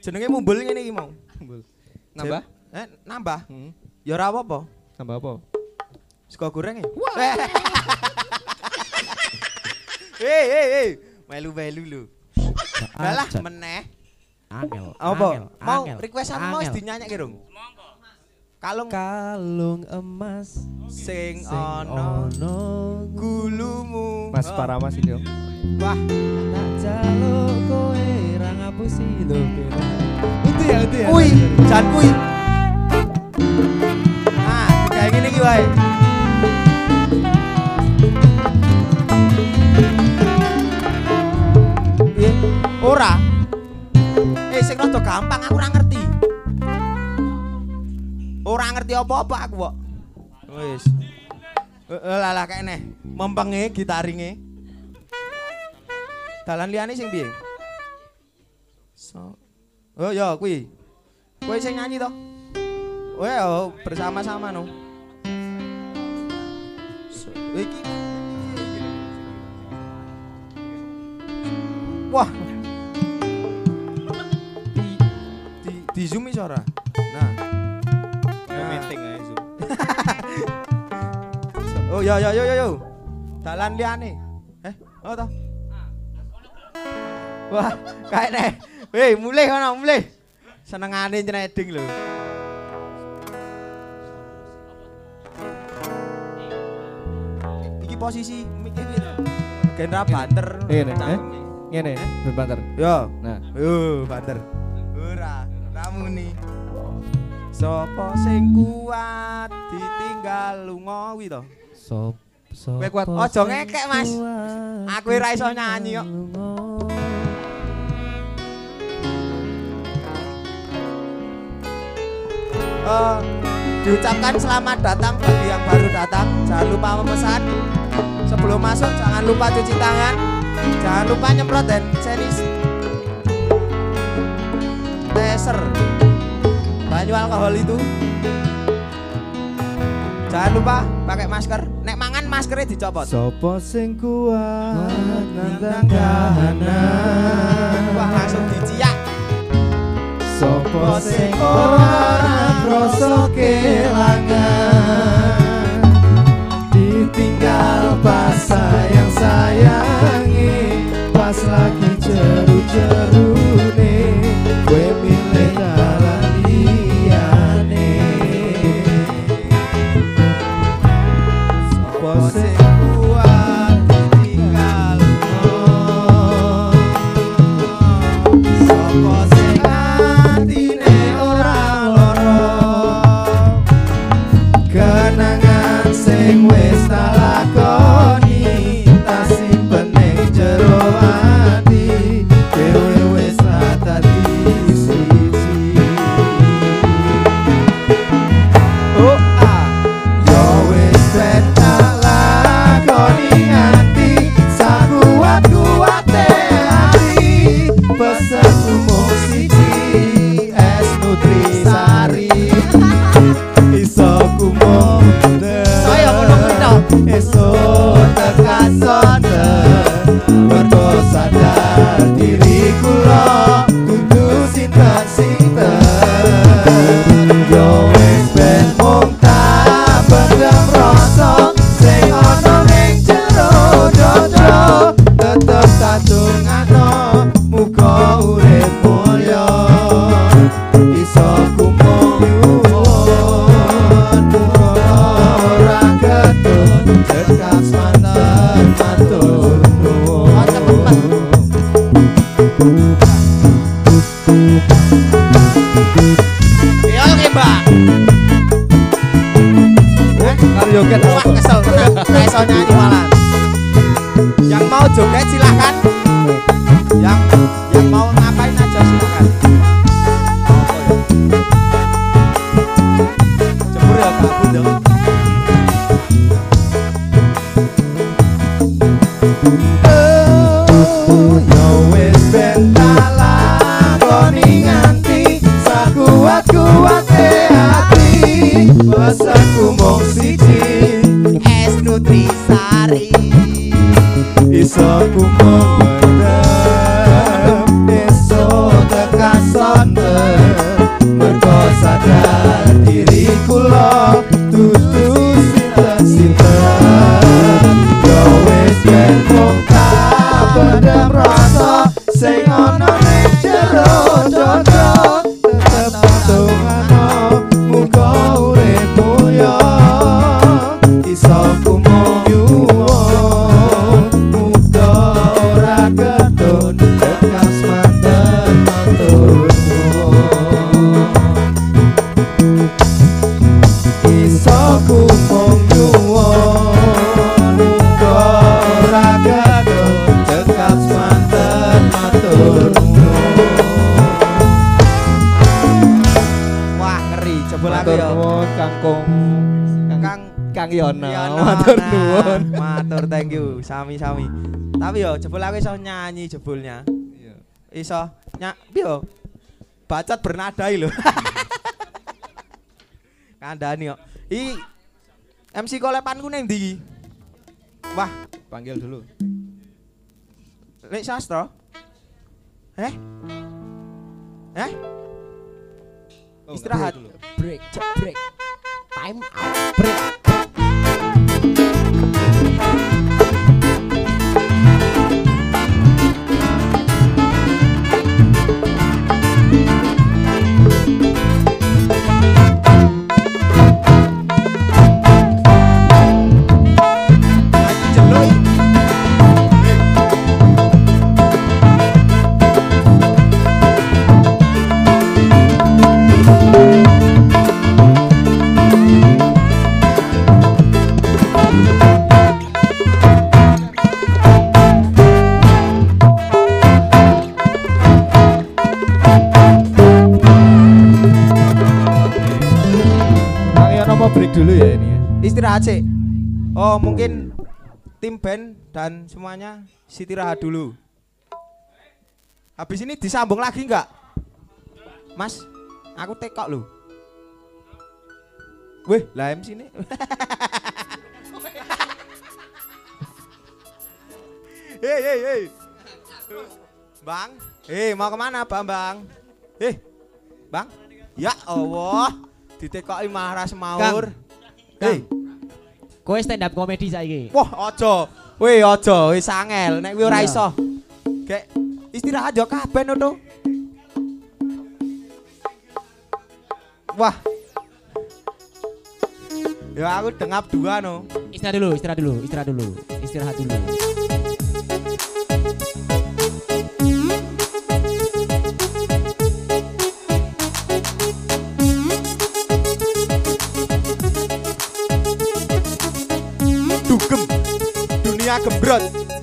Jenenge mumbul ngene iki mau. Nambah? Eh, nambah. Hmm. Ya ora apa-apa. Tambah apa? Sego goreng ya? Hei, hei, hei. Melu-melu lho. Alah, meneh. Angel. Apa? angel, Mau angel, requestan mau angel. dinyanyi rung? Kalung kalung emas sing sing ono gulumu. Mas Paramas ini om. Wah, tak jaluk kowe ra ngapusi lho kira. Itu ya, itu ya. kuwi, jan kuwi. Nah, kayak gini iki wae. Piye? Ora. Eh, sing rada gampang aku ora ngerti. Ora ngerti apa-apa aku kok. Wis. Eh, lah lah kene. Mempenge gitaringe. Dalan liyane sing piye? So. Oh ya kuwi. Kowe sing nyanyi to? Oh bersama-sama no. So, iki Wah. Di di, di zoom iso ora? Nah. Ya Nah. meeting aja Zoom. Oh ya ya yo yo yo. Dalan liyane. Eh, oh toh. Wah, kayak nih. Weh, mulai kono, mulai. Senengane nyreding lho. Iki posisi iki. Genre banter. Ngene, eh? cangkeme. Ngene, ben banter. Yo. Nah, Yo, banter. Ora, kamu nih. Sopo sing kuat ditinggal lunga kuwi to? Sop. Kowe kuat. Ojo ngekek, Mas. Aku ora iso nyanyi kok. Eh, diucapkan selamat datang bagi yang baru datang. Jangan lupa memesan. Sebelum masuk jangan lupa cuci tangan. Jangan lupa nyemprot hand sanitizer. Banyu alkohol itu. Jangan lupa pakai masker. Nek mangan maskernya dicopot. Sopo sing kuat nandang kahanan. Wah langsung diciak. Sopo sing ora krasa kelangan Ditinggal pas sayang sayangi Pas lagi jeru-jerune joget Wah kesel iso nyanyi malah. Yang mau joget silahkan. Yo jebul aku iso nyanyi jebulnya. Iya. Iso nyak yo. Bacot bernadai lho. Kandani yo. I MC kolepanku ning ndi? Wah, Panggil dulu. Lek sastra. Eh? Eh? Oh, Istirahat. Istirahat sih. Oh, mungkin tim band dan semuanya istirahat dulu. Habis ini disambung lagi enggak? Mas, aku tekok lu. Weh, lah MC ini. Hei, hei, hei. Bang, hei mau ke mana Bang Bang? Hei, Bang. Ya Allah, ditekoki marah semaur. Hei, kowe stand up comedy saiki Wah, aja. Weh, aja, wis angel. Nek kuwi ora Iya. iso. Kayak istirahat yo kabeh no. Wah. Ya aku dengap dua no. istirahat dulu istirahat dulu istirahat dulu istirahat dulu Dunia gembrot. Anda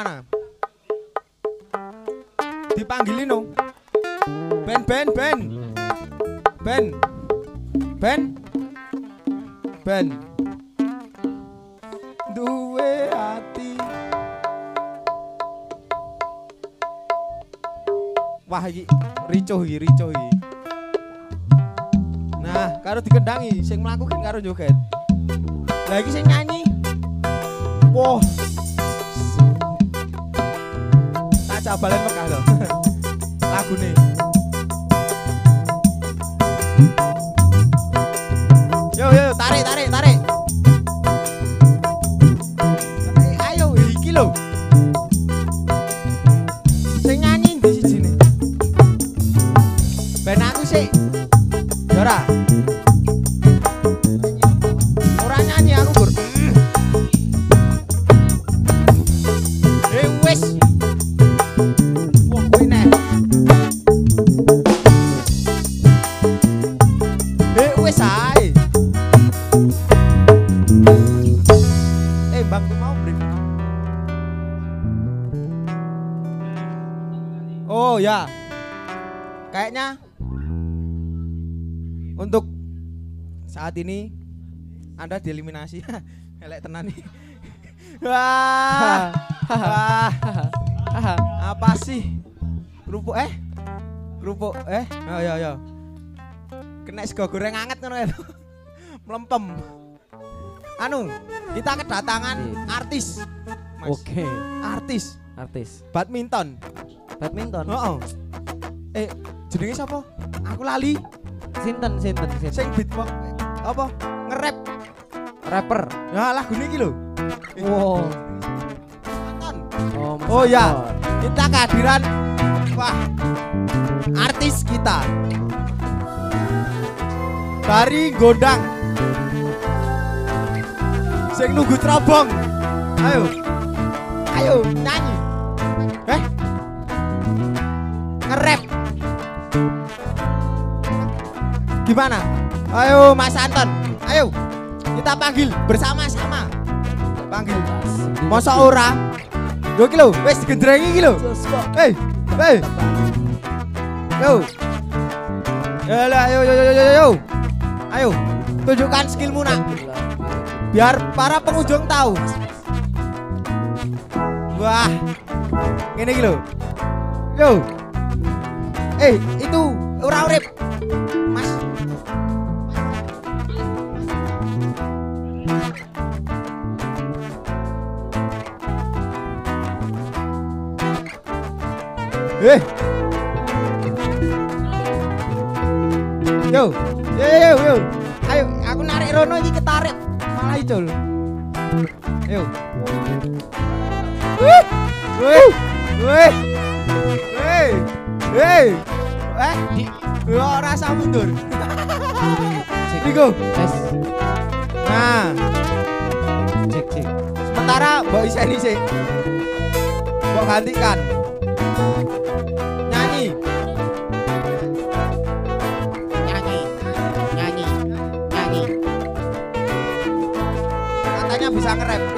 ke mana? Dipanggilin dong. Ben, Ben, Ben. Ben. Ben. Ben. Duwe hati. Wah iki ricuh iki, ricuh. Nah, karo dikendangi, sing mlaku kan karo joget. Lah iki sing nyanyi. Wah. Tak ini Anda dieliminasi. Elek tenan nih. Wah. Wah. Apa sih? Kerupuk eh? Kerupuk eh? Ayo ayo ayo. Kena sego goreng anget ngono ya. Melempem. Anu, kita kedatangan artis. Oke, Artis artis badminton. badminton. Heeh. Eh, jenenge sapa? Aku lali. Sinten, sinten, sinten. Sing beatbox apa? Nge-rap. Rapper. Nah, lagu ini lho. Wow. Oh, Mas Oh, ya. Kita kehadiran wah artis kita dari Gondang. Sing nunggu terobong. Ayo. Ayo nyanyi. Eh? Nge-rap. Gimana? Ayo Mas Anton. Ayo. Kita panggil bersama-sama. Panggil. Masa ora? Yo iki lho, wis digendrengi iki lho. Hei, hei. Yo. Ayo yo yo yo yo yo. Ayo, tunjukkan skillmu nak. Biar para pengunjung tahu. Wah. Ngene iki lho. Yo. Eh, itu ora urip. Mas. Eh. Yo, yo yo yo, yo. Ayo, aku narik Rono iki ketarik. Malah icul. Ayo. Wih. Wih. Wih. Wih. Wih. Eh, di yo rasa mundur. Niku. Tes. Nah, Cek, cek. sementara Mbak Iseni sih. Mbak gantikan.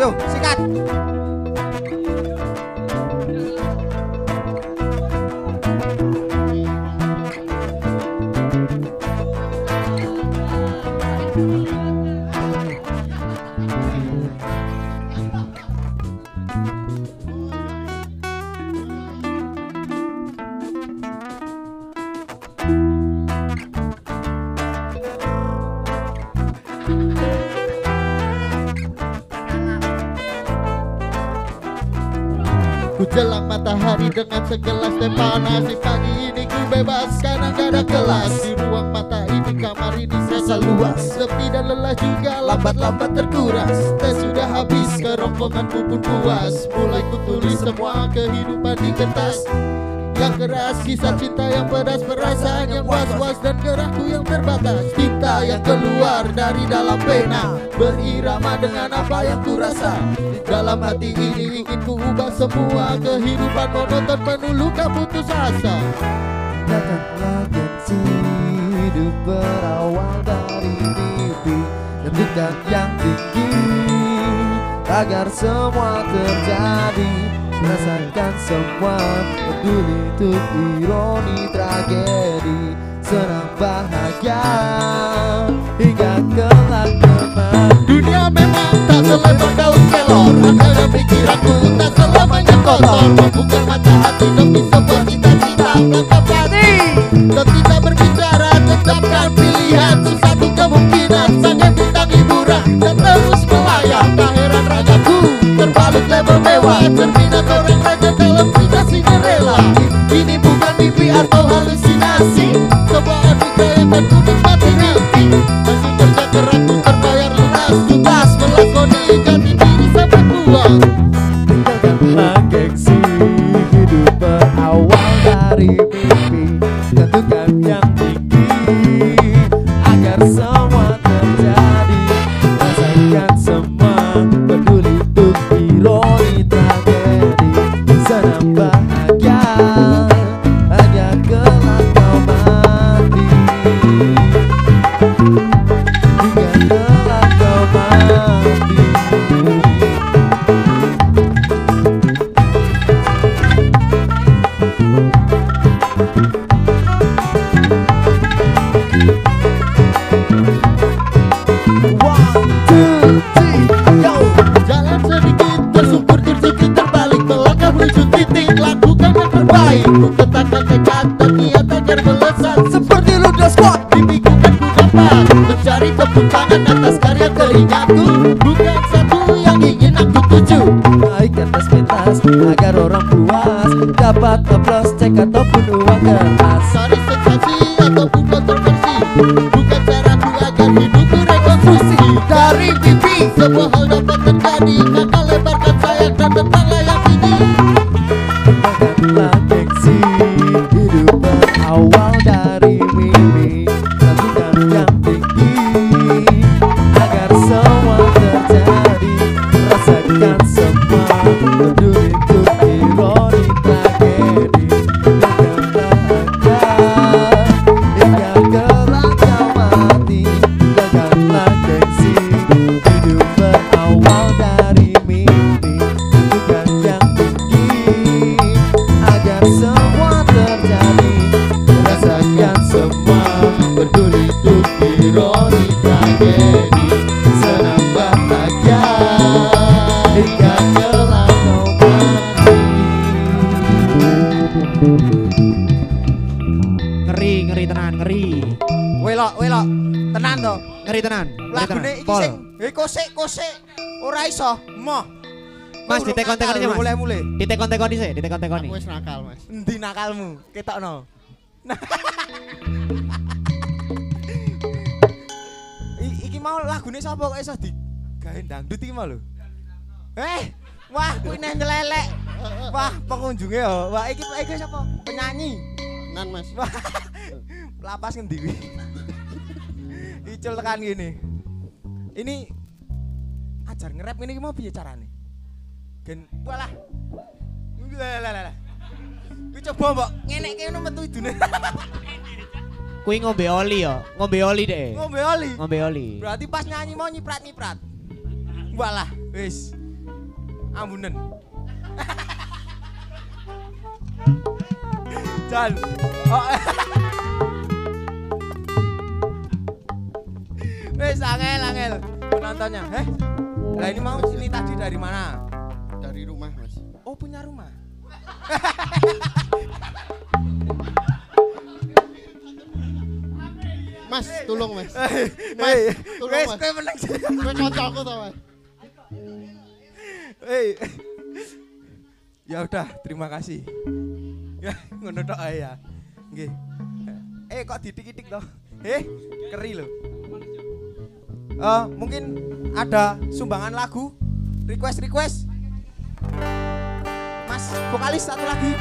Yo, sikat. Dengan segelas teh panas Di pagi ini ku bebas karena gak ada kelas. Di ruang mata ini kamar ini serasa luas Sepi dan lelah juga lambat-lambat terkuras. Teh sudah habis kerongkonganku pun puas. Mulai ku tulis semua kehidupan di kertas yang keras Kisah cinta yang pedas Perasaan yang was-was Dan gerakku yang terbatas. Cinta yang keluar dari dalam pena Berirama dengan apa yang ku rasa Dalam hati ini ingin ku ubah semua Kehidupan monoton penuh luka putus asa. Datanglah gengsi hidup berawal dari mimpi Tentukan yang tinggi Agar semua terjadi Rasakan semua Peduli untuk ironi tragedi Senang bahagia Hingga kelak teman Dunia memang tak selebar daun kelor Ada pikiranku tak selamanya kotor. Membuka mata hati demi sebuah cita-cita Tangkap hati Dan tidak berbicara Tetapkan pilihan Sesuatu kemungkinan Sangat bintang hiburan Bebo, bebo, termina corriendo Mas ditekon-tekon aja, Mas. Mulai mulai. Ditekon-tekon sih, ditekon-tekon Aku wis nakal mas Endi nakalmu? Ketokno. Iki mau lagune sapa kok iso digawe dangdut iki mau lho. Eh, wah kuwi nang nyelelek. Wah, pengunjunge yo. Wah, iki iki sapa? Penyanyi. Nan mas Wah. Lapas ngendi kuwi? Icul tekan gini. Ini ajar nge-rap ngene iki mau piye carane? Gen walah. Lah lah lah. Kuwi coba mbok ngenekke ngono metu idune. Kuwi ngombe oli ya, ngombe oli deh. Ngombe oli. Ngombe oli. Berarti pas nyanyi mau nyiprat-nyiprat. Walah, wis. Ambunen. Jan. Oh. wis angel angel penontonnya. Eh? Lah ini mau ini tadi dari mana? Rumah. Mas tolong mas Mas, tolong, wis Mas. kowe menang sih. Gue kocokku tau mas Hei. Ya udah, terima kasih. Ya, ngono tok ae ya. Nggih. Eh, kok didik-didik toh? Eh, keri loh. Eh, mungkin ada sumbangan lagu, request request. Mas, vokalis satu lagi.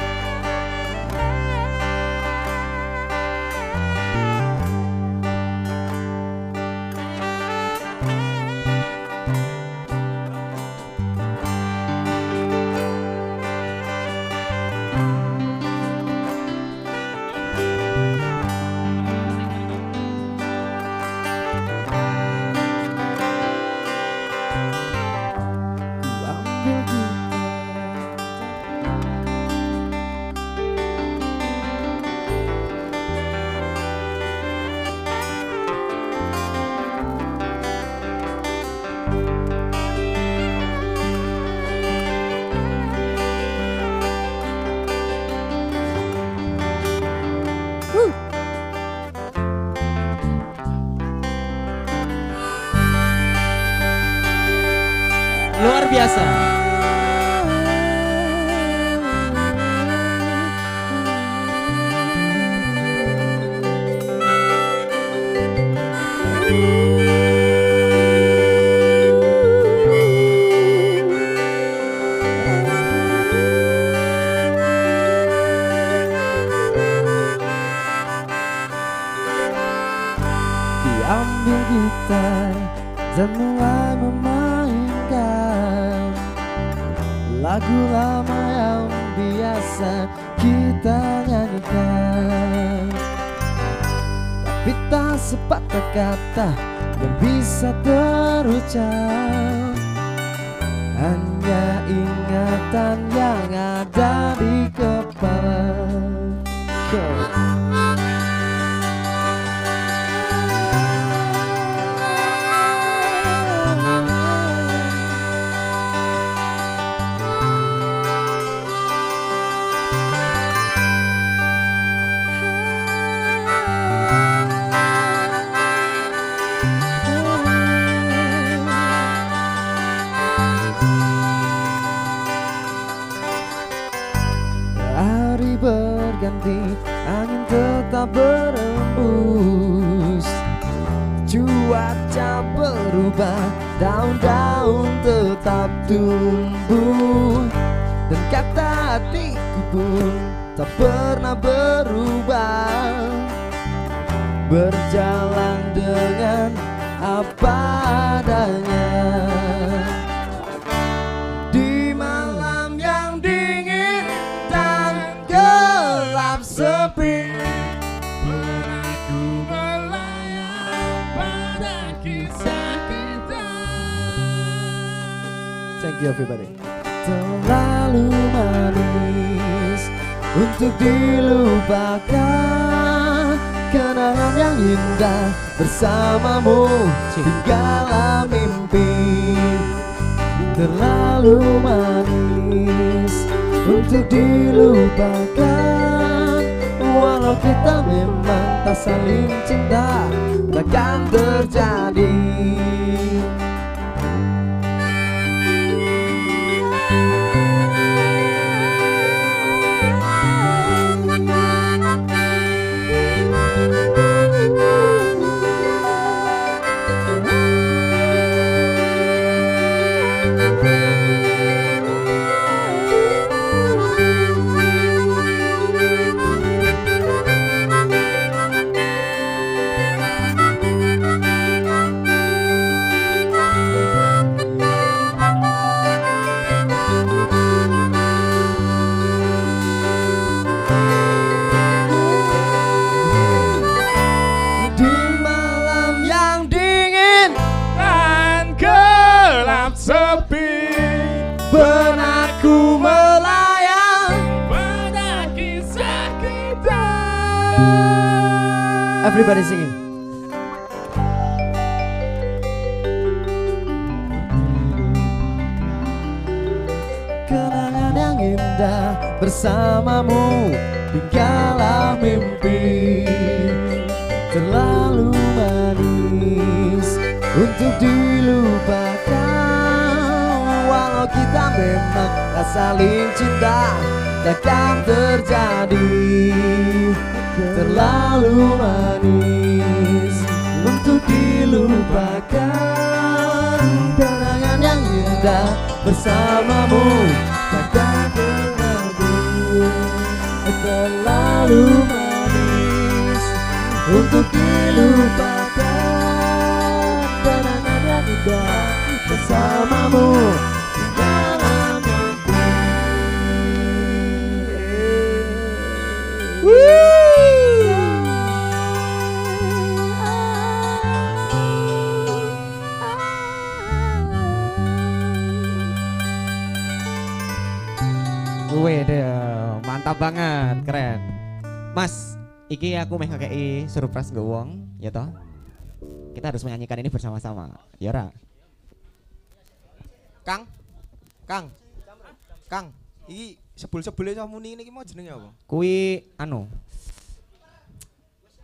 Sebul-sebule cah muni ini mau jenenge apa? Kui anu.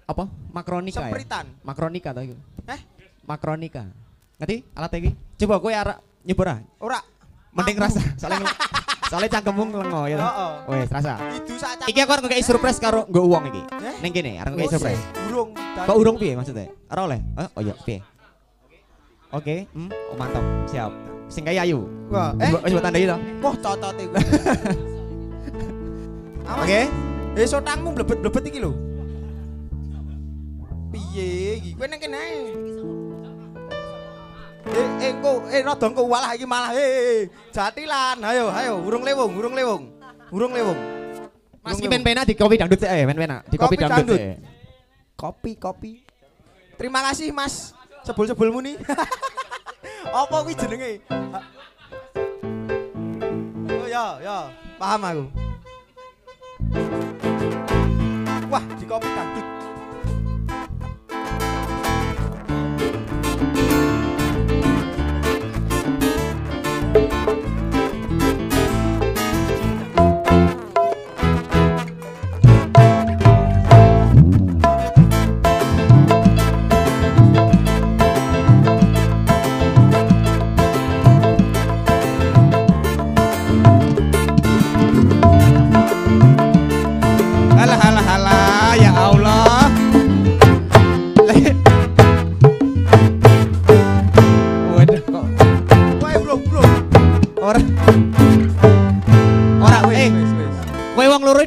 Apa? Makronika. Ya? Sempritan. Ya? Makronika ta Eh? Makronika. Ngerti alat ini? Coba kowe ya nyebora. Ah. Ora. Mending rasa. Soalnya soalnya cangkemmu lengo ya. oh Wes rasa. Itu Iki aku arep kayak surprise karo nggak uang iki. Eh? Ning kene arep kayak surprise. Urung. Kok urung piye maksudnya? arah oleh. Oh iya pih Oke, okay. hmm, oh, mantap, siap. Sing kayak Ayu. Wah, eh, coba tandai to. Wah, cocok iku. Oke. Okay. Eh sotangmu blebet-blebet iki lho. Piye iki? Kowe nang kene. Eh eh kok eh rada engko walah iki malah eh, eh, eh jatilan. Ayo ayo urung lewung, urung lewung. Urung lewung. Mas iki pen-pena di kopi dangdut eh pen-pena di kopi, kopi dangdut. Kopi kopi. Terima kasih Mas. Sebul-sebulmu nih. Apa kuwi jenenge? Oh ya ya, paham aku. Wah, di kopi dangdut.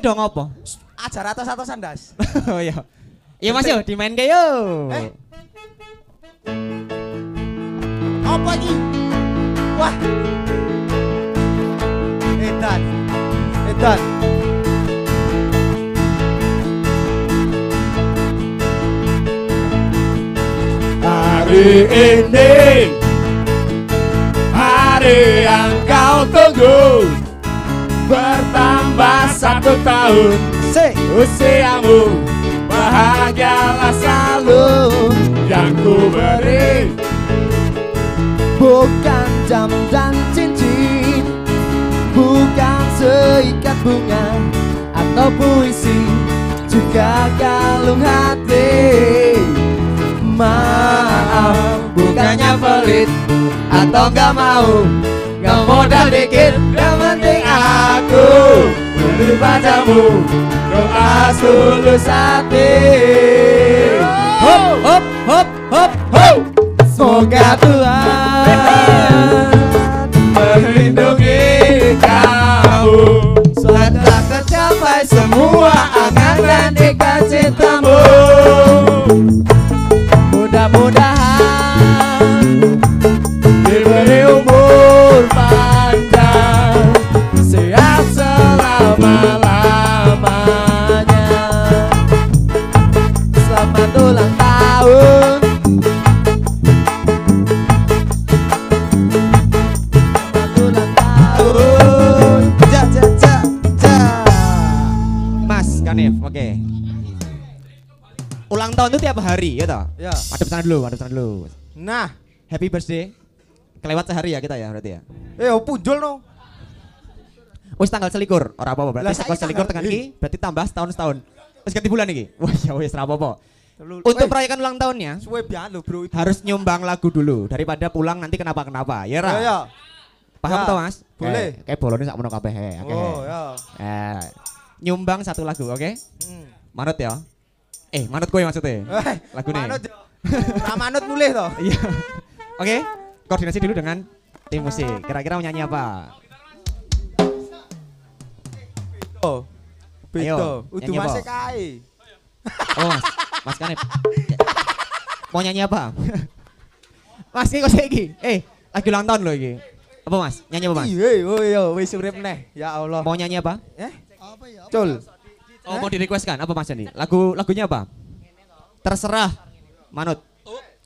Dong apa? Ajar atas-atasan das. Oh iya. Iya Mas yo dimain ke yo. Eh. Apa iki? Wah. Edan. Edan. Hari ini Hari yang kau tunggu Satu tahun. Usiamu Bahagialah selalu. Yang ku beri. Bukan jam dan cincin. Bukan seikat bunga Atau puisi. Juga kalung hati. Maaf Bukannya pelit. Atau gak mau. Gak modal dikit Yang penting aku Beri padamu Doa tulus hati. Hop hop hop hop hop. Semoga Tuhan hari ya toh? Ya. Madep sana dulu, madep sana dulu. Nah, Happy birthday. Kelewat sehari ya kita ya berarti ya. eh oh, punjul no. Wis tanggal selikur, ora apa-apa berarti saiki selikur tanggal- tekan iki berarti tambah setahun setahun. Wis ganti bulan iki. Wah ya wis ora apa-apa. Untuk Weh, merayakan ulang tahunnya suwe lo bro itu. harus nyumbang lagu dulu daripada pulang nanti kenapa-kenapa. Ya ra? Ya, ya. Paham Ya, toh Mas? boleh. Eh, kayak bolone sakmono kabeh. he, Oke. Oh, ya. Eh, nyumbang satu lagu, oke? Hmm. Manut ya. Eh, manut gue maksudnya. Eh, Lagu nih. manut. Nah, manut mulih toh. Iya. Oke, koordinasi dulu dengan tim musik. Kira-kira mau nyanyi apa? Oh. Ayo, Udu apa? masih kae. Oh, Mas. Mas Kanep. Mau nyanyi apa? mas, ini kok iki? Eh, lagi ulang tahun loh iki. Apa Mas? Nyanyi apa Mas? Iya, oh iya, wis urip neh. Ya Allah. Mau nyanyi apa? Eh? Cul. Oh, mau di request kan? Apa Mas Andi? Lagu lagunya apa? Terserah. Manut.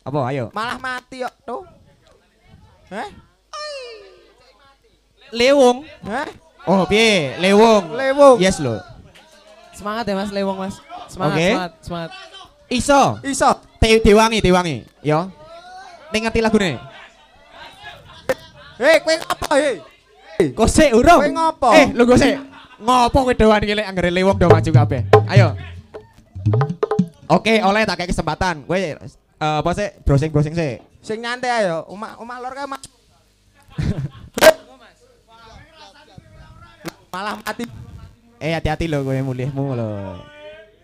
Apa? Ayo. Malah mati kok tuh. Eh? Lewung. Eh? Oh, piye? Lewung. Lewung. Yes lo. Semangat ya Mas Lewong Mas. Semangat, Oke. semangat, semangat. Iso. Iso. Te diwangi, diwangi. Yo. Ning ngerti lagune. Hei, kowe ngapa hei? Kok sik urung? Kowe ngopo? Eh, lho kok sik. Ngopo kowe doan iki lek anggere lewong do maju kabeh. Ayo. Oke, oleh tak kayak kesempatan. Kowe eh, apa sih? Browsing-browsing sih. Sing nyantai ayo. Omah omah lor kae. Malah mati. Eh, hati-hati lho kowe mulihmu lho.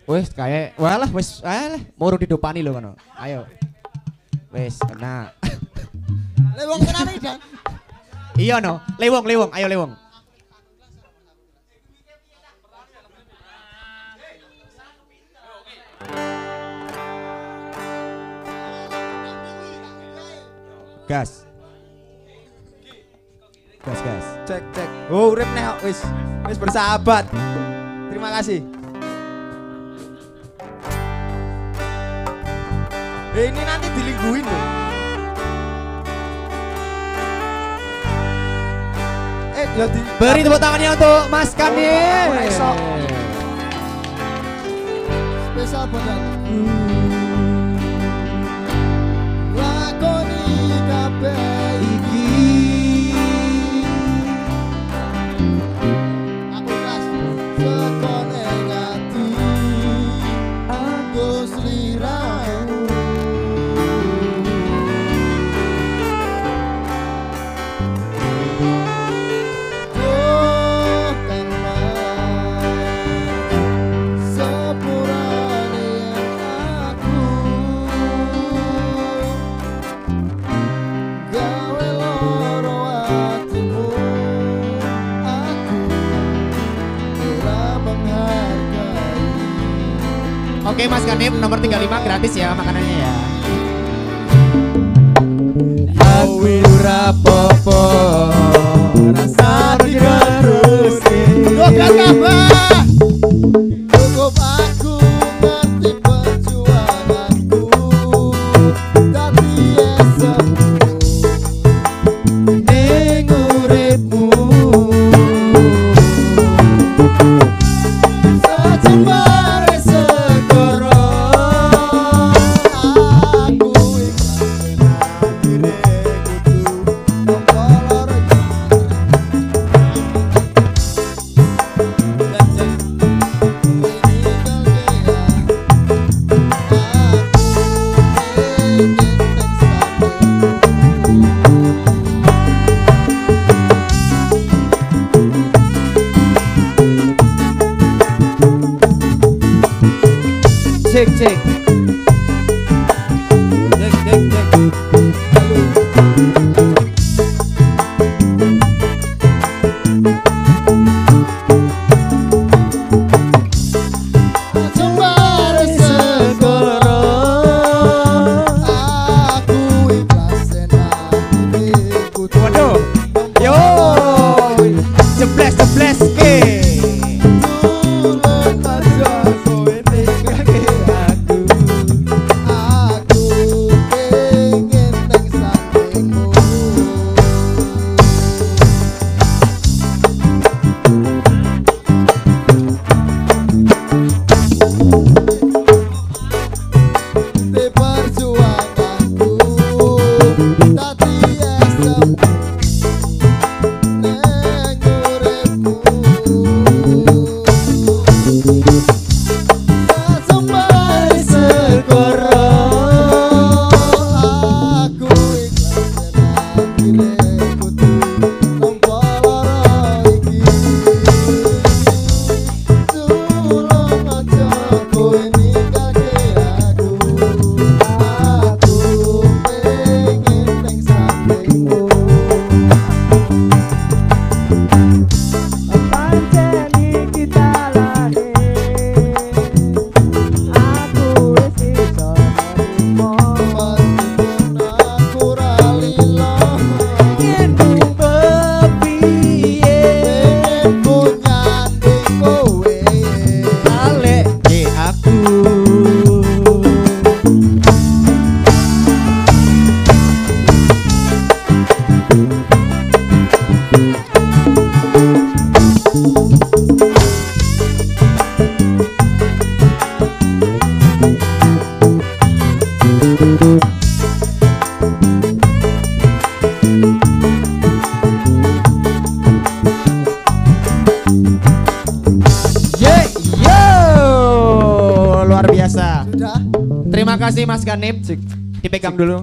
Wis kayak walah wis alah muru didopani lho kono. Ayo. Wis kena. Lewong kenane dan iya no, lewong lewong, ayo lewong. Gas. Gas, gas. Cek cek. Oh, urip nek wis wis bersahabat. Terima kasih. Eh, ini nanti dilingguin loh. Eh, ya di Beri tepuk tangannya untuk Mas ora iso. Spesial buat kabeh Oke Mas Kanip nomor 35 gratis ya makanannya ya. Aku rapopo rasa dikerusi Dogat kabeh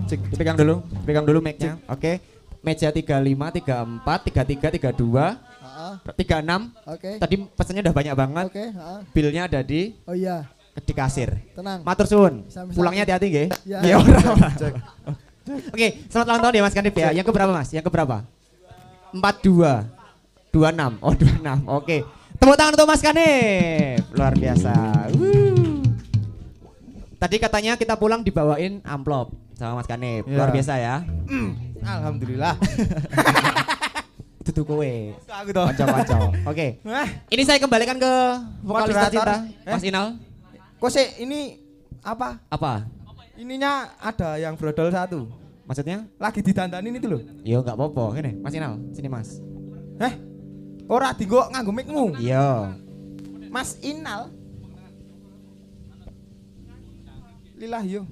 Dulu, dipegang dulu, dipegang dulu mic-nya. Oke. Meja 35, 34, 33, 32, Heeh, 36. Oke Tadi pesannya udah banyak banget. Oke heeh. Bilnya ada di Oh iya di kasir. Tenang Matur suwun. Pulangnya hati-hati nggih. Ya. Ya ora. Oke, selamat ulang tahun ya Mas Kanip ya. Yang keberapa Mas? Yang keberapa? 42. 26. Oh, 26. Oke. Tepuk tangan untuk Mas Kanip. Luar biasa. Wuh. Tadi katanya kita pulang dibawain amplop sama Mas Kanip. Luar Ya. biasa ya. Alhamdulillah. Itu kowe. Aku toh. Kanca-kanca. Oke. Wah, Ini saya kembalikan ke vokalis cinta, Eh? Mas Inal. kok sih ini apa? Apa? Ininya ada yang brodol satu. Maksudnya? Lagi didandanin itu loh. Yo nggak apa-apa. Gini, Mas Inal, sini Mas. Eh, ora dinggo nganggo mic-mu. Iya. Mas Inal. Lilah yo.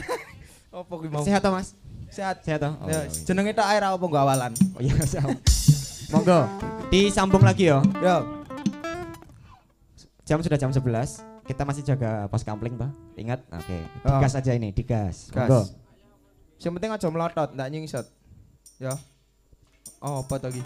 Apa kuwi mau? Sehat toh, Mas? Sehat. Sehat toh? Oh, Ya, jenenge tok air apa nggo awalan. Oh iya, siap. Monggo. Disambung lagi yo. Yo. Jam sudah jam 11. Kita masih jaga pos kampling, Pak. Ingat? Oke. Oh. Digas aja ini, digas. Gas. Monggo. Yang penting aja melotot, ndak nyingsot. Ya. Oh, apa to iki?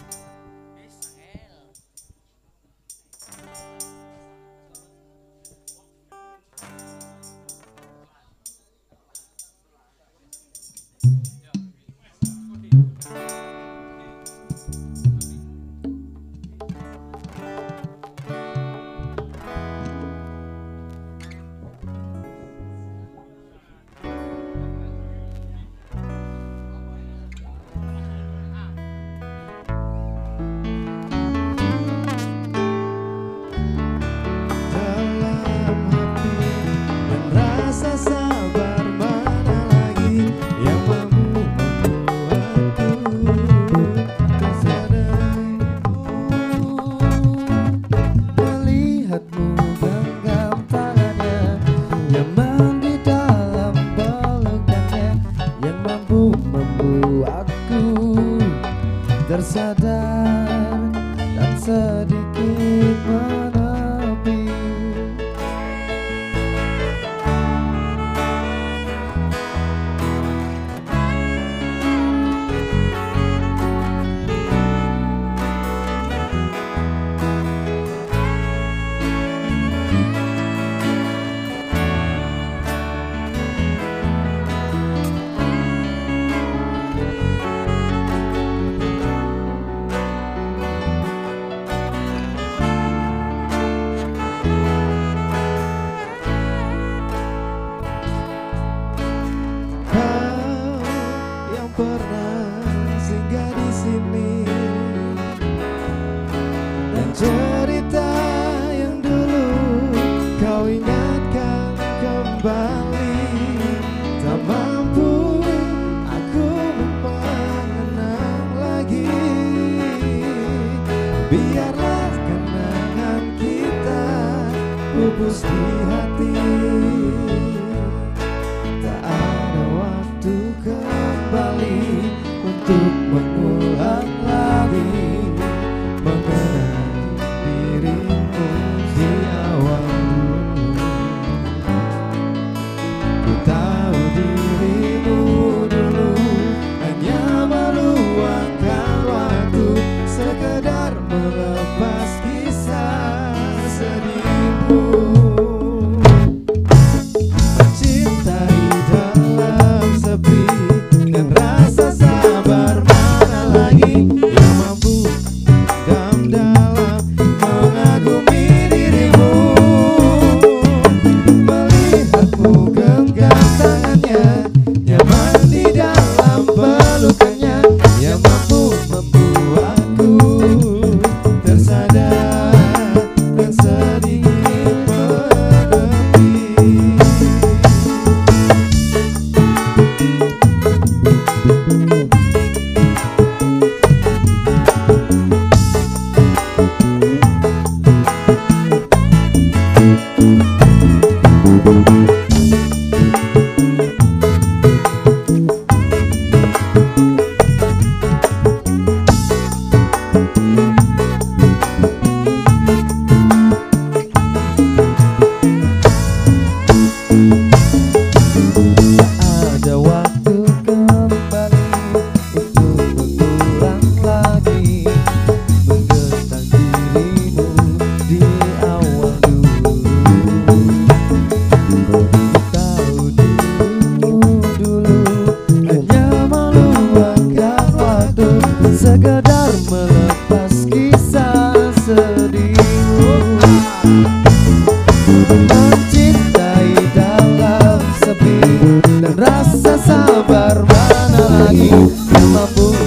sabe, meu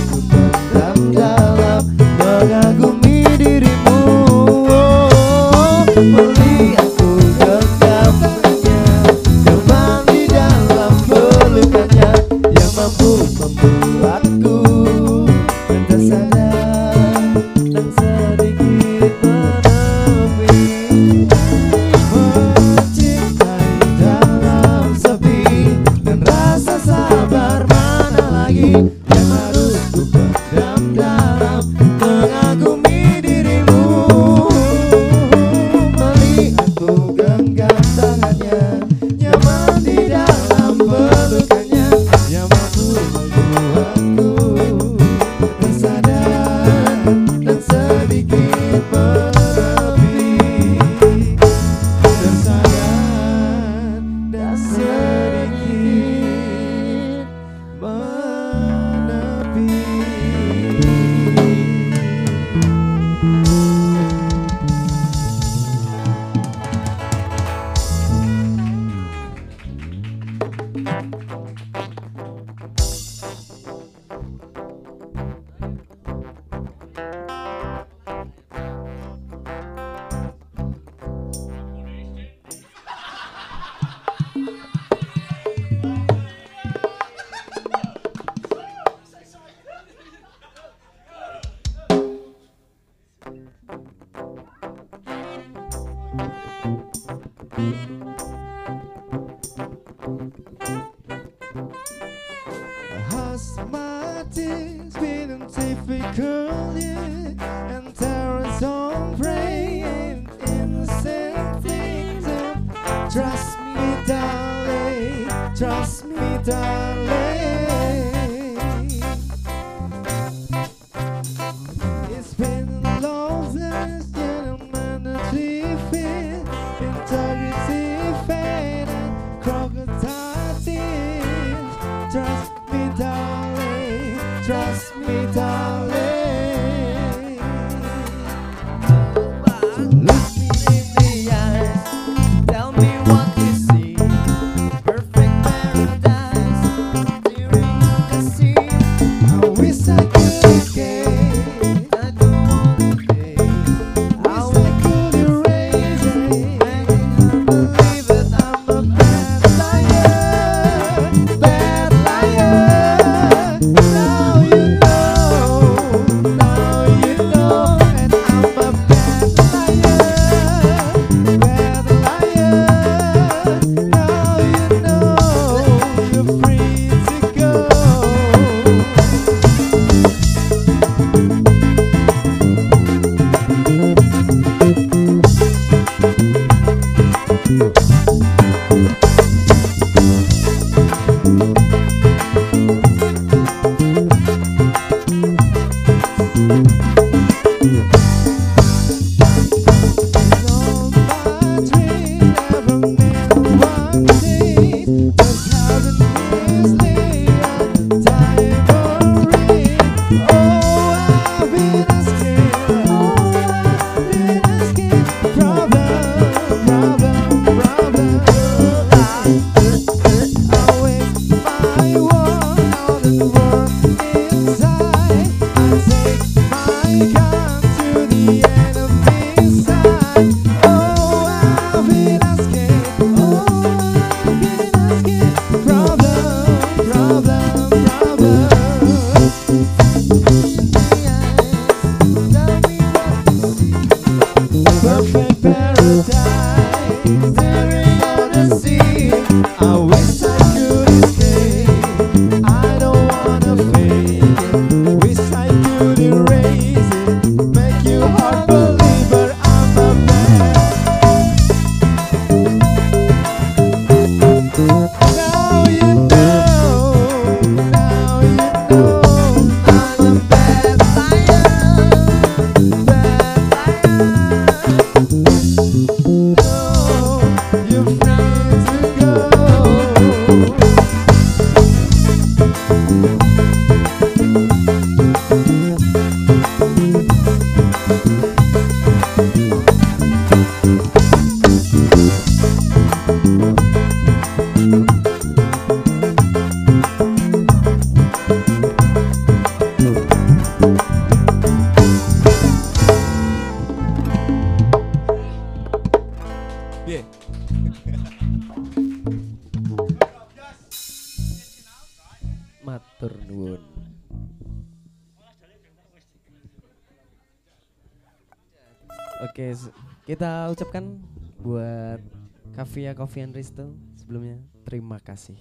ya Coffee and Risto sebelumnya terima kasih.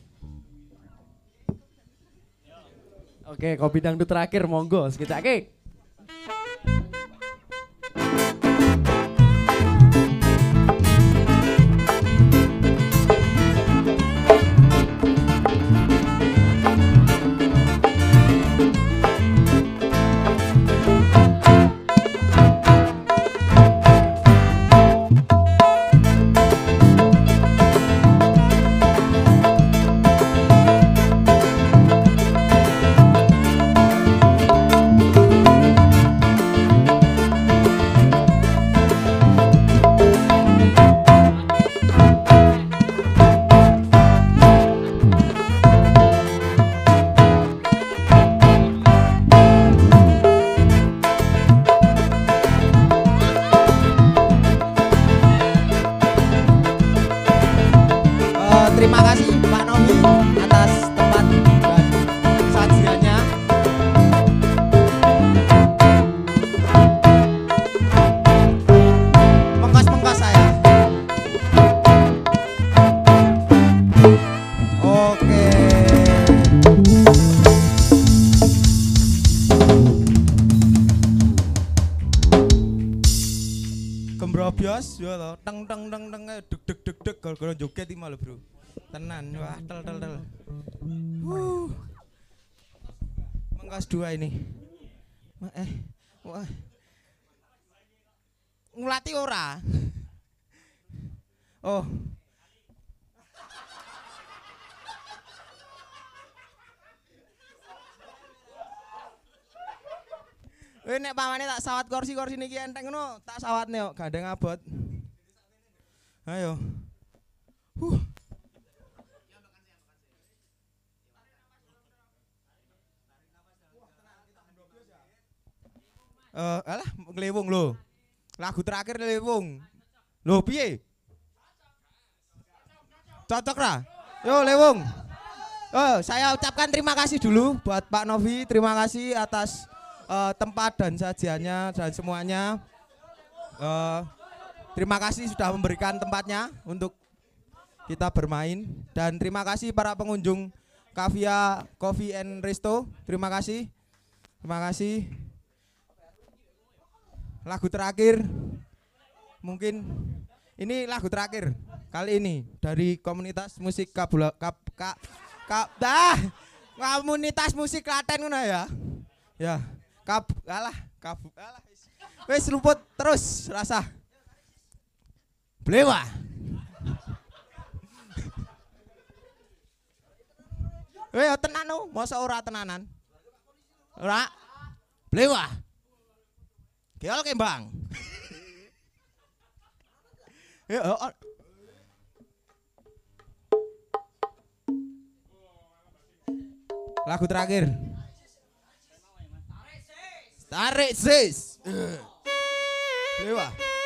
Oke, okay, kopi dangdut terakhir monggo sekitar. Oke. Okay. Pak Novi atas Mengkas dua ini. Ma- Eh, wah. Ngulati ora? Oh. Eh nek pamane tak sawat kursi-kursi niki enteng ngono, tak sawatne kok gandeng abot. Ayo. Huh. Eh, alah ngelewung lho. Lagu terakhir lewung. Lho piye? Cocok ra? Yo lewung. Oh, saya ucapkan terima kasih dulu buat Pak Novi. Terima kasih atas eh, tempat dan sajiannya dan semuanya. Eh, terima kasih sudah memberikan tempatnya untuk kita bermain dan terima kasih para pengunjung Kavia Coffee and Resto. Terima kasih. Terima kasih. Lagu terakhir mungkin ini lagu terakhir kali ini dari komunitas musik Kabula Kap Kap Kap dah komunitas musik Klaten ngono ya. Ya. Kap alah kap alah wis luput terus rasa. Blewa. Eh tenan no, masa ora tenanan? Ora. Blewa. Geol kembang. Ya, oh, oh. Lagu terakhir. Tarik sis. Dewa. Cik,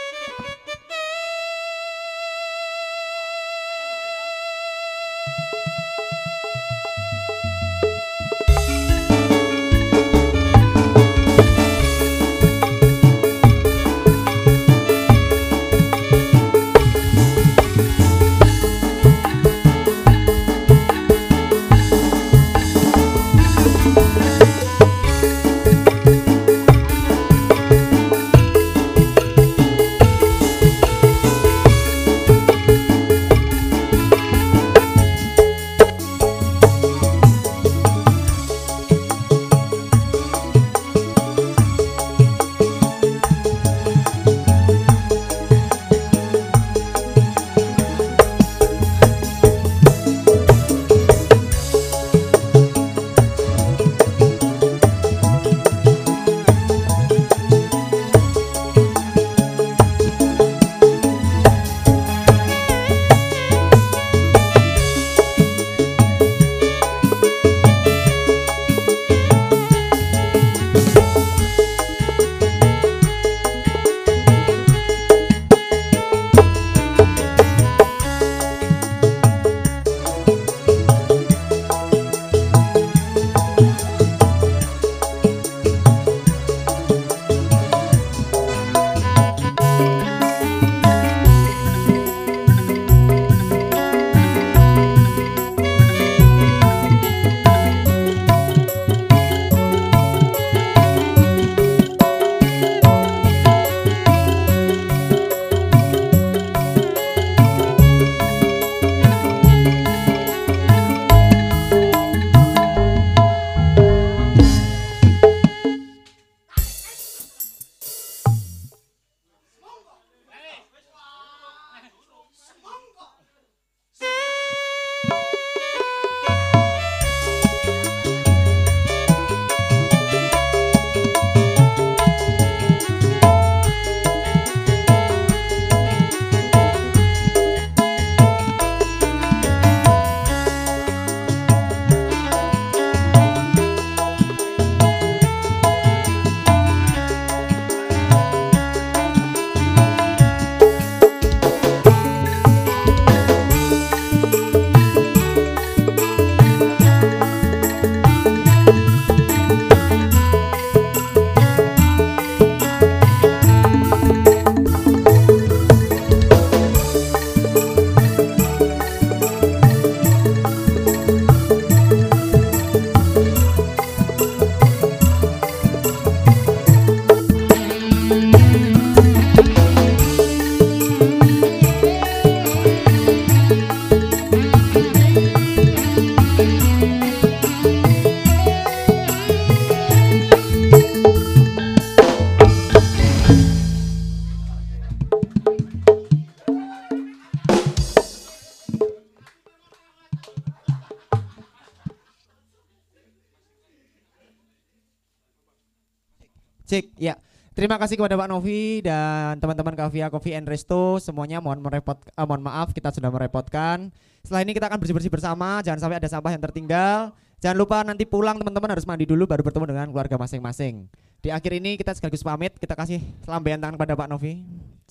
Terima kasih kepada Pak Novi dan teman-teman Kavia Coffee and Resto semuanya mohon merepot eh, mohon maaf kita sudah merepotkan. Setelah ini kita akan bersih-bersih bersama, jangan sampai ada sampah yang tertinggal. Jangan lupa nanti pulang teman-teman harus mandi dulu baru bertemu dengan keluarga masing-masing. Di akhir ini kita sekaligus pamit, kita kasih lambaian tangan kepada Pak Novi.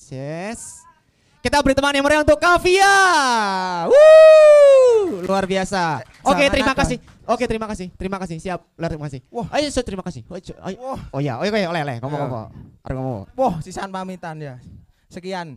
Yes. Kita beri teman yang meriah untuk Kavia. Wuh, luar biasa. Oke, Jangan terima kasih. Oke, terima kasih. Terima kasih. Siap. Luar terima kasih. Wah. Ayo, so, terima kasih. Ayo. Wah, Oh ya, oh, iya, oleh, oleh, ngomong-ngomong. Harus ngomong. wah sisan pamitan ya. Sekian.